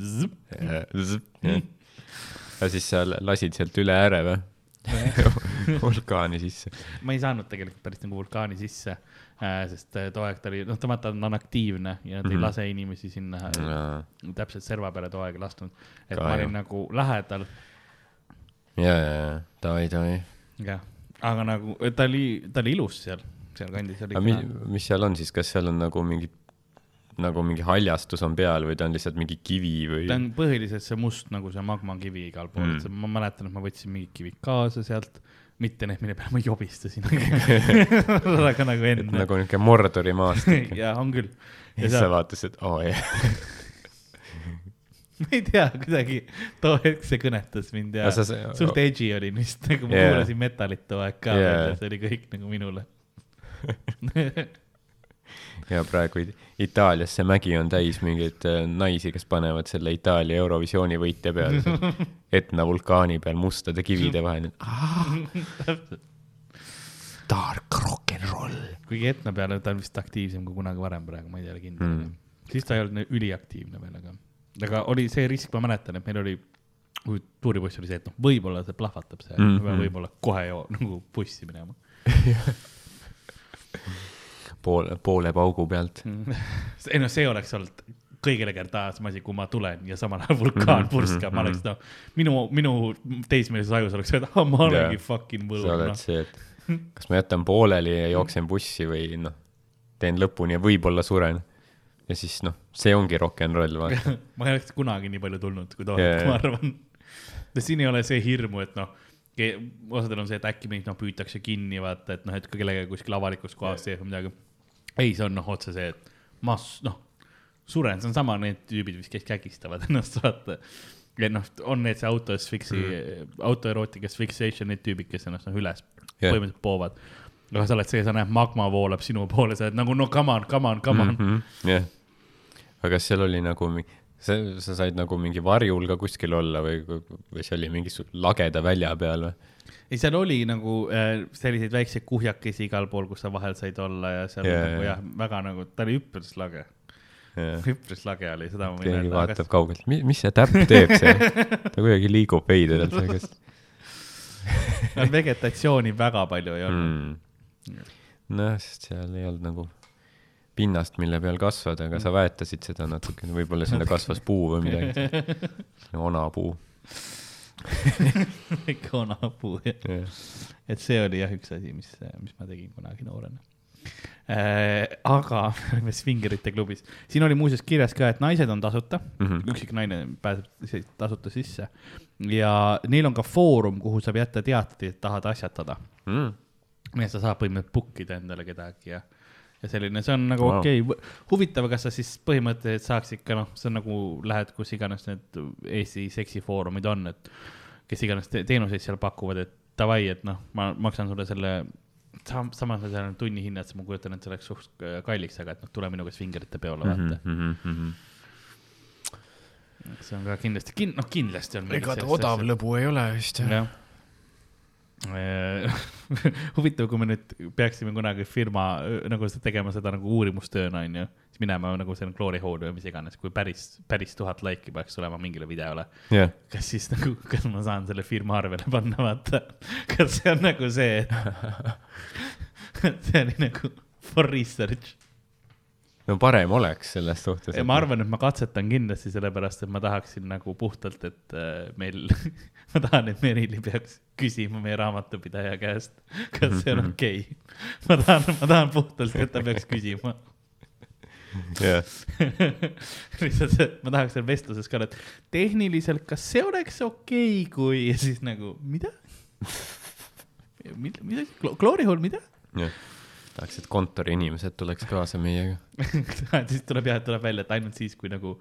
ja siis sa lasid sealt üle ääre või? vulkaani sisse. ma ei saanud tegelikult päris nagu vulkaani sisse, äh, sest äh, too aeg ta oli, noh, ta vaata on aktiivne ja ta mm -hmm. ei mhm. lase inimesi sinna ja. täpselt serva peale too aeg ei lasknud. et Ka, ma olin jah. nagu lähedal. ja, ja, ja, davai, davai. jah, aga nagu ta oli, ta oli ilus seal sealkandis oli. mis, mis seal on siis, kas seal on nagu mingi, nagu mingi haljastus on peal või ta on lihtsalt mingi kivi või? ta on põhiliselt see must nagu see magmakivi igal pool mm., ma mäletan, et ma võtsin mingid kivid kaasa sealt, mitte need, mille peale ma jobistasin aga nagu enne. nagu niisugune Mordori maastik jaa, on küll. ja siis sa vaatasid, oo jah ma ei tea, kuidagi too hetk see kõnetas mind ja sa, suht edgy olin vist, nagu ma yeah. kuulasin metalit too aeg ka yeah. ja see oli kõik nagu minule ja praegu Itaalias see mägi on täis mingeid äh, naisi, kes panevad selle Itaalia Eurovisiooni võitja peale Etna vulkaani peal mustade kivide vahel. Dark rock n roll. kuigi Etna peal ta on vist aktiivsem kui kunagi varem praegu, ma ei tea kindel mm.. siis ta ei olnud üliaktiivne veel, aga, aga oli see risk, ma mäletan, et meil oli kui tuuribuss oli see, et noh, võib-olla see plahvatab seal mm -hmm., võib-olla kohe ju nagu bussi minema poole, poole paugu pealt ei noh, see oleks olnud kõige legendaarsem asi, kui ma tulen ja samal ajal vulkaan mhm, purskab, ma oleks noh, minu, minu teismelises ajus oleks öelnud, ah ma olengi fucking võlur. sa oled no. see, et kas ma jätan pooleli ja jooksen bussi või noh, teen lõpuni ja võib-olla suren. ja siis noh, see ongi rock n roll, vaata ma ei oleks kunagi nii palju tulnud, kui too hetk yeah., ma arvan. siin ei ole see hirmu, et noh osadel on see, et äkki meid noh, püütakse kinni, vaata, et noh, et kellegagi kuskil avalikus kohas teeb midagi. Ei, see on noh, otse see, et ma noh, suren, see on sama need tüübid kes kägistavad ennast, vaata. ja noh, on need see autosfiksi mm., autoerootikas fixation, need tüübid, kes ennast noh üles yeah. põhimõtteliselt poovad. aga sa oled see, sa näed, magma voolab sinu poole, sa oled nagu no come on, come on, come on mm. -hmm. yeah., aga kas seal oli nagu mingi sa, sa said nagu mingi varjul ka kuskil olla või, või see oli mingi lageda välja peal või? Ei, seal oli nagu äh, selliseid väikseid kuhjakesi igal pool, kus sa vahel said olla ja seal yeah, nagu jah, väga nagu, ta oli üpris lage. Yeah.. üpris lage oli, seda ma võin öelda. keegi vaatab kas... kaugelt, mis see täpp teeb seal? Ta kuidagi liigub veidralt sellest vegetatsiooni väga palju ei olnud. Mm.. nojah, sest seal ei olnud nagu pinnast, mille peal kasvada, aga sa väetasid seda natukene, võib-olla sinna kasvas puu või midagi. onapuu ikka onapuu, jah. et see oli jah üks asi, mis, mis ma tegin kunagi noorena äh,. aga olime Svingerite klubis, siin oli muuseas kirjas ka, et naised on tasuta mm, -hmm. üksik naine pääseb tasuta sisse ja neil on ka foorum, kuhu saab jätta teateid, et tahad asjatada mm. et sa saad põhimõtteliselt book ida endale kedagi ja ja selline, see on nagu wow. okei okay., huvitav, kas sa siis põhimõtteliselt saaks ikka noh, see on nagu lähed, kus iganes need Eesti seksifoorumid on, et kes iganes te teenuseid seal pakuvad, et davai, et noh, ma maksan sulle selle sam, samas seal on tunnihinnad, siis ma kujutan, et see oleks suht kalliks, aga et noh, tule minuga svingerite peole, vaata mm. -hmm, mm -hmm. see on ka kindlasti kin-, noh, kindlasti on. ega ta odav lõbu ei ole vist jah. jah. huvitav, kui me nüüd peaksime kunagi firma öö, nagu tegema seda nagu uurimustööna onju, siis minema nagu see Glory Hole või mis iganes, kui päris, päris tuhat laiki peaks tulema mingile videole. jah, kas siis nagu, kas ma saan selle firma arvele panna, vaata. kas see on nagu see, et see oli nagu for research. No parem oleks selles suhtes. ma arvan, et ma katsetan kindlasti sellepärast, et ma tahaksin nagu puhtalt, et äh, meil, ma tahan, et Merili peaks küsima meie raamatupidaja käest, kas see on okei okay.. ma tahan, ma tahan puhtalt, et ta peaks küsima. jah, lihtsalt see, ma tahaks seal vestluses ka, et tehniliselt, kas see oleks okei okay,, kui ja siis nagu, mida? mida, mida, Glory Hall, mida? jah. tahaks, et kontori inimesed tuleks kaasa meiega. siis tuleb jah, tuleb välja, et ainult siis, kui nagu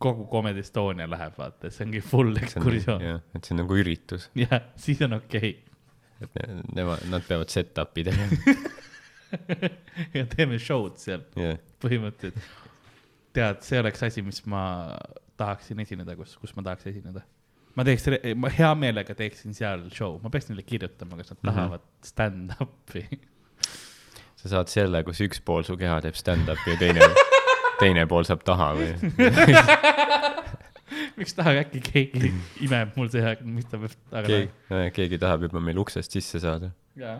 kogu Comedy Estonia läheb, vaata, see ongi full ekskursioon. jah, et see on nagu üritus, jah, siis on okei et ne- nemad, nad peavad set-up'i tegema. okay.. ja teeme show'd seal jah, põhimõtteliselt. tead, see oleks asi, mis ma tahaksin esineda, kus, kus ma tahaks esineda. ma teeks, ma hea meelega teeksin seal show, ma peaks neile kirjutama, kas nad Mhm. tahavad stand-up'i. sa saad selle, kus üks pool su keha teeb stand-up'i ja teine, teine pool saab taha või? miks tahab äkki keegi imeb mul see mis ta peab taga keegi tegema?, keegi tahab juba meil uksest sisse saada. jaa,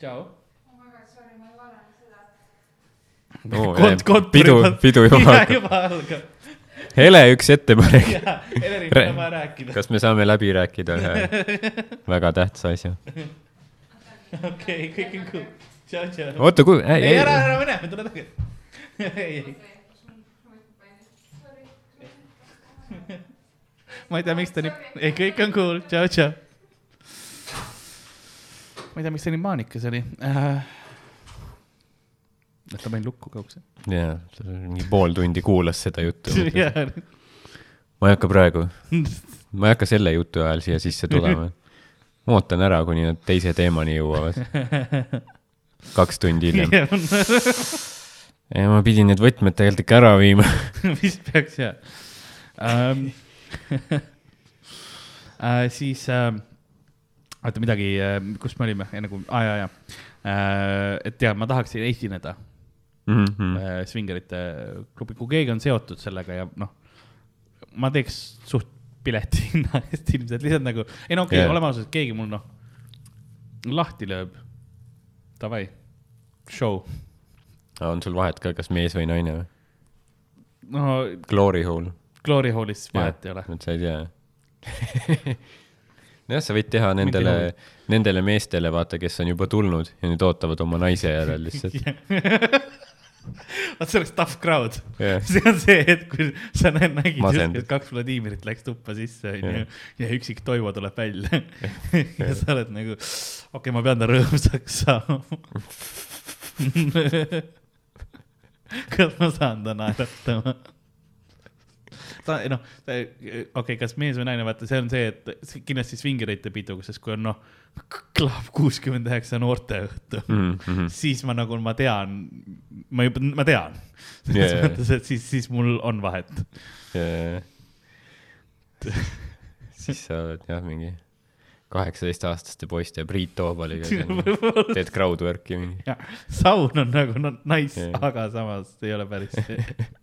tšau. Oo, Kont- jah, kontori pidu pidu juba hakkab. juba algab. Hele, üks ettepanek. Re- on vaja rääkida. kas me saame läbi rääkida ühe väga tähtsa asja? okei, kõik on cool. tšau, tšau. oota, kui, ei, ei, ära, ära mine, tule tagasi. ei, ei, ma ei tea, miks ta nii, ei, kõik on cool, tšau, tšau. ma ei tea, miks ta nii maanikas oli äh,. et ta pani lukku ka ukse. jaa, mingi pool tundi kuulas seda juttu. ma ei hakka praegu, ma ei hakka selle jutu ajal siia sisse tulema. ma ootan ära, kuni nad teise teemani jõuavad. kaks tundi hiljem. ja ma pidin need võtmed tegelikult ikka ära viima. vist peaks jah ähm. äh, siis äh,, oota midagi äh,, kus me olime, enne kui, aa jaa, jaa äh,. et tead, ma tahaksin esineda Mhm. äh, Svingerite klubi, kui keegi on seotud sellega ja noh, ma teeks suht pileti hinna eest ilmselt lihtsalt nagu, ei no okei okay, Jaa. yeah., oleme ausad, keegi mul noh lahti lööb. Davai, show. on sul vahet ka, kas mees või naine või? no Glory hole. Glory Hallis vahet ei ole. et sa ei tea. nojah, sa võid teha nendele nendele meestele, vaata, kes on juba tulnud ja nüüd ootavad oma naise järel lihtsalt. vot see oleks tough crowd Jah. see on see hetk, kui sa näed, nägid just, et kaks Vladimirit läks tuppa sisse, onju Jah., ja üksik Toivo tuleb välja. ja sa oled nagu, okei okay,, ma pean ta rõõmsaks saama. kas ma saan ta naeratama? ta, noh, okei okay,, kas mees või naine, vaata, see on see, et see kindlasti swingerite pidu, sest kui on noh, klaab kuuskümmend üheksa noorteõhtu Mm -hmm. siis ma nagu, ma tean, ma juba, ma tean. selles Jaa, jaa. mõttes, et siis, siis mul on vahet. siis sa oled jah, mingi kaheksateistaastaste poiste Priit Toobaliga teed crowdwork'i mingi. saun on nagu no, nice yeah., aga samas ei ole päris.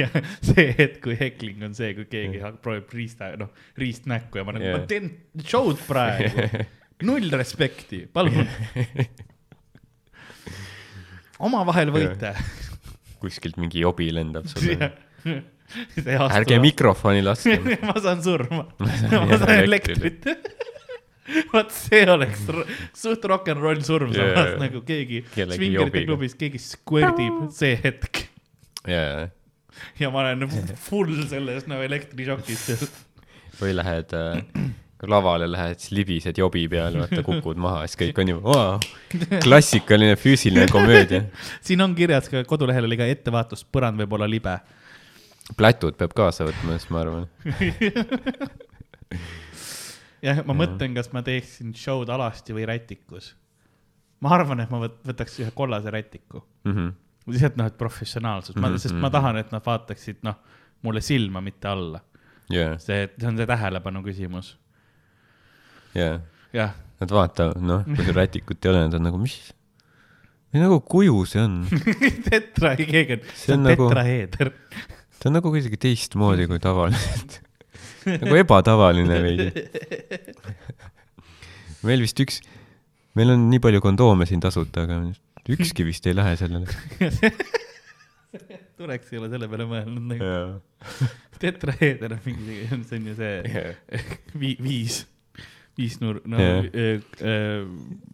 ja see hetk, kui hekling on see, kui keegi yeah. proovib riista, noh, riist näkku ja ma nagu yeah., ma teen show'd praegu. null respekti, palun. omavahel võite. kuskilt mingi jobi lendab sulle. ärge mikrofoni laske. ma saan surma, ma saan elektrit. vot see oleks suht rock n roll surm samas jaa. nagu keegi jobiga. klubis, keegi squirtib see hetk jaa, ja ma olen full selles nagu elektrišokis. või lähed äh, lavale lähed, siis libised jobi peal, vaata kukud maha, siis kõik on ju wow,, klassikaline füüsiline komöödia. siin on kirjas ka kodulehel oli ka ettevaatus, põrand võib olla libe. plätud peab kaasa võtma, siis ma arvan. jah, ma mõtlen, kas ma teeksin show'd alasti või rätikus. ma arvan, et ma võt-, võtaks ühe kollase rätiku Mm -hmm. Lihtsalt noh, et professionaalsus mm, -hmm. ma, sest ma tahan, et nad vaataksid noh, mulle silma, mitte alla. jaa, see, see on see tähelepanu küsimus. jah, Nad vaatavad, noh, kui sul rätikut ei ole, nad on nagu, mis, nagu kuju see on. tetraheeger, See see on on nagu- tetraheeder. ta on nagu kuidagi teistmoodi kui tavaliselt. nagu ebatavaline veidi. meil vist üks, meil on nii palju kondoome siin tasuta, aga ükski vist ei lähe sellele. tuleks ei ole selle peale mõelnud nagu. tetraheeder on mingi, see on ju see vi, viis, viis nur-, no Jah. yeah.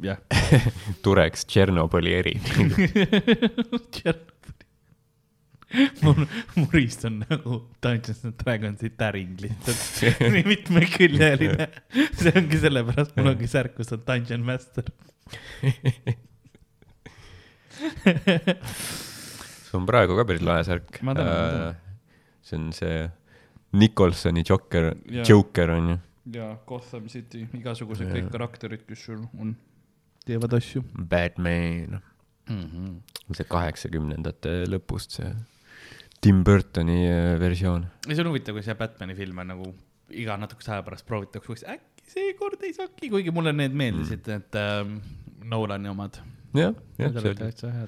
jah. Tureks Tšernobõli eri. mul, mu riist on nagu Dungeons and Dragonsi täring lihtsalt, nii mitmeküljeline. see ongi sellepärast, mul ongi särk, kus on Dungeon Master. See on praegu ka päris lahe särk. Tänan. see on see Nicholsoni Joker. Joker on ju. ja Gotham City, igasugused kõik karakterid, kes sul on, teevad asju Batman, mm. -hmm. see kaheksakümnendate lõpust see Tim Burtoni äh, versioon. see on huvitav, kui see Batman'i film on nagu iga natukese aja pärast proovitakse äkki seekord ei saki, kuigi mulle need meeldisid mm., need ähm, Nolani omad. jah, jah, see oli,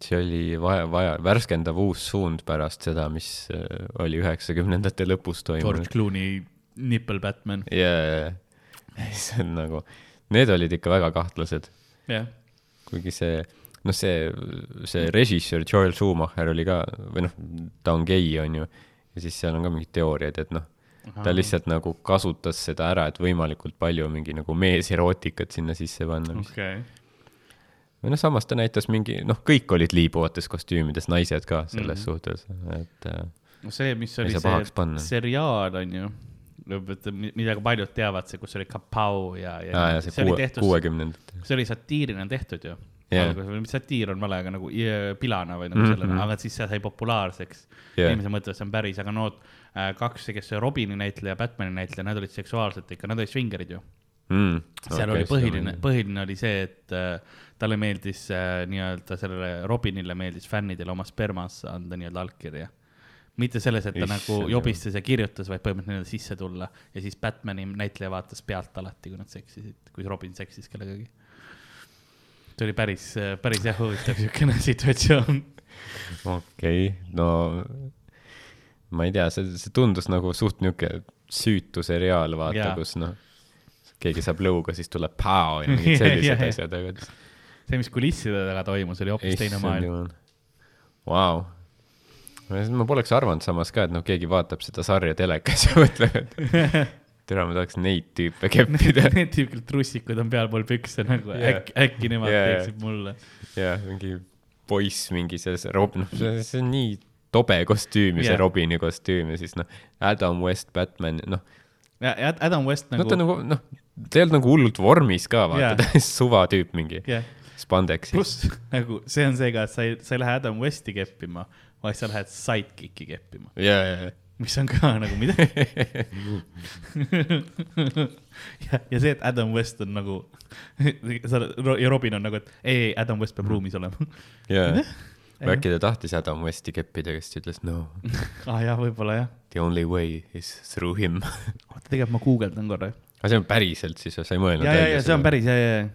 see oli vaja, vaja, värskendav uus suund pärast seda, mis äh, oli üheksakümnendate lõpus George toimunud. Clooney, Nipple Batman. ja, ja, ja, see on nagu, need olid ikka väga kahtlased, jah, kuigi see, noh, see, see režissöör Joel Schumacher oli ka, või noh, ta on gei, on ju, ja siis seal on ka mingid teooriad, et noh, ta lihtsalt nagu kasutas seda ära, et võimalikult palju mingi nagu meeserootikat sinna sisse panna, okei, või noh, samas ta näitas mingi, noh, kõik olid liibuvates kostüümides, naised ka selles mm -hmm. suhtes, et äh, no see, mis oli see seriaal on ju, mida ka paljud teavad, see, kus oli Kapau ja, ja, aa ja see oli kuue, tehtud, kuuekümnendate, see oli satiirina tehtud ju mitte satiir on vale, aga nagu pilana või nagu Mhm. sellena, aga siis see sai populaarseks Jah. inimesed mõtlevad, see on päris, aga no äh, kaks, kes see Robini näitleja, Batman'i näitleja, nad olid seksuaalsed ikka, nad olid svingerid ju. mm, seal okay, oli põhiline, põhiline oli see, et äh, talle meeldis äh, nii-öelda sellele Robinile meeldis fännidele oma spermas anda nii-öelda allkirja. mitte selles, et ta Issand nagu jobistas ja kirjutas, vaid põhimõtteliselt nii-öelda sisse tulla ja siis Batman'i näitleja vaatas pealt alati, kui nad seksisid, kui Robin seksis kellegagi. see oli päris, päris jah huvitav siukene situatsioon. okei okay,, no ma ei tea, see, see tundus nagu suht niuke süütu seriaal, vaata kus noh, keegi saab lõuga, siis tuleb pao ja mingid sellised Jah, jah. asjad, aga see, mis kulisside taga toimus, oli hoopis teine maailm. Vau. ma poleks arvanud samas ka, et noh, keegi vaatab seda sarja telekas ja mõtleb, et tere, ma tahaks neid tüüpe keppida Need tüübid trussikud on pealpool pükse nagu Jaa. äkki, äkki nemad jaa. teeksid mulle. ja mingi poiss mingi selles rob-, noh, see on nii tobe kostüüm ja see Jah. Robini kostüüm ja siis noh, Adam West Batman, noh, Adam West no nagu ta, nagu noh, ta ei olnud nagu hullult vormis ka, vaata Jaa. ta on suva tüüp mingi jah, spandeksis. pluss nagu see on see ka, et sa ei, sa ei lähe Adam Westi keppima, vaid sa lähed sidekicki keppima, ja, ja, mis on ka nagu mida. ja, ja see, et Adam West on nagu, sa ja Robin on nagu, et ei, ei, Adam West peab ruumis olema. ja, või äkki ta tahtis Adam Westi keppida, kes ütles no, aa ah, jah, võib-olla jah. the only way is through him. oota, tegelikult ma guugeldan korra. aga see on päriselt siis, sa ei mõelnud ja, ja, ja see on. päris, ja, ja, ja.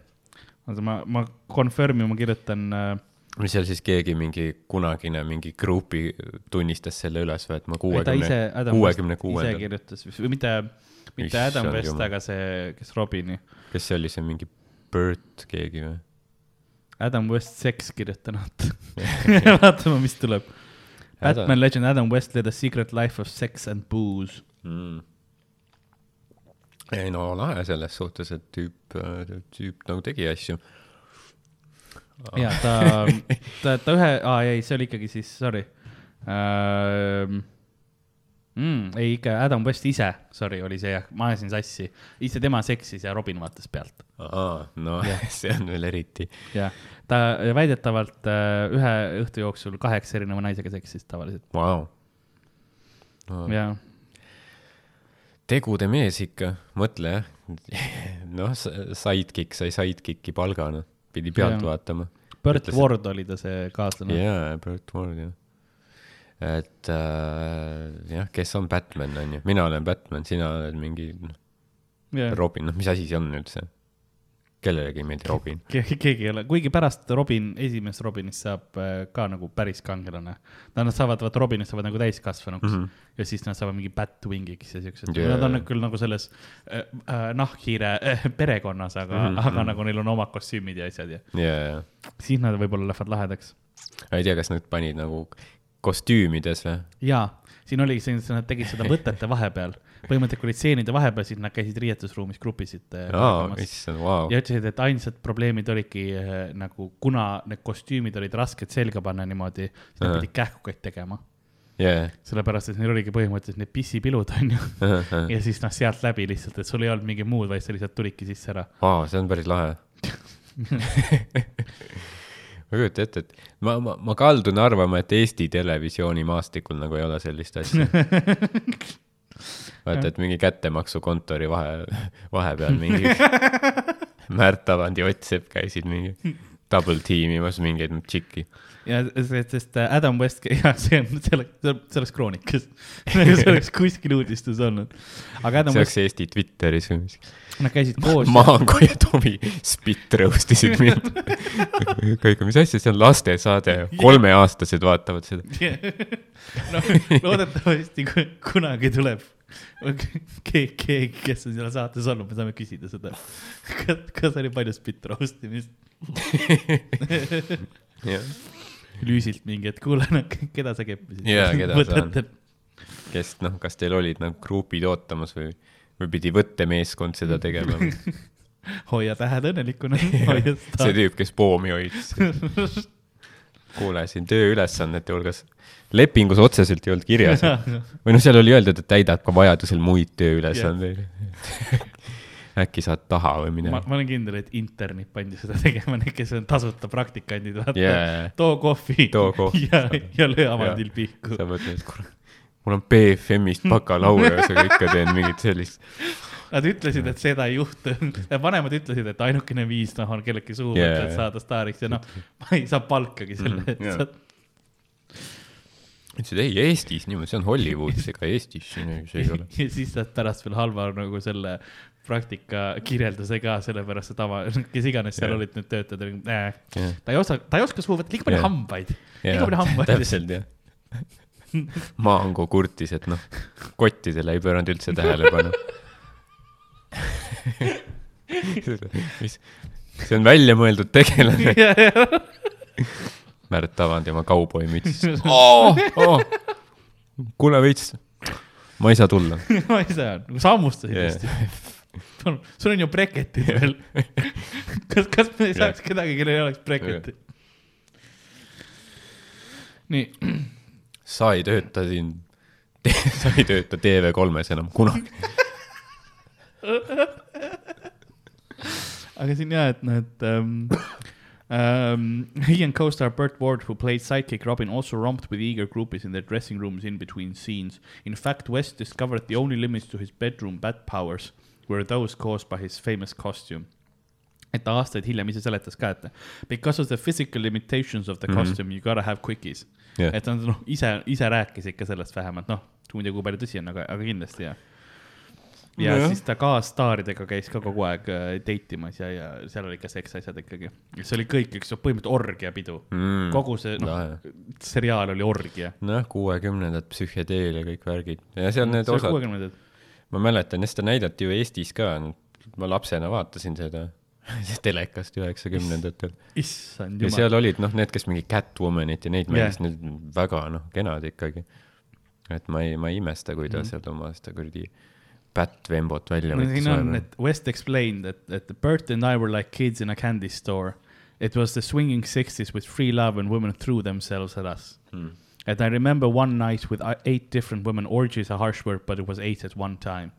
oota, ma, ma confirm'i, ma kirjutan äh, mis seal siis keegi mingi kunagine mingi grupi tunnistas selle üles või, et ma kuuekümne ise, Adam, West kuuekümne ise kuuendal, kirjutas, või mitte, mitte Adam Issand West, jumal. aga see, kes Robini. kes see oli, see mingi Bert keegi või? Adam West Sex kirjutanud. vaatame, mis tuleb. Batman legend Adam West led a secret life of sex and booze. mm.. Ei no lahe selles suhtes, et tüüp, tüüp nagu tegi asju. ja ta, ta, ta ühe, aa ei, see oli ikkagi siis, sorry ähm,. Mm, ei ikka Adam West ise, sorry, oli see jah, ma ajasin sassi. ise tema seksis ja Robin vaatas pealt. aa, no Jah. see on veel eriti. jah, ta väidetavalt äh, ühe õhtu jooksul kaheksa erineva naisega seksis tavaliselt. Vau. ja, tegude mees ikka, mõtle jah. noh, sidekick sai sidekicki palgana, pidi pealt Jah. vaatama. Bert Ütles, Ward oli ta see kaaslane jaa, Bert Ward jah. et äh, jah, kes on Batman, on ju, mina olen Batman, sina oled mingi noh, Yeah. Robin, noh, mis asi see on üldse? Kellelegi ei meeldi Robin. Ke- keegi ei ole, kuigi pärast Robin, esimesest Robinist saab äh, ka nagu päris kangelane. Nad saavad, vaata Robinist saavad nagu täiskasvanuks mm. -hmm. ja siis nad saavad mingi Batwingiks ja siuksed yeah., nad on küll nagu selles äh, äh, nahkhiire äh, perekonnas, aga mm, -hmm. aga mhm. nagu neil on omad kostüümid ja asjad ja ja, siis nad võib-olla lähevad lahedaks. ei tea, kas nad panid nagu kostüümides või? jaa, siin oligi see, et nad tegid seda võtete vahepeal, põhimõtteliselt kui olid stseenide vahepeal, siis nad käisid riietusruumis grupisid äh, tegemas. issand, vau. ja ütlesid, et ainsad probleemid olidki äh, nagu, kuna need kostüümid olid rasked selga panna niimoodi, siis nad Ahah. pidid kähkukaid tegema. jaa, sellepärast, et neil oligi põhimõtteliselt need pissipilud, onju. ja siis noh, sealt läbi lihtsalt, et sul ei olnud mingit muud, vaid sa lihtsalt tulidki sisse ära. vau, see on päris lahe. ma ei kujuta ette, et ma, ma, ma kaldun arvama, et Eesti televisioonimaastikul nagu ei ole sellist asja. vaata, et mingi kättemaksukontori vahe, vahepeal mingi Märt Avand ja Ott Sepp käisid mingi double tiimimas mingeid tšikki. ja sest äh, Adam West, jah, see on, see oleks, see oleks kroonikas. see oleks kuskil uudistes olnud. see West, oleks Eesti Twitteris või mis. Nad käisid koos. Maango ja Tomi spit roast isid mind. kõik, mis asja, see on lastesaade, kolmeaastased vaatavad seda. noh, loodetavasti ku- kunagi tuleb keegi, keegi, kes on seal saates olnud, me saame küsida seda. kas, kas oli palju spit roast imist? Lüüsilt mingi, et kuule, keda sa keppisid? Jaa, keda sa kes noh, kas teil olid nagu grupid ootamas või, või pidi võttemeeskond seda tegema? hoia tähed õnnelikuna. see tüüp, kes poomi hoidis. kuule, siin tööülesannete hulgas, lepingus otseselt ei olnud kirjas. või noh, seal oli öeldud, et täidab ka vajadusel muid tööülesandeid. äkki saad taha või midagi. ma olen kindel, et internid pandi seda tegema, need, kes on tasuta praktikandid, vaata Jaa. too kohvi. Too kohvi. ja, ja löö avandil pihku. sa mõtled, et kurat, mul on BFM-ist bakalaureus, aga ikka teen mingit sellist. Nad ütlesid, et seda ei juhtu. vanemad ütlesid, et ainukene viis, noh, on kellegi suhu Jaa, võtta, et saada staariks ja noh, ma ei saa palkagi selle mm,, et sa ütlesid ei, Eestis niimoodi, see on Hollywoodis, ega Eestis siin ei- see ei ole. ja siis saad pärast veel halva nagu selle praktika kirjelduse ka, sellepärast et ava, kes iganes seal Jah. olid need töötajad, äh, Jah. ta ei osa, ta ei oska suhu võtta, liiga palju Jah. hambaid, liiga palju hambaid. täpselt jah. Maango kurtis, et noh, kottidele ei pööranud üldse tähelepanu. mis, see on väljamõeldud tegelane. Märt Avand ja oma kauboimütsis oh,. Oh. kuule veits, ma ei saa tulla. ma ei saa, nagu sa hammustasid Jah. hästi. palun, sul on ju breketid veel. kas, kas me ei saaks kedagi, kellel ei oleks breketid? nii, sa ei tööta siin, sa ei tööta TV3-s enam kunagi. aga siin jah, et need um, um, he and co-star Burt Ward, who played sidekick Robin, also romped with eager groupies in their dressing rooms in between scenes. In fact, West discovered the only limits to his bedroom bat powers were those caused by his famous costume. Et ta aastaid hiljem ise seletas ka, et because of the physical limitations of the costume you gotta have quickies Jah. et ta noh, ise, ise rääkis ikka sellest vähemalt, noh, ma ei tea, kui palju tõsi on, aga, aga kindlasti jah. ja Nojah. siis ta kaasstaaridega käis ka kogu aeg äh, date imas ja, ja seal oli ka seksasjad ikkagi. see oli kõik üks põhimõtteliselt orgiapidu mm.. kogu see, noh lahe., seriaal oli orgia. noh, kuuekümnendad psühhedeel ja kõik värgid ja seal need osad, kuuekümnendad. ma mäletan, ja seda näidati ju Eestis ka, ma lapsena vaatasin seda telekast üheksakümnendatel. issand ja jumal. seal olid noh, need, kes mingi Catwomanit ja neid Jah. mängisid, need väga noh, kenad ikkagi. et ma ei, ma ei imesta, kui ta Mhm. sealt oma seda kuradi Bat-Vembot välja no võttis siin on, et West explained that, that Bert and I were like kids in a candy store. It was the swinging sixties with free love and women threw themselves at us Hmm. And I remember one night with uh, eight different women, orgy is a harsh word, but it was eight at one time.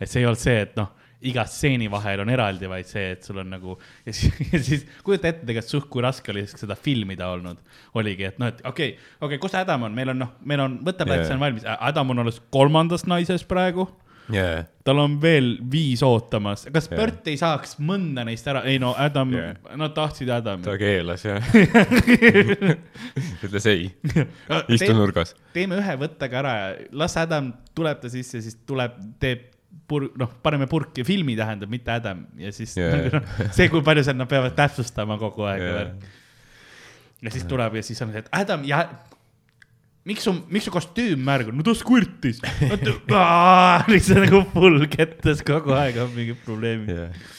et see ei olnud see, et noh, iga stseeni vahel on eraldi, vaid see, et sul on nagu ja siis, ja siis kujuta ette tegelikult suht, kui raske oli seda filmida olnud. oligi, et noh, et okei okay,, okei okay,, kus Adam on, meil on noh, meil on võtteplats Jaa. on valmis, Adam on alles kolmandas naises praegu yeah.. tal on veel viis ootamas, kas Jah. Bert ei saaks mõnda neist ära, ei no Adam Jah. nad tahtsid Adami ta. keelas jah. ütles ei, istu nurgas. teeme ühe võttega ära ja las Adam tuleb ta sisse, siis tuleb, teeb pur-, noh, paneme purki, filmi tähendab, mitte Adam ja siis yeah. no, see, kui palju seal nad peavad täpsustama kogu aeg yeah.. ja siis tuleb ja siis on see, et Adam ja miks su, miks su kostüüm märg on, no ta squirtis. lihtsalt nagu full kettes kogu aeg on mingid probleemid. jah.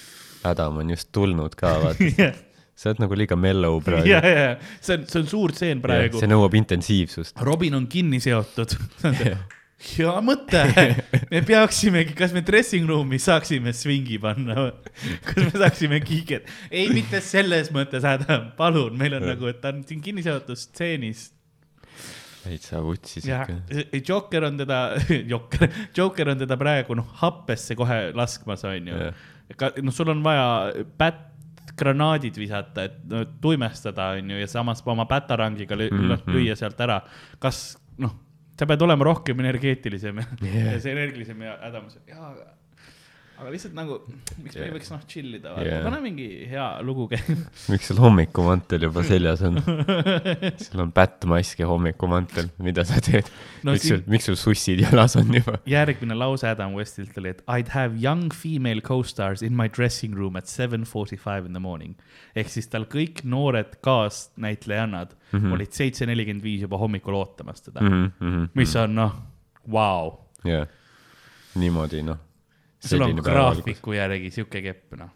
Adam on just tulnud ka, vaata. jah, sa oled nagu liiga mellow praegu. ja, ja see on, see on suur stseen praegu see. nõuab intensiivsust. Robin on kinni seotud. Hea mõte, me peaksimegi, kas me dressing room'i saaksime swingi panna, kas me saaksime kiiget, ei mitte selles mõttes, Adam, palun, meil on nagu, et ta on siin kinni seotud stseenis täitsa vutsis ikka., Joker on teda, Joker, Joker on teda praegu noh, happesse kohe laskmas, onju. Noh, sul on vaja pätt, granaadid visata, et no, tuimestada, onju, ja samas oma pätarangiga lü- Mhm. noh, lüüa sealt ära. kas sa pead olema rohkem energeetilisem ja yeah. see energilisem ja Adams, jaa, aga aga lihtsalt nagu, miks me ei võiks noh chill ida Jah., pane mingi hea lugu käima. miks sul hommikumantel juba seljas on? sul on pättmask ja hommikumantel, mida sa teed No miks siin- sul, miks sul sussid jalas on juba? järgmine lause Adam Westilt oli, et I'd have young female co-stars in my dressing room at seven forty five in the morning. ehk siis tal kõik noored kaasnäitlejannad mm Mhm. -hmm. olid seitse nelikümmend viis juba hommikul ootamas teda Mhm, mm, -hmm. mis on noh, vau. jah, niimoodi noh. Sul on graafiku järgi sihuke kepp noh.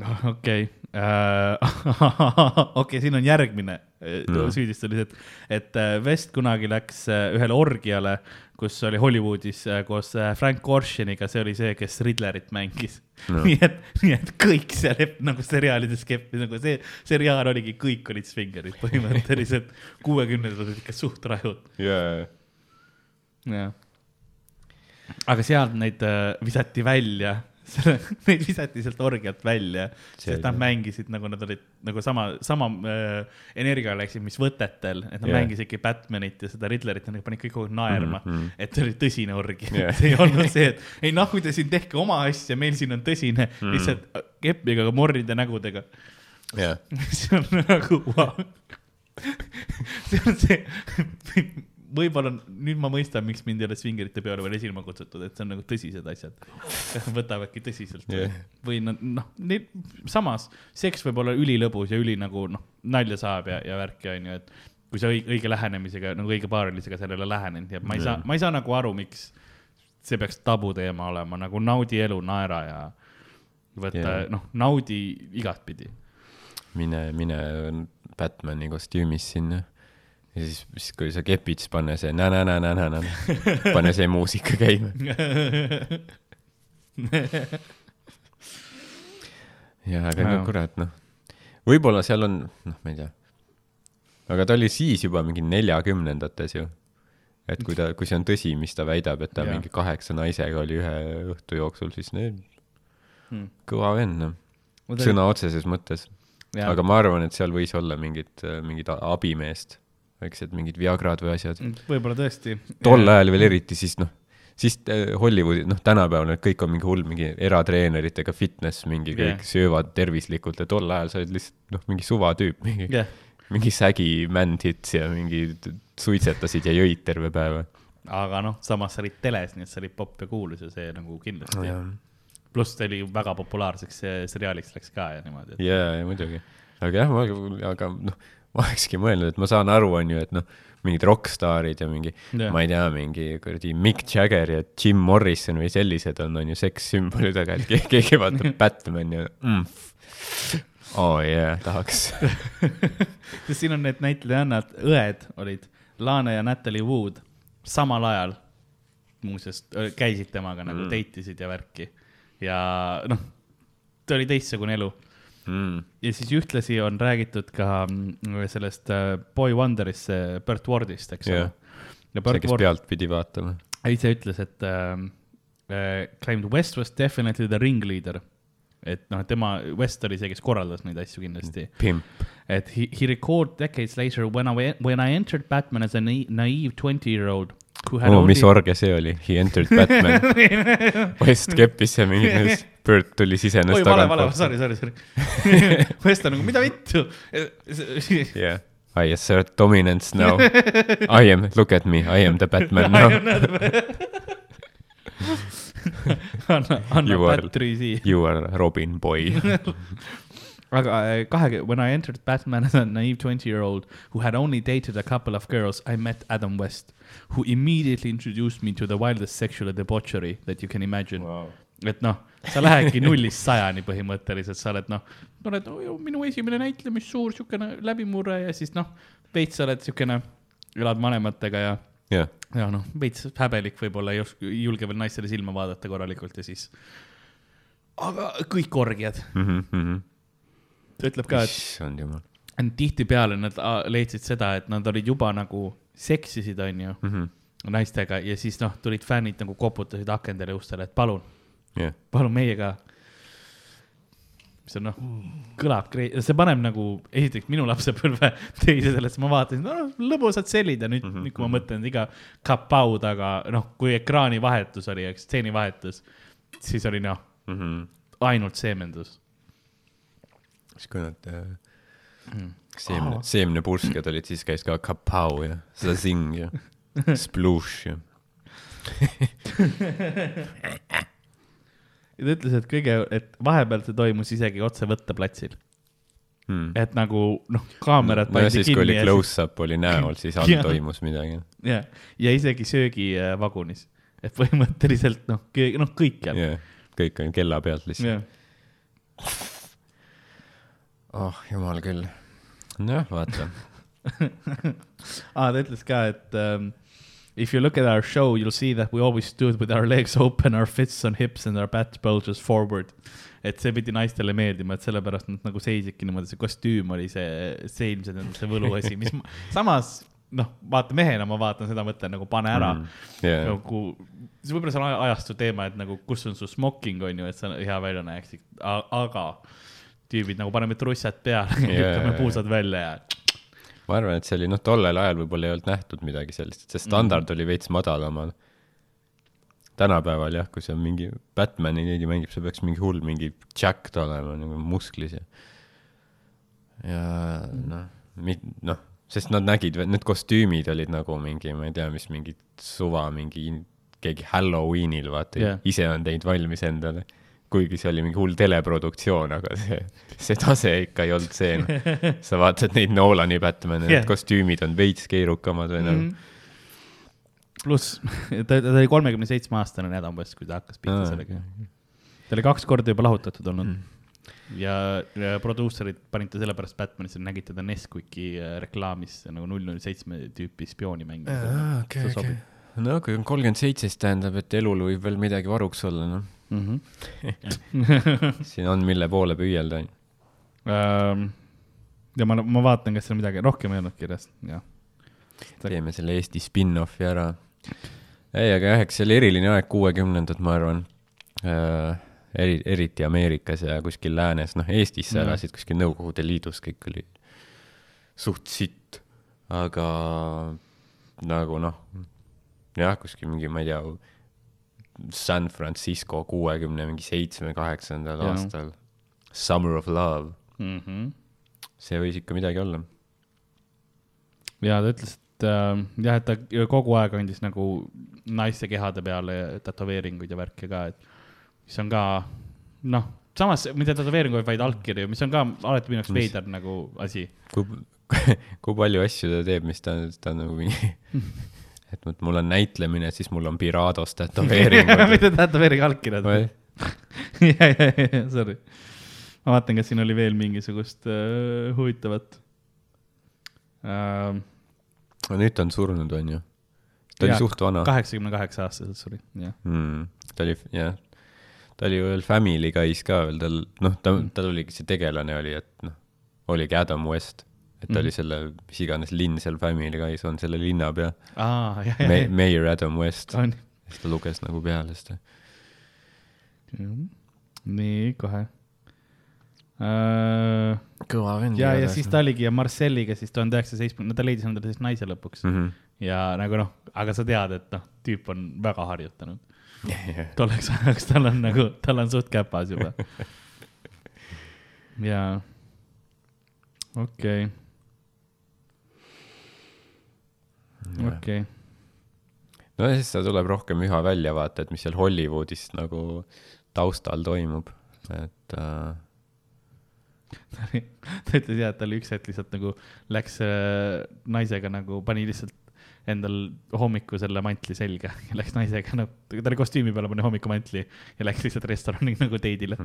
noh, okei, okei, siin on järgmine no. No. süüdistus, et, et äh, West kunagi läks äh, ühele orgiale, kus oli Hollywoodis äh, koos äh, Frank Oceaniga, see oli see, kes Riddlerit mängis no. Nii et, nii et kõik seal nagu seriaalides keppis, nagu see seriaal oligi, kõik olid svingerid põhimõtteliselt. kuuekümnendad olid ikka suht rajud jaa, jah. Aga sealt neid äh, visati välja, neid visati sealt orgialt välja, sest nad mängisid nagu nad olid nagu sama, sama äh, energiaga läksid, mis võtetel, et nad yeah. mängisidki Batmanit ja seda Riddlerit ja nad panid kõik kogu aeg naerma mm. -hmm. et see oli tõsine orgi Jah. see ei olnud see, et ei nahku te siin tehke oma asja, meil siin on tõsine mm. -hmm. lihtsalt keppiga, aga morride nägudega. jah, see on nagu wow., see on see, võib-olla nüüd ma mõistan, miks mind ei ole svingerite peole veel esinema kutsutud, et see on nagu tõsised asjad. võtavadki tõsiselt Jah. või noh, neid samas seks võib olla ülilõbus ja üli nagu noh, nalja saab ja, ja värki on ju, et kui sa õige, õige lähenemisega nagu õige paarilisega sellele lähened ja ma ei saa Jah., ma ei saa nagu aru, miks see peaks tabuteema olema nagu naudi elu, naera ja võtta Jah. yeah. noh, naudi igatpidi mine, mine Batman'i kostüümis sinna. Ja siis, siis kui sa kepid, siis pane see nä-nä-nä-nä-nä, pane see muusika käima. jah, aga no kurat, noh, võib-olla seal on, noh, ma ei tea. aga ta oli siis juba mingi neljakümnendates ju. et kui ta, kui see on tõsi, mis ta väidab, et ta Jaa. mingi kaheksa naisega oli ühe õhtu jooksul, siis need Hmm. kõva vend, noh, sõna otseses mõttes. Aga ma arvan, et seal võis olla mingit, mingit abimeest, väiksed mingid Viagrad või asjad. võib-olla tõesti. tol ajal veel eriti, siis noh, siis äh, Hollywoodi, noh, tänapäeval need kõik on mingi hull, mingi eratreeneritega fitness, mingi kõik söövad tervislikult ja tol ajal sa olid lihtsalt noh, mingi suvatüüp, mingi jah, mingi sägi man-hits ja mingi suitsetasid ja jõid terve päeva. aga noh, samas sa olid teles, nii et sa olid popp ja kuulus ja see nagu kindlasti no,. pluss ta oli väga populaarseks see seriaaliks läks ka ja niimoodi, et jaa, ja muidugi. aga jah, aga noh, ma olekski mõelnud, et ma saan aru, on ju, et noh, mingid rokkstaarid ja mingi Jah. ma ei tea, mingi kuradi Mick Jagger ja Jim Morrison või sellised on, on ju sekssümbolid, aga et ke- keegi vaatab Batman ja mm,. oo oh, jaa yeah,, tahaks. sest siin on need näitlejannad, õed olid Lana ja Natalie Wood samal ajal muuseas käisid temaga nagu mm. date isid ja värki ja noh, ta oli teistsugune elu Mm. ja siis ühtlasi on räägitud ka mm, sellest äh, Boy Wonderist, see Bert Wardist, eks ole ja see, kes Ward pealt pidi vaatama. ise ütles, et äh, äh, claimed West was definitely the ringleader. et noh, tema, West oli see, kes korraldas neid asju kindlasti. pimp. et he, he recalled decades later when I, when I entered Batman as a na- naive twenty year old oo, mis orge see oli, He entered Batman. West keppis ja mingi, Bert tuli sisenes oi, vale, vale, tagant. sorry, sorry, sorry. West on nagu, mida vittu? Yeah, I assert dominance now. I am, look at me, I am the Batman now. anna, anna You are- Bat siia. You are Robin boy. aga äh, kahe, when I entered Batman as a naive twenty-year-old who had only dated a couple of girls, I met Adam West, who immediately introduced me to the wildest sexual debauchery that you can imagine wow.. et noh, sa lähedki nullist sajani põhimõtteliselt, sa oled noh, oled oh, minu esimene näitlemissuur siukene läbimurre ja siis noh, veits sa oled siukene, elad vanematega ja jah, ja noh, veits häbelik võib-olla ei oska, ei julge veel naistele silma vaadata korralikult ja siis. aga kõik orgiad, ta ütleb ka, et issand jumal. tihtipeale nad leidsid seda, et nad olid juba nagu seksisid, onju, Mhm. naistega ja siis noh, tulid fännid nagu koputasid akendele ustele, et palun, jah, palun meiega. mis on noh, kõlab, see paneb nagu esiteks minu lapsepõlve teise sellesse, ma vaatasin, no lõbusad sellid ja nüüd mm, -hmm. nüüd kui ma mõtlen, et iga kapau taga, noh, kui ekraani vahetus oli, eks, stseeni vahetus, siis oli noh, ainult seemendus. siis kui nad äh, seemne, seemnepursked olid, siis käis ka kapau ja zazing ja splush ja. ja ta ütles, et kõige, et vahepeal see toimus isegi otse võtteplatsil, Hmm. et nagu noh, kaamerad no pandi siis, kui oli kinni close-up oli näol, siis all toimus midagi. ja, ja isegi söögivagunis, et põhimõtteliselt noh, noh kõikjal jah, kõik on kella pealt lihtsalt. yeah.. oh jumal küll. nojah, vaata. ah, ta ütles ka, et um, if you look at our show, you will see that we always stood with our legs open, our fists on hips and our back bulges forward. et see pidi naistele meeldima, et sellepärast nad nagu seisidki niimoodi, see kostüüm oli see, see ilmselt on see võluasi, mis ma, samas noh, vaata mehena ma vaatan seda, mõtlen nagu pane ära mm.. jah, nagu, see võib-olla see on aja- ajastu teema, et nagu kus on su smoking on ju, et sa hea välja näeksid, aga tüübid nagu paneme trussad peale yeah., lükkame puusad välja ja ma arvan, et see oli noh, tollel ajal võib-olla ei olnud nähtud midagi sellist, et see standard mm. oli veits madalamal. tänapäeval jah, kui see on mingi Batman'i keegi mängib, see peaks mingi hull mingi jacked olema nagu musklis ja. ja noh, noh, sest nad nägid, need kostüümid olid nagu mingi, ma ei tea, mis mingi suva mingi keegi Halloweenil vaata yeah., ise on teinud valmis endale. Kuigi see oli mingi hull teleproduktsioon, aga see, see tase ikka ei olnud see no.. sa vaatad neid Nolani Batman'e yeah., need kostüümid on veits keerukamad või nagu mm. -hmm. pluss ta, ta oli kolmekümne seitsme aastane Adam West, kui ta hakkas pihta sellega. ta oli kaks korda juba lahutatud olnud mm.. ja, ja produusserid panid ta sellepärast Batmanisse, nägid teda Nesquiki äh, reklaamis nagu null null seitsme tüüpi spiooni mängima. okei, okei no kui on kolmkümmend seitse, siis tähendab, et elul võib veel midagi varuks olla, noh. Mhm. siin on, mille poole püüelda, on ju. Ähm, ja ma, ma vaatan, kas seal midagi rohkem ei olnud kirjas, jah. teeme selle Eesti spin-off'i ära. ei, aga jah, eks see oli eriline aeg, kuuekümnendad, ma arvan äh,. eri, eriti Ameerikas ja kuskil läänes, noh, Eestis sa Jah. elasid kuskil Nõukogude Liidus, kõik oli suht sitt, aga nagu noh, jah, kuskil mingi, ma ei tea, San Francisco kuuekümne mingi seitsme, kaheksandal aastal. Summer of love, mm. -hmm. see võis ikka midagi olla. ja ta ütles, et äh, jah, et ta kogu aeg andis nagu naiste kehade peale tätoveeringuid ja värke ka, et mis on ka noh, samas mitte tätoveeringuid, vaid allkirju, mis on ka alati minu jaoks veider nagu asi. kui, kui palju asju ta teeb, mis ta, ta nagu mingi, et vot mul on näitlemine, siis mul on Pirados tätoveeringud. mitte tätoveering, allkirjad. ja, ja, ja, sorry. ma vaatan, kas siin oli veel mingisugust äh, huvitavat ähm,. no nüüd ta on surnud, on ju. ta oli suht vana. kaheksakümne kaheksa aastaselt suri, jah. mm,. ta oli, jah, ta oli veel Family Guy's ka veel, tal, noh, ta, tal oligi see tegelane oli, et noh, oligi Adam West. Et ta Mhm. oli selle, mis iganes linn seal Family Guy's on, selle linnapea aa, jah, Me,. jah, Mayor Adam West. on. siis ta luges nagu peale seda. nii, kohe. uh,. kõva vend. ja, ja siis ta oligi ja Marcelliga siis tuhande üheksasaja seitsmekümne, no ta leidis endale siis naise lõpuks mm. Mhm. -hmm. ja nagu noh, aga sa tead, et noh, tüüp on väga harjutanud. tolleks ajaks tal on nagu, tal on suht käpas juba. jaa, okei, okei. no ja siis ta tuleb rohkem üha välja vaata, et mis seal Hollywoodis nagu taustal toimub, et äh, ta ütles jah, et tal üks hetk lihtsalt nagu läks äh, naisega nagu, pani lihtsalt endal hommiku selle mantli selga ja läks naisega nagu, ta oli kostüümi peale pani hommikumatli ja läks lihtsalt restorani nagu teidile.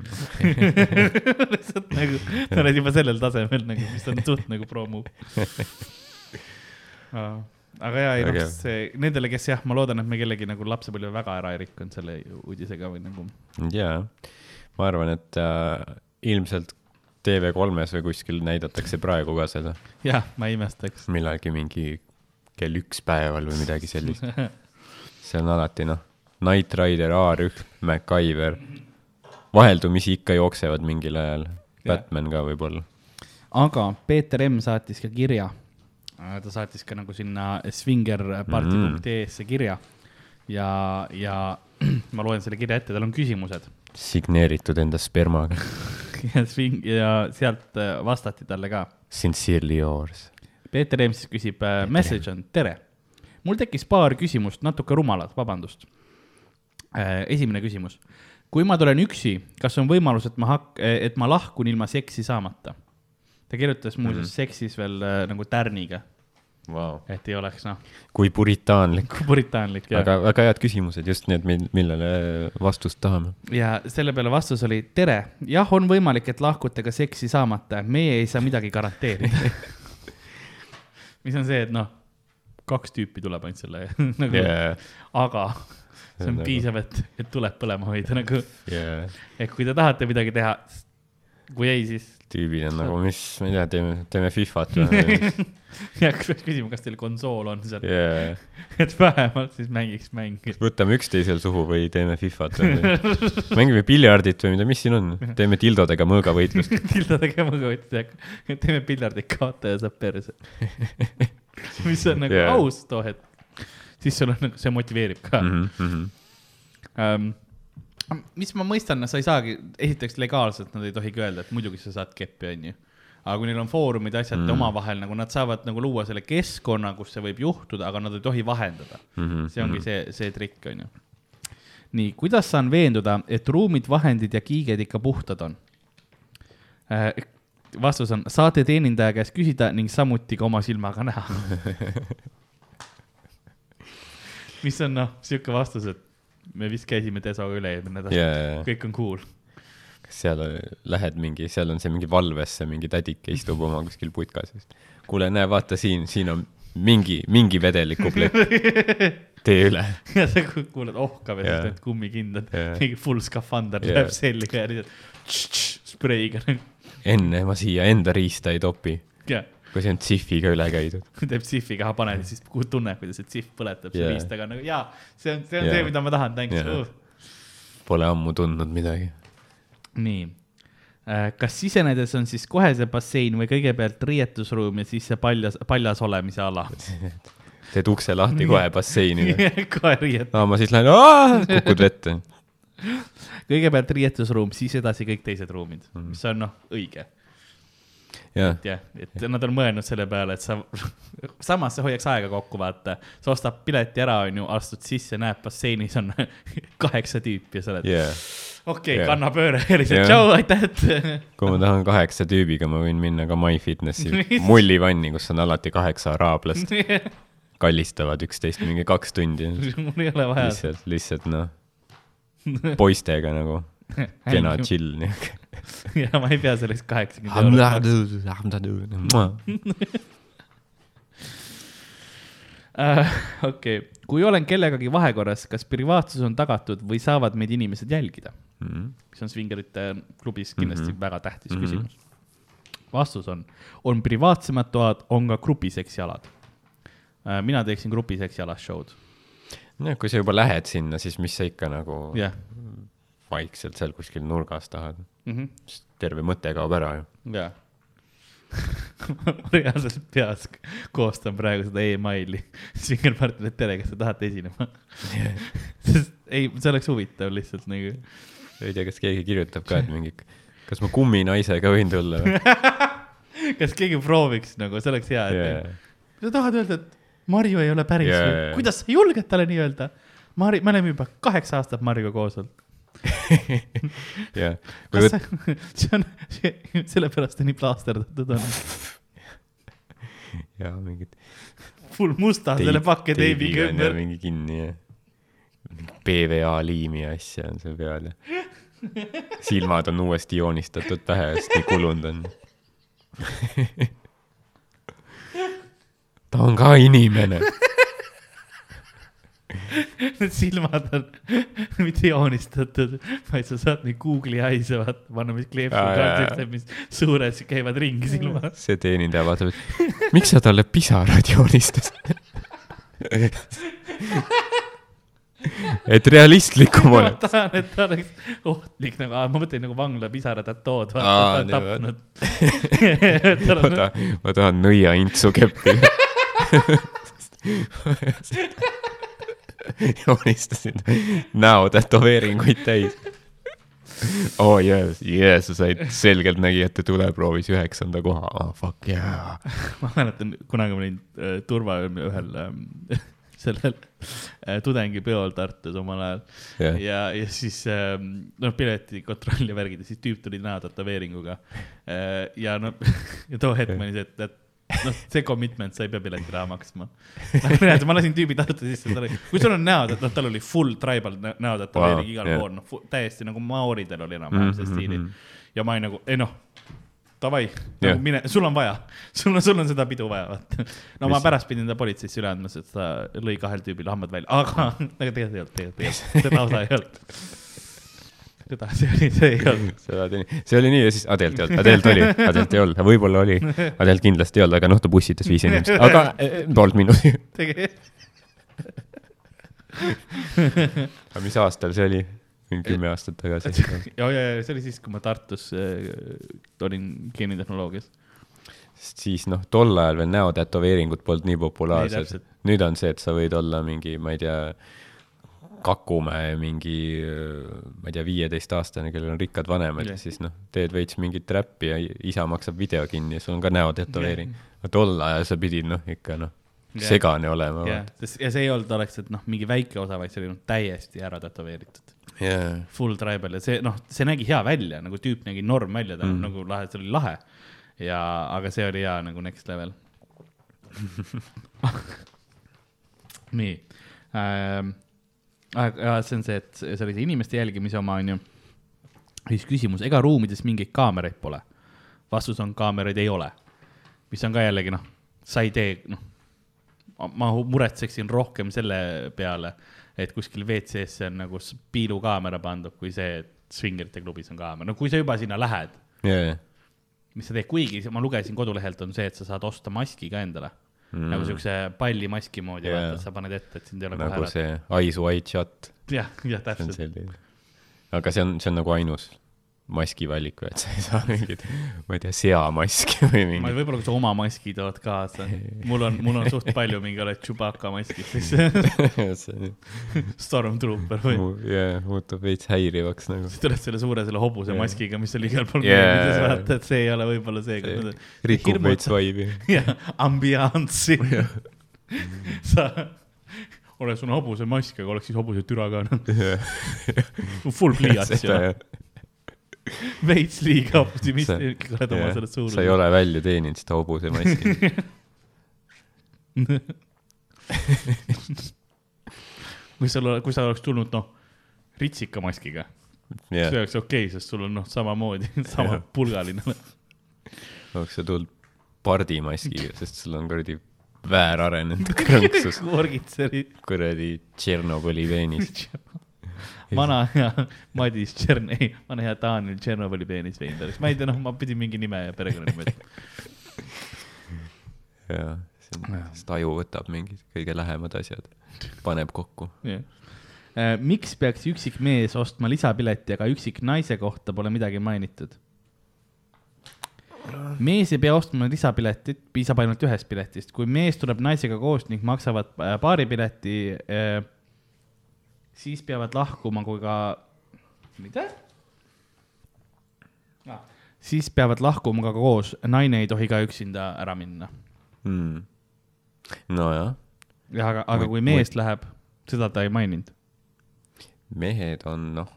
lihtsalt nagu, sa oled juba sellel tasemel nagu, mis on suht nagu pro-move. Aga ja, ei noh see nendele, kes jah, ma loodan, et me kellegi nagu lapsepõlve väga ära ei rikkunud selle uudisega või nagu jaa, ma arvan, et äh, ilmselt TV3-s või kuskil näidatakse praegu ka seda, jah, ma ei imestaks. millalgi mingi kell üks päeval või midagi sellist. see on alati noh, Knight Rider, A-rühm, MacGyver, vaheldumisi ikka jooksevad mingil ajal, Batman ka võib-olla. aga Peeter M saatis ka kirja. Ta saatis ka nagu sinna svingerparty.ee-sse kirja ja, ja ma loen selle kirja ette, tal on küsimused signeeritud enda spermaga. ja sving- ja sealt äh, vastati talle ka. Sincerely yours. Peeter M siis küsib, message on tere. mul tekkis paar küsimust, natuke rumalad, vabandust. esimene küsimus. kui ma tulen üksi, kas on võimalus, et ma hak-, et ma lahkun ilma seksi saamata? Ta kirjutas muuseas mm -hmm. seksis veel äh, nagu tärniga, Wow. et ei oleks noh, kui puritaanlik, puritaanlik ja, väga, väga head küsimused, just need, millele vastust tahame. ja selle peale vastus oli tere, jah, on võimalik, et lahkute ka seksi saamata, meie ei saa midagi garanteerida. mis on see, et noh, kaks tüüpi tuleb ainult selle nagu Yeah. aga see on nagu- piisav, et, et tuleb põlema hoida nagu, Yeah. et kui te tahate midagi teha, kui ei, siis tüübid on nagu, mis, ma ei tea, teeme, teeme Fifat või ja kas peaks küsima, kas teil konsool on seal, yeah.. et vähemalt siis mängiks mänge. võtame üksteisel suhu või teeme Fifat või mängime piljardit või mida, mis siin on, teeme tildodega mõõgavõitlust. tildadega mõõgavõtja, teeme piljardit, kaotaja saab perse. mis on nagu yeah. aus too hetk, siis sul on nagu, see motiveerib ka mm. -hmm. Um, mis ma mõistan, sa ei saagi, esiteks legaalselt nad ei tohigi öelda, et muidugi sa saad keppi, onju. aga kui neil on foorumid, asjad mm. omavahel nagu nad saavad nagu luua selle keskkonna, kus see võib juhtuda, aga nad ei tohi vahendada mm. -hmm. see ongi see, see trikk, onju. nii, kuidas saan veenduda, et ruumid, vahendid ja kiiged ikka puhtad on? vastus on, saate teenindaja käest küsida ning samuti ka oma silmaga näha. mis on noh, sihuke vastus, et me vist käisime Desoga üle eelmine nädal yeah.. kõik on cool. seal lähed mingi, seal on see mingi valvesse mingi tädike istub oma kuskil putkas. kuule, näe, vaata siin, siin on mingi, mingi vedelikuplekk. tee üle. ja sa ku- kuuled ja Jaa. siis need kummikindad Jaa. mingi full skafander Jaa. läheb selga ja lihtsalt spreiga. enne ma siia enda riista ei topi, ja kui see on Zifiga üle käidud. teeb Zifiga paned ja siis tunneb, kuidas see Zif põletab seal Jaa. riistaga nagu jaa, see on, see on Jaa. see, mida ma tahan, thanks Jaa. uh.. Pole ammu tundnud midagi. nii, kas sisenedes on siis kohe see bassein või kõigepealt riietusruum ja siis see paljas, paljas olemise ala? teed ukse lahti kohe basseini. kohe riietus, aa, ma siis lähen, kukud vette. kõigepealt riietusruum, siis edasi kõik teised ruumid, mis on noh, õige jah, jah, et nad on mõelnud selle peale, et sa, samas see hoiaks aega kokku, vaata. sa ostad pileti ära, onju, astud sisse, näed basseinis on kaheksa tüüpi ja sa oled jah. okei okay, Jah. kannapööre lihtsalt tšau, aitäh, et. kui ma tahan kaheksa tüübiga, ma võin minna ka MyFitnessi mullivanni, kus on alati kaheksa araablast, kallistavad üksteist mingi kaks tundi. mul ei ole vaja. lihtsalt, lihtsalt noh, poistega nagu kena chill niuke. ja ma ei pea selleks kaheksakümmend eurot. Äh, okei, kui olen kellegagi vahekorras, kas privaatsus on tagatud või saavad meid inimesed jälgida? Mhm. mis on Svingerite klubis kindlasti mm. -hmm. väga tähtis mm. -hmm. küsimus. vastus on, on privaatsemad toad, on ka grupiseksialad. mina teeksin grupiseksialas show'd, noh, kui sa juba lähed sinna, siis mis sa ikka nagu jah, vaikselt seal kuskil nurgas tahad. Mhm. terve mõte kaob ära ju. jaa. ma reaalselt peas koostan praegu seda emaili Svingerpartile, et tere, kas te tahate esinema? sest ei, see oleks huvitav lihtsalt nagu. ei tea, kas keegi kirjutab ka, et mingi, kas ma kumminaisega võin tulla või? kas keegi prooviks nagu, see oleks hea, et Yeah. sa tahad öelda, et Marju ei ole päris yeah, kuidas sa julged talle nii öelda? Mari, me oleme juba kaheksa aastat Marjuga koos olnud. jah, see on, sellepärast ta nii plaasterdatud on. ja mingid full musta selle pakke teibiga ümber. mingi kinni ja mingi PVA liimi asja on seal peal ja silmad on uuesti joonistatud pähe, sest nii kulunud on. ta on ka inimene. Need silmad on mitte joonistatud, vaid sa saad neid Google'i eyes'e vaata, panna mis ka, mis suured käivad ringi silmad. see teenindaja vaatab, et miks sa talle pisarad joonistasid? et realistlikum ma oleks. tahan, et ta oleks ohtlik nagu, ma mõtlen nagu vanglapisara tatood, Aa, vaata, ta on tapnud. ma tahan, ma tahan nõiaintsu keppida. joonistasin näo tätoveeringuid täis. oo oh, jee, jee, sa said selgeltnägijate tuleproovis üheksanda koha oh,, fuck yeah. ma mäletan, kunagi ma olin äh, turvaööl ühel ähm, sellel äh, tudengipeol Tartus omal ajal Jah. ja, ja siis ähm, noh, piletikontroll ja värgid ja siis tüüp tuli näo tätoveeringuga äh,. ja noh, ja too hetk ma olin see, et, et noh, see commitment, sa ei pea piletiraha maksma. ma lasin tüübi tartu sisse, kui sul on näod, et noh, tal oli full tribal nä- näo tätoveering Wow, igal jah. pool, noh täiesti nagu maooridel oli enam-vähem see Mhm, stiili mhm.. ja ma olin nagu, ei noh, davai Jah. nagu mine, sul on vaja, sul on, sul on seda pidu vaja, vaata. no ma Mis- pärast pidin ta politseisse üle andma, sest ta lõi kahel tüübil hambad välja, aga aga tegelikult ei olnud, tegelikult ei olnud, seda osa ei olnud. seda, see oli, see ei olnud. oli nii, see oli nii ja siis, aga tegelikult ei olnud, aga tegelikult oli, aga tegelikult ei olnud, võib-olla oli, aga tegelikult kindlasti ei olnud, aga noh, ta bussitas viis inimest, aga eh, poolt minutit. tegelikult, aga mis aastal see oli? mingi kümme aastat tagasi. ja, ja, ja see oli siis, kui ma Tartus äh, olin geenitehnoloogias. sest siis noh, tol ajal veel näotätoveeringud polnud nii populaarsed nüüd on see, et sa võid olla mingi, ma ei tea, Kakumäe mingi, ma ei tea, viieteistaastane, kellel on rikkad vanemad ja Jah. siis noh, teed veits mingit räppi ja isa maksab video kinni ja sul on ka näotätoveering. aga tol ajal sa pidid noh, ikka noh, segane olema. sest ja see ei olnud oleks, et noh, mingi väike osa, vaid see oli noh, täiesti ära tätoveeritud. jaa, Full tribal ja see noh, see nägi hea välja, nagu tüüp nägi norm välja, ta mm. nagu lahe, see oli lahe. ja, aga see oli hea nagu next level. nii ähm,. See on see, et see oli see inimeste jälgimise oma, onju. siis küsimus, ega ruumides mingeid kaameraid pole? vastus on, kaameraid ei ole. mis on ka jällegi noh, sa ei tee, noh, ma muretseksin rohkem selle peale, et kuskil WC-sse on nagu piilukaamera pandud, kui see, et svingerite klubis on kaamera, no kui sa juba sinna lähed, jaa, mis sa teed, kuigi ma lugesin kodulehelt on see, et sa saad osta maski ka endale mm.. nagu siukse pallimaski moodi yeah., vaata, et sa paned ette, et sind ei ole nagu kohe ära. see Eyes Wide Shut, jah, jah, täpselt. aga see on, see on nagu ainus maski valik või, et sa ei saa mingit, ma ei tea, seamaski või ma mingit. võib-olla, kui sa oma maski tood kaasa, mul on, mul on suht palju mingi oled Chewbacca maskid, siis Stormtrooper või jah, muutub veits häirivaks nagu. siis tuled selle suure selle hobuse Jaa. maskiga, mis oli igal pool Jaa. meemides, vaata, et see ei ole võib-olla see. rikub veits vibe'i. jah, ambianssi. sa oleks sul hobuse mask, aga oleks siis hobuse türa ka, noh, full pliiats ja veits liiga optimistlik oled oma sellest sa ei ole välja teeninud seda hobuse maski. kui sul, kui sa oleks tulnud, noh, ritsika maskiga, jah see, oleks okei okay,, sest sul on noh, samamoodi, sama Jah. pulgaline. oleks sa tulnud pardimaskiga, sest sul on kuradi väärarenenud krõnksus, kuradi Tšernobõli veenis. Vana hea Madis Tšern-, ei, vana hea Daniel Tšernobõli peenis veinud oleks, ma ei tea, noh, ma pidin mingi nime ja perekonnanime ütlema. jaa, sest aju võtab mingid kõige lähemad asjad, paneb kokku. jah, miks peaks üksik mees ostma lisapileti, aga üksik naise kohta pole midagi mainitud? mees ei pea ostma lisapiletit, piisab ainult ühest piletist. kui mees tuleb naisega koos ning maksavad äh, paaripileti, äh, siis peavad lahkuma, kui ka, mida? Ah, siis peavad lahkuma ka koos, naine ei tohi ka üksinda ära minna hmm.. nojah. jah, aga, aga kui mees või... läheb, seda ta ei maininud. mehed on, noh,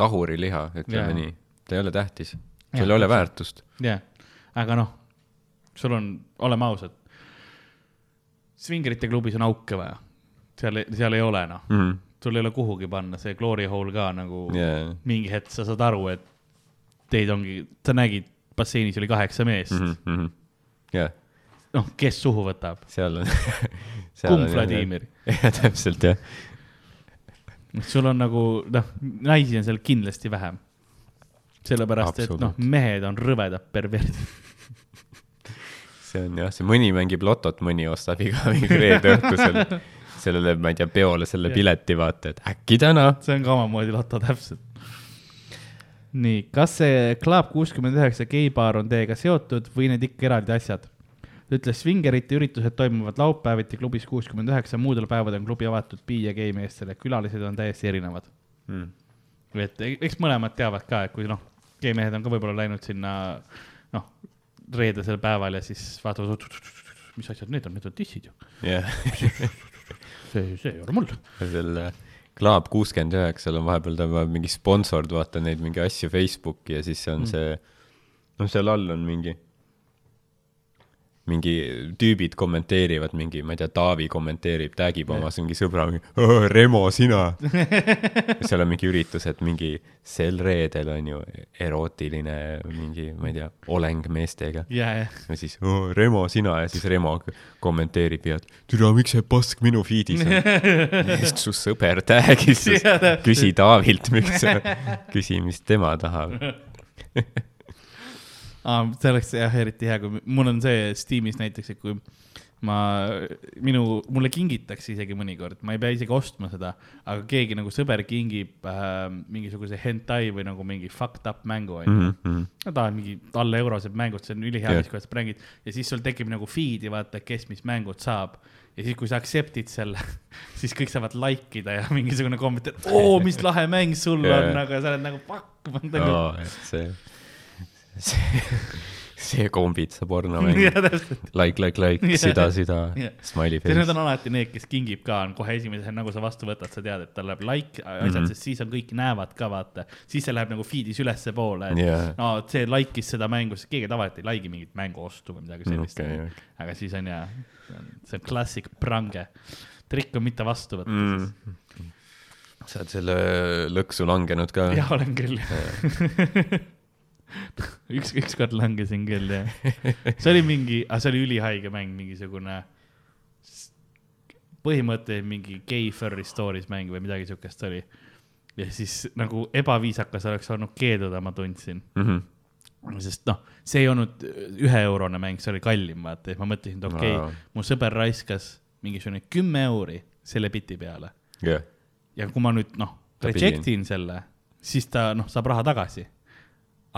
kahuriliha, ütleme yeah. nii, ta ei ole tähtis, sul ei ole väärtust. jah yeah aga noh, sul on, oleme ausad, svingerite klubis on auke vaja, seal, seal ei ole noh mm. Sul ei ole kuhugi panna see glory hole ka nagu yeah. mingi hetk sa saad aru, et teid ongi, sa nägid, basseinis oli kaheksa meest mm. -hmm. Yeah. noh, kes suhu võtab? seal on kumb Vladimir? jah, täpselt jah. sul on nagu noh, naisi on seal kindlasti vähem sellepärast, et noh, mehed on rõvedad perverdid see on jah, see mõni mängib lotot, mõni ostab iga mingi reede õhtusel sellele, ma ei tea, peole selle pileti, vaata, et äkki täna. see on ka omamoodi loto, täpselt. nii, kas see Club kuuskümmend üheksa geibaar on teiega seotud või need ikka eraldi asjad? ta ütles, Svingerite üritused toimuvad laupäeviti klubis kuuskümmend üheksa, muudel päevadel on klubi avatud bi- ja geimeestele, külalised on täiesti erinevad hmm.. et eks mõlemad teavad ka, et kui noh, G-mehed on ka võib-olla läinud sinna noh, reedesel päeval ja siis vaatavad, mis asjad need on, need on dissid ju yeah. see, see ei ole mul. selle Club kuuskümmend üheksal on vahepeal tõmbab mingi sponsord, vaata neid mingi asju Facebooki ja siis on mm. see, noh, seal all on mingi mingi tüübid kommenteerivad mingi, ma ei tea, Taavi kommenteerib, tagib oma mingi sõbra, Remo, sina! Seal on mingi üritus, et mingi sel reedel on ju erootiline mingi, ma ei tea, oleng meestega. Yeah,. Yeah. ja siis Remo, sina! Ja siis Remo kommenteerib ja türa, miks see pask minu feed'is on? Sest su sõber tag'is küsi Taavilt, miks, küsi, mis tema tahab see oleks jah eriti hea, kui mul on see Steamis näiteks, et kui ma, minu, mulle kingitakse isegi mõnikord, ma ei pea isegi ostma seda, aga keegi nagu sõber kingib äh, mingisuguse hentai või nagu mingi fucked up mängu onju mm -hmm.. no ta on mingi alla eurosed mängud, see on ülihea yeah., kuidas sa mängid ja siis sul tekib nagu feed'i vaata, kes mis mängud saab ja siis, kui sa accept'id selle, siis kõik saavad like ida ja mingisugune kommentaar, oo, mis lahe mäng sul on, aga sa oled nagu fuck. Nagu... Oh, see see, see kombitsa pornomäng. like, like, like, sida, sida, smiley face. Need on alati need, kes kingib ka, on kohe esimese, nagu sa vastu võtad, sa tead, et tal läheb like asjad mm, -hmm. sest siis on kõik näevad ka, vaata. siis see läheb nagu feed'is ülespoole, et yeah. no see like'is seda mängu, sest keegi tavaliselt ei like'i mingit mängu ostu või midagi sellist okay,. Okay. aga siis on ja, see on klassik prange. trikk on mitte vastu võtta mm sa oled selle lõksu langenud ka? jah, olen küll üks, ükskord langesin küll, jah. see oli mingi, aga see oli ülihaige mäng, mingisugune põhimõtteliselt mingi gay furry stories mäng või midagi siukest oli. ja siis nagu ebaviisakas oleks olnud keelduda, ma tundsin mm. -hmm. sest noh, see ei olnud üheeurone mäng, see oli kallim, vaata, ja ma mõtlesin, et okei okay, no., mu sõber raiskas mingisugune kümme euri selle biti peale yeah.. ja kui ma nüüd noh, reject in selle, siis ta noh, saab raha tagasi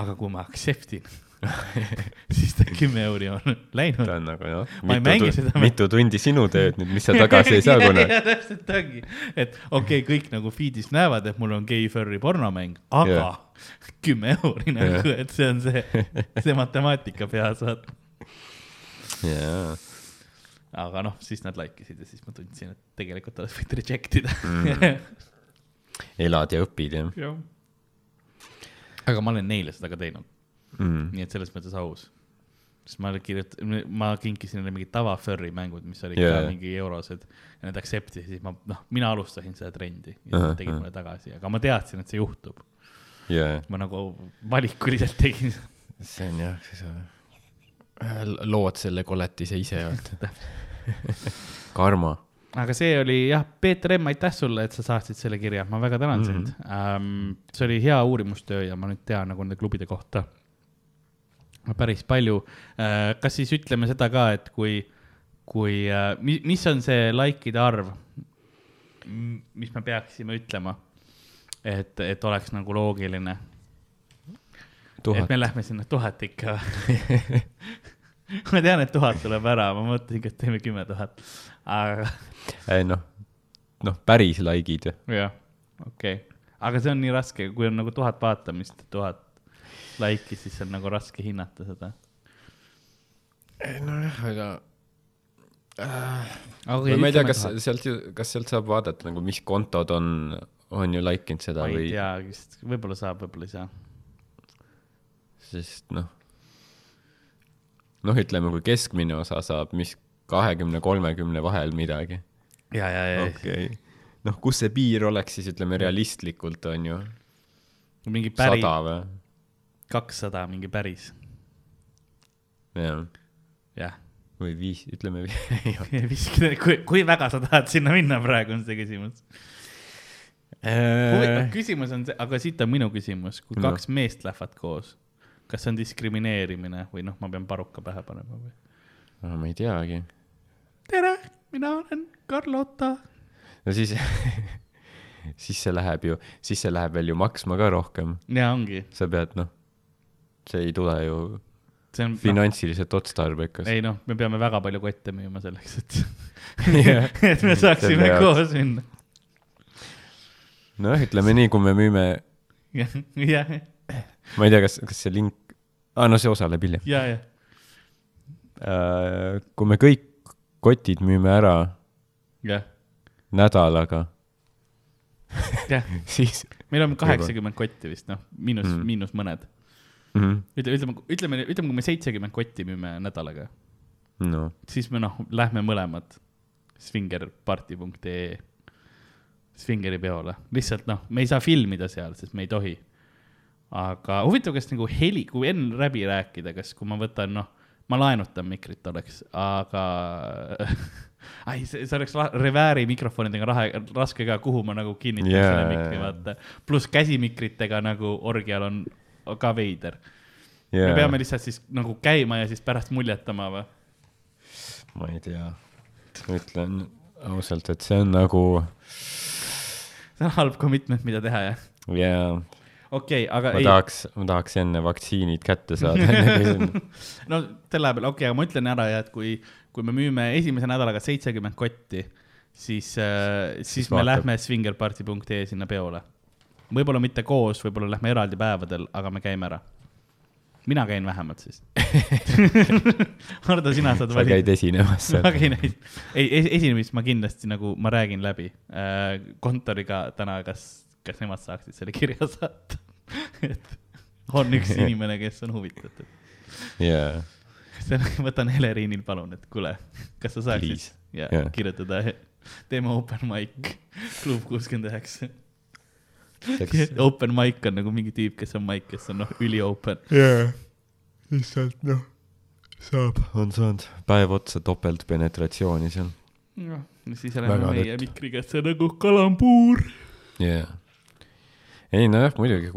aga kui ma accept in siis ta kümme euri on läinud. ta on nagu jah, mitu, mitu tundi sinu tööd nüüd, mis sa tagasi ei saa kunagi täpselt ongi, et okei okay,, kõik nagu feed'is näevad, et mul on gei furry pornomäng, aga yeah. kümme euri nagu yeah., et see on see, see matemaatika peas, vaata yeah.. aga noh, siis nad like isid ja siis ma tundsin, et tegelikult oleks võinud reject ida mm. elad ja õpid, jah ja aga ma olen neile seda ka teinud. Mm.. nii et selles mõttes aus. sest ma kirjut-, ma kinkisin neile mingid tava furry mängud, mis olid yeah. ka mingi eurosed. Ja need accept isid, siis ma, noh, mina alustasin seda trendi ja uh -huh, tegid mulle tagasi, aga ma teadsin, et see juhtub. Yeah.. ma nagu valikuliselt tegin. see on jah, siis äh, lood selle koletise ise, vaata karma aga see oli jah, Peeter M, aitäh sulle, et sa saatsid selle kirja, ma väga tänan mm -hmm. sind ähm,. see oli hea uurimustöö ja ma nüüd tean nagu nende klubide kohta päris palju äh,. kas siis ütleme seda ka, et kui, kui äh,, mis on see likeide arv mis me peaksime ütlema, et, et oleks nagu loogiline. et me, lähme sinna tuhat ikka ma tean, et tuhat tuleb ära, ma mõtlesin, et teeme kümme tuhat, aga ei noh, noh, päris likeid ju. jah, okei okay., aga see on nii raske, kui on nagu tuhat vaatamist, tuhat laiki, siis on nagu raske hinnata seda. nojah, aga okay, ma ei tea, kas sealt ju, kas sealt saab vaadata nagu, mis kontod on, on ju like inud seda ma ei või, tea, vist võib-olla saab, võib-olla ei saa. sest noh, noh, ütleme, kui keskmine osa saab, mis kahekümne, kolmekümne vahel midagi, ja, ja, ja okei okay.. noh, kus see piir oleks siis, ütleme realistlikult on ju, mingi päris, sada või? kakssada, mingi päris, jah, jah. või viis, ütleme viskida, kui, kui väga sa tahad sinna minna praegu, on see küsimus. huvitav küsimus on see, aga siit on minu küsimus, kui No. kaks meest lähevad koos, kas see on diskrimineerimine või noh, ma pean paruka pähe panema või? no,. ma ei teagi. tere, mina olen Carlota. no siis, siis see läheb ju, siis see läheb veel ju maksma ka rohkem, ja ongi, sa pead noh, see ei tule ju see on no,, finantsiliselt otstarbekas. ei noh, me peame väga palju kotte müüma selleks, et Jah. et me saaksime koos minna. noh, ütleme nii, kui me müüme, jah, jah, ma ei tea, kas, kas see link, aa no see osaleb hiljem ja, ja, uh,. kui me kõik kotid müüme ära jah, nädalaga, jah, siis meil on kaheksakümmend kotti vist noh, miinus Mm. mm., miinus mõned. mm -hmm. ütleme, ütleme, ütleme, ütleme, kui me seitsekümmend kotti müüme nädalaga, no siis me noh, lähme mõlemad svingerparty.ee Svingeri peole, lihtsalt noh, me ei saa filmida seal, sest me ei tohi. Aga huvitav, kas nagu heli, kui enne läbi rääkida, kas, kui ma võtan noh, ma laenutan mikrit oleks, aga ai, see, see oleks revääri mikrofonidega rahe, raske ka, kuhu ma nagu kinnitan yeah, selle mikri, vaata. pluss käsimikritega nagu orgial on ka veider yeah.. yeah. me peame lihtsalt siis nagu käima ja siis pärast muljetama või? ma ei tea, ütlen ausalt, et see on nagu see on halb commitment, mida teha, jah? jaa, okei okay,, aga ma ei, tahaks, ma tahaks enne vaktsiinid kätte saada, no selle peale, okei okay,, aga ma ütlen ära ja et kui, kui me müüme esimese nädalaga seitsekümmend kotti, siis äh,, siis, siis me lähme svingerparty.ee sinna peole. võib-olla mitte koos, võib-olla lähme eraldi päevadel, aga me käime ära. mina käin vähemalt siis. Hardo, sina saad sa käid esinemas seal ma. käin, ei, esinemist ma kindlasti nagu, ma räägin läbi äh, kontoriga täna, kas, kas nemad saaksid selle kirja saata. et on üks inimene, kes on huvitatud. jaa, võtan Helerinil palun, et kuule, kas sa saaksid ja Jaa. kirjutada, teeme open mic, klub kuuskümmend üheksa. Läks- Open mic on nagu mingi tüüp, kes on mic, kes on noh, üli-open. jaa, lihtsalt noh, saab, on saanud päev otsa topeltpenetratsiooni seal. noh, siis oleme meie mikriga, et see on nagu kalambuur. jaa. Ei nojah, muidugi,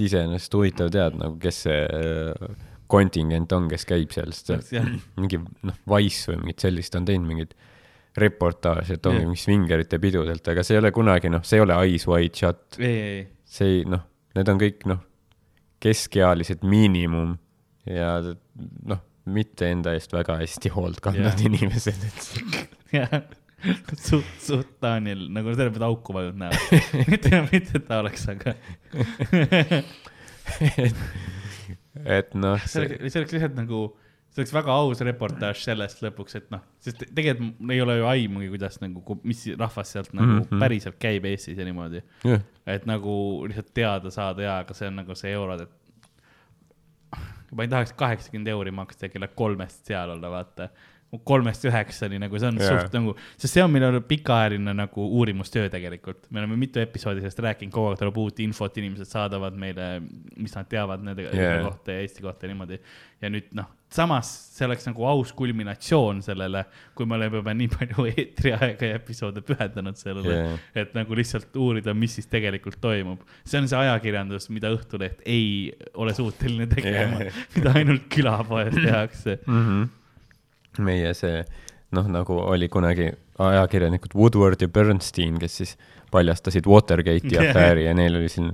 iseenesest huvitav teada nagu, kes see äh, kontingent on, kes käib seal, sest mingi noh, Wise või mingit sellist on teinud mingit reportaaži, et ongi mingi svingerite pidudelt, aga see ei ole kunagi noh, see ei ole Eyes Wide Shut, see ei noh, need on kõik noh, keskealised miinimum ja noh, mitte enda eest väga hästi hoolt kandvad inimesed, et suht, suht Daniel nagu selle pealt auku vajunud näo. mitte, mitte et ta oleks, aga et noh, see oleks, see oleks lihtsalt nagu, see oleks väga aus reportaaž sellest lõpuks, et noh, sest tegelikult ei ole ju aimugi, kuidas nagu, mis rahvas sealt nagu mm. -hmm. päriselt käib Eestis ja niimoodi. jah, et nagu lihtsalt teada saada ja, aga see on nagu see eurod, et ma ei tahaks kaheksakümmend euri maksta ja kella kolmest seal olla, vaata. Kolmest üheksani nagu see on yeah. suht nagu, sest see on meil olnud pikaajaline nagu uurimustöö tegelikult. me oleme mitu episoodi sellest rääkinud, kogu aeg tuleb uut infot, inimesed saadavad meile, mis nad teavad nende yeah. kohta ja Eesti kohta ja niimoodi. ja nüüd noh, samas see oleks nagu aus kulminatsioon sellele, kui me oleme juba nii palju eetriaega ja episoode pühendanud sellele yeah., et nagu lihtsalt uurida, mis siis tegelikult toimub. see on see ajakirjandus, mida Õhtuleht ei ole suuteline tegema yeah. mida ainult külapoes tehakse. mm. -hmm. Meie see noh, nagu oli kunagi ajakirjanikud Woodward ja Bernstein, kes siis paljastasid Watergate'i Jah. afääri ja neil oli siin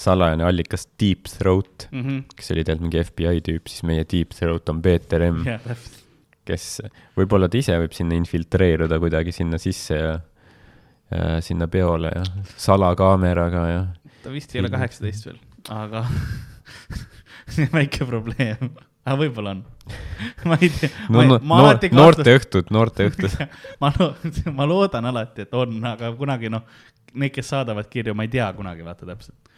salajane allikas Deep Throat, mm. -hmm. kes oli tegelikult mingi FBI tüüp, siis meie Deep Throat on Peeter M, täpselt. kes võib-olla ta ise võib sinna infiltreeruda kuidagi sinna sisse ja, ja sinna peole ja salakaameraga ja ta vist ei ole kaheksateist veel, aga see on väike probleem. Aga võib-olla on. ma ei tea. no, no, noor, noorte õhtud, noorte õhtud. ma lo-, ma loodan alati, et on, aga kunagi noh, need, kes saadavad kirju, ma ei tea kunagi vaata täpselt.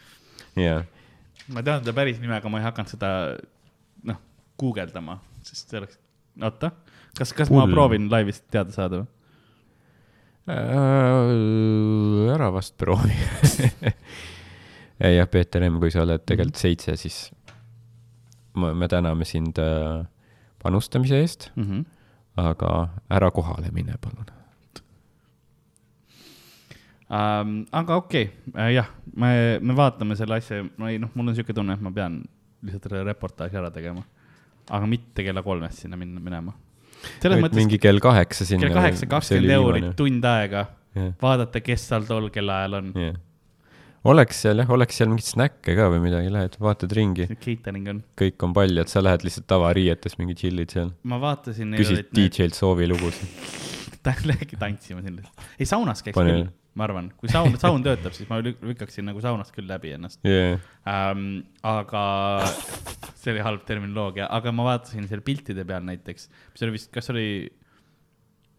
jaa, ma tean teda päris nime, aga ma ei hakanud seda noh, guugeldama, sest see oleks, oota, kas, kas ma Hull. proovin laivist teada saada või? Äh, ära vast proovi. jah, Peeter M, kui sa oled tegelikult seitse, siis ma, me täname sind äh, panustamise eest, Mm -hmm. aga ära kohale mine, palun. Um, aga okei okay., jah, me, me vaatame selle asja, no ei noh, mul on siuke tunne, et ma pean lihtsalt selle reportaaži ära tegema. aga mitte kella kolmest sinna minna, minema. selles mõttes mingi kell kaheksa sinna. kell kaheksa, kakskümmend eurot, tund aega, jah, vaadata, kes seal tol kellaajal on. jah. Oleks seal jah, oleks seal mingeid snäkke ka või midagi, lähed vaatad ringi, Catering on, kõik on paljad, sa lähed lihtsalt tavariietes mingi chill'id seal, ma vaatasin. küsid DJ-lt soovilugusid. Lähegi tantsima sinna. ei, saunas käiks küll, ma arvan, kui saun, saun töötab, siis ma lük- lükkaksin nagu saunast küll läbi ennast jah, ähm,. aga see oli halb terminoloogia, aga ma vaatasin seal piltide peal näiteks, mis oli vist, kas oli,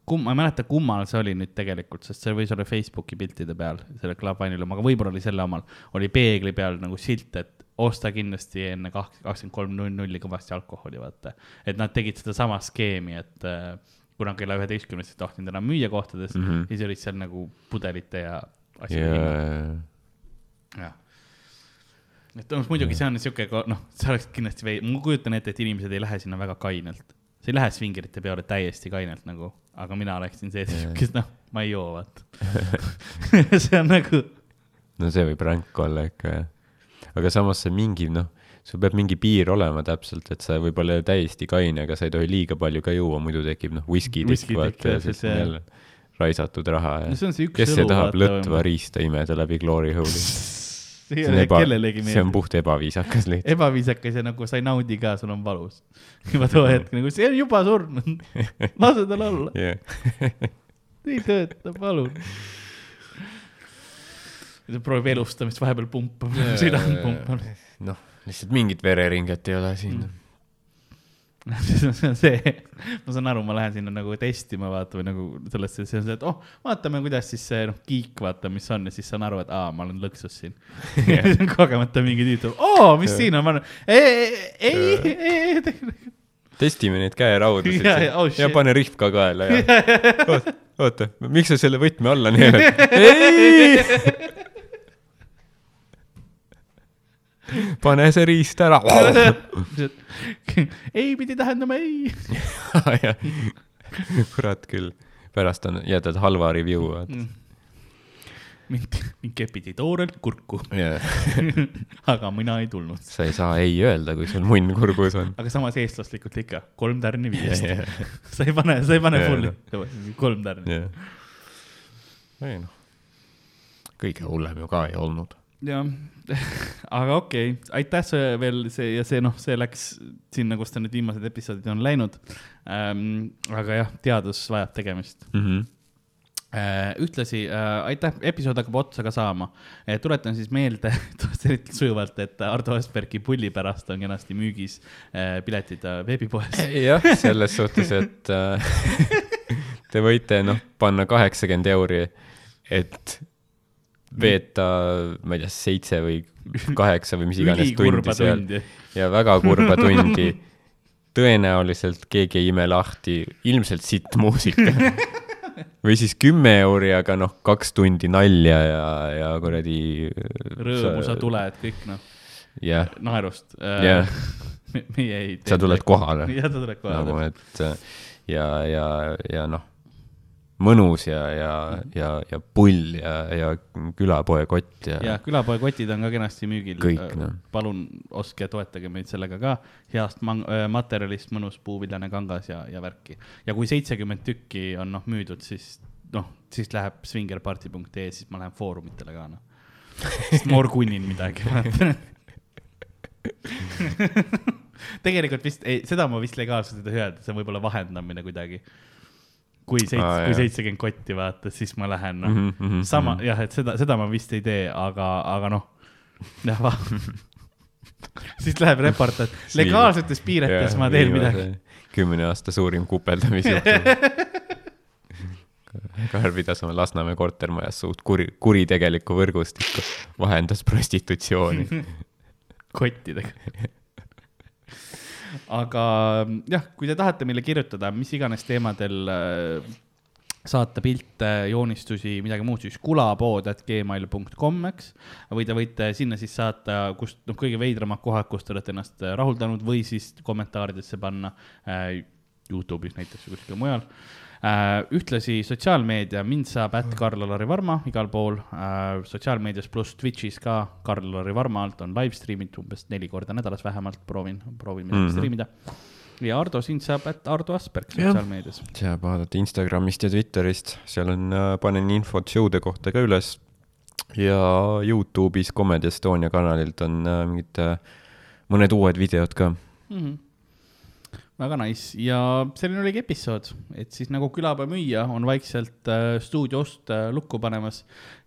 kum-, ma ei mäleta, kummal see oli nüüd tegelikult, sest see võis olla Facebooki piltide peal, selle Club Wine'il, aga võib-olla oli selle omal, oli peegli peal nagu silt, et osta kindlasti enne kaks, kakskümmend kolm null nulli kõvasti alkoholi, vaata. et nad tegid sedasama skeemi, et äh, kuna kella üheteistkümnest ei tohtinud enam müüa kohtades mm. -hmm. siis olid seal nagu pudelite ja asjade hinnad ja, jah. et noh, muidugi see on siuke, noh, see oleks kindlasti vei-, ma kujutan ette, et inimesed ei lähe sinna väga kainelt. sa ei lähe svingerite peole täiesti kainelt nagu, aga mina oleksin see tüüp, kes noh, ma ei joo, vaata. see on nagu, no see võib ränk olla ikka jah. aga samas see mingi noh, sul peab mingi piir olema täpselt, et sa võib-olla ei ole täiesti kaine, aga sa ei tohi liiga palju ka juua, muidu tekib noh, whisky Whisky tikk, vaata ja siis on jälle raisatud raha ja no kes see tahab lõtva riista imeda läbi glory hole'i? See ei ole kellelegi see on puht ebaviisakas lihtsalt. ebaviisakas ja nagu sa ei naudi ka, sul on valus. juba too hetk nagu see on juba surnud, lase tal olla, jah, ei tööta, palun. proovib elustamist, vahepeal pumpab, süda pumpab. noh, lihtsalt mingit vereringet ei ole siin. see on see, ma saan aru, ma lähen sinna nagu testima, vaata või nagu sellesse, see on see, et oh, vaatame, kuidas siis see noh, kiik, vaata, mis on ja siis saan aru, et aa, ma olen lõksus siin. kogemata mingi tüüp tuleb, oo, mis siin on, ma olen, ei, ei, ei, ei, testime neid käeraudasid Ja, ja, oh ja pane rihv ka kaela ja oota, oota, miks sa selle võtme alla neelad? ei, pane see riist ära. ei pidi tähendama ei. kurat küll, pärast on, jätad halva review, vaata. mind, mind kepiti toorelt kurku, Yeah. aga mina ei tulnud. sa ei saa ei öelda, kui sul munn kurgus on. aga samas eestlaslikult ikka, kolm tärni viiest Jah. sa ei pane, sa ei pane Jah, fulli, kolm tärni. jah. ei noh, kõige hullem ju ka ei olnud. Jah, aga okei okay., aitäh see veel see ja see noh, see läks sinna, kus ta nüüd viimased episoodid on läinud ähm,. aga jah, teadus vajab tegemist Mm -hmm. ühtlasi äh, aitäh, episood hakkab otsa ka saama äh,. tuletan siis meelde eriti sujuvalt, et Ardo Aspergi pulli pärast on kenasti müügis äh, piletid äh, veebipoes. jah, selles suhtes, et äh, te võite noh, panna kaheksakümmend euri, et veeta, ma ei tea, seitse või kaheksa või mis iganes tundi seal ja väga kurba tundi. tõenäoliselt keegi ei ime lahti, ilmselt sitt muusika. või siis kümme euri, aga noh, kaks tundi nalja ja, ja kuradi. rõõmu sa. tuled, kõik noh, jah, naerust jah, Me- meie ei. sa tuled kohale jah, sa tuled nagu, kohale. et äh, ja, ja, ja noh, mõnus ja, ja, ja, ja pull ja, ja külapoe kott ja, ja külapoe kotid on ka kenasti müügil. Kõik, noh. palun ostke, toetage meid sellega ka, heast mang-, materjalist mõnus puuviljane kangas ja, ja värki. ja kui seitsekümmend tükki on noh müüdud, siis noh, siis läheb svingerparty.ee, siis ma lähen foorumitele ka noh. siis ma orgunnin midagi, tegelikult vist, ei, seda ma vist legaalselt ei tohi öelda, see on võib-olla vahendamine kuidagi. Kui seits- Aa,, kui seitsekümmend kotti vaata, siis ma lähen noh Mhm, mhm, sama mhm. jah, et seda, seda ma vist ei tee, aga, aga noh, jah, va- siis läheb reporter, legaalsetes piiretes ma teen midagi.. kümne aasta suurim kupeldamisjuhtum. Karl pidas oma Lasnamäe kortermajas suht kuri, kuritegelikku võrgustikku, vahendas prostitutsiooni. kottidega. Aga jah, kui te tahate meile kirjutada mis iganes teemadel äh, saata pilte, joonistusi, midagi muud, siis kulapood.gmail.com, eks. või te võite sinna siis saata, kust, noh, kõige veidramad kohad, kus te olete ennast äh, rahuldanud või siis kommentaaridesse panna äh, Youtube'is näiteks või kuskil mujal äh,. Ühtlasi sotsiaalmeedia, mind saab ätt Karl-Alari Varma igal pool äh,, sotsiaalmeedias pluss Twitch'is ka Karl-Alari Varma alt on live stream'id umbes neli korda nädalas vähemalt, proovin, proovin midagi mm. -hmm. striimida. ja Ardo, sind saab ätt Ardo Asperg sotsiaalmeedias. saab vaadata Instagramist ja Twitterist, seal on, panen infot show'de kohta ka üles. ja Youtube'is Comedy Estonia kanalilt on äh, mingid äh, mõned uued videod ka. mm. -hmm. Väga nice ja selline oligi episood, et siis nagu külapäeva müüja on vaikselt äh, stuudio ust äh, lukku panemas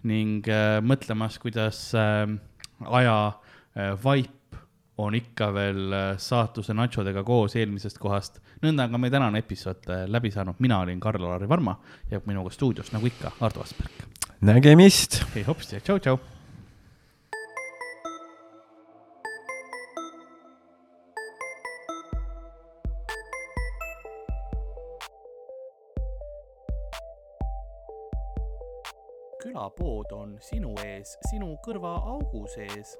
ning äh, mõtlemas, kuidas äh, aja äh, vaip on ikka veel äh, saatuse nachodega koos eelmisest kohast. nõnda on ka meie tänane episood äh, läbi saanud, mina olin Karl-Lari Varma ja minuga stuudios nagu ikka Ardo Asperg. nägemist. hei hopsti ja tšau-tšau. Külapood on sinu ees, sinu kõrvaaugu sees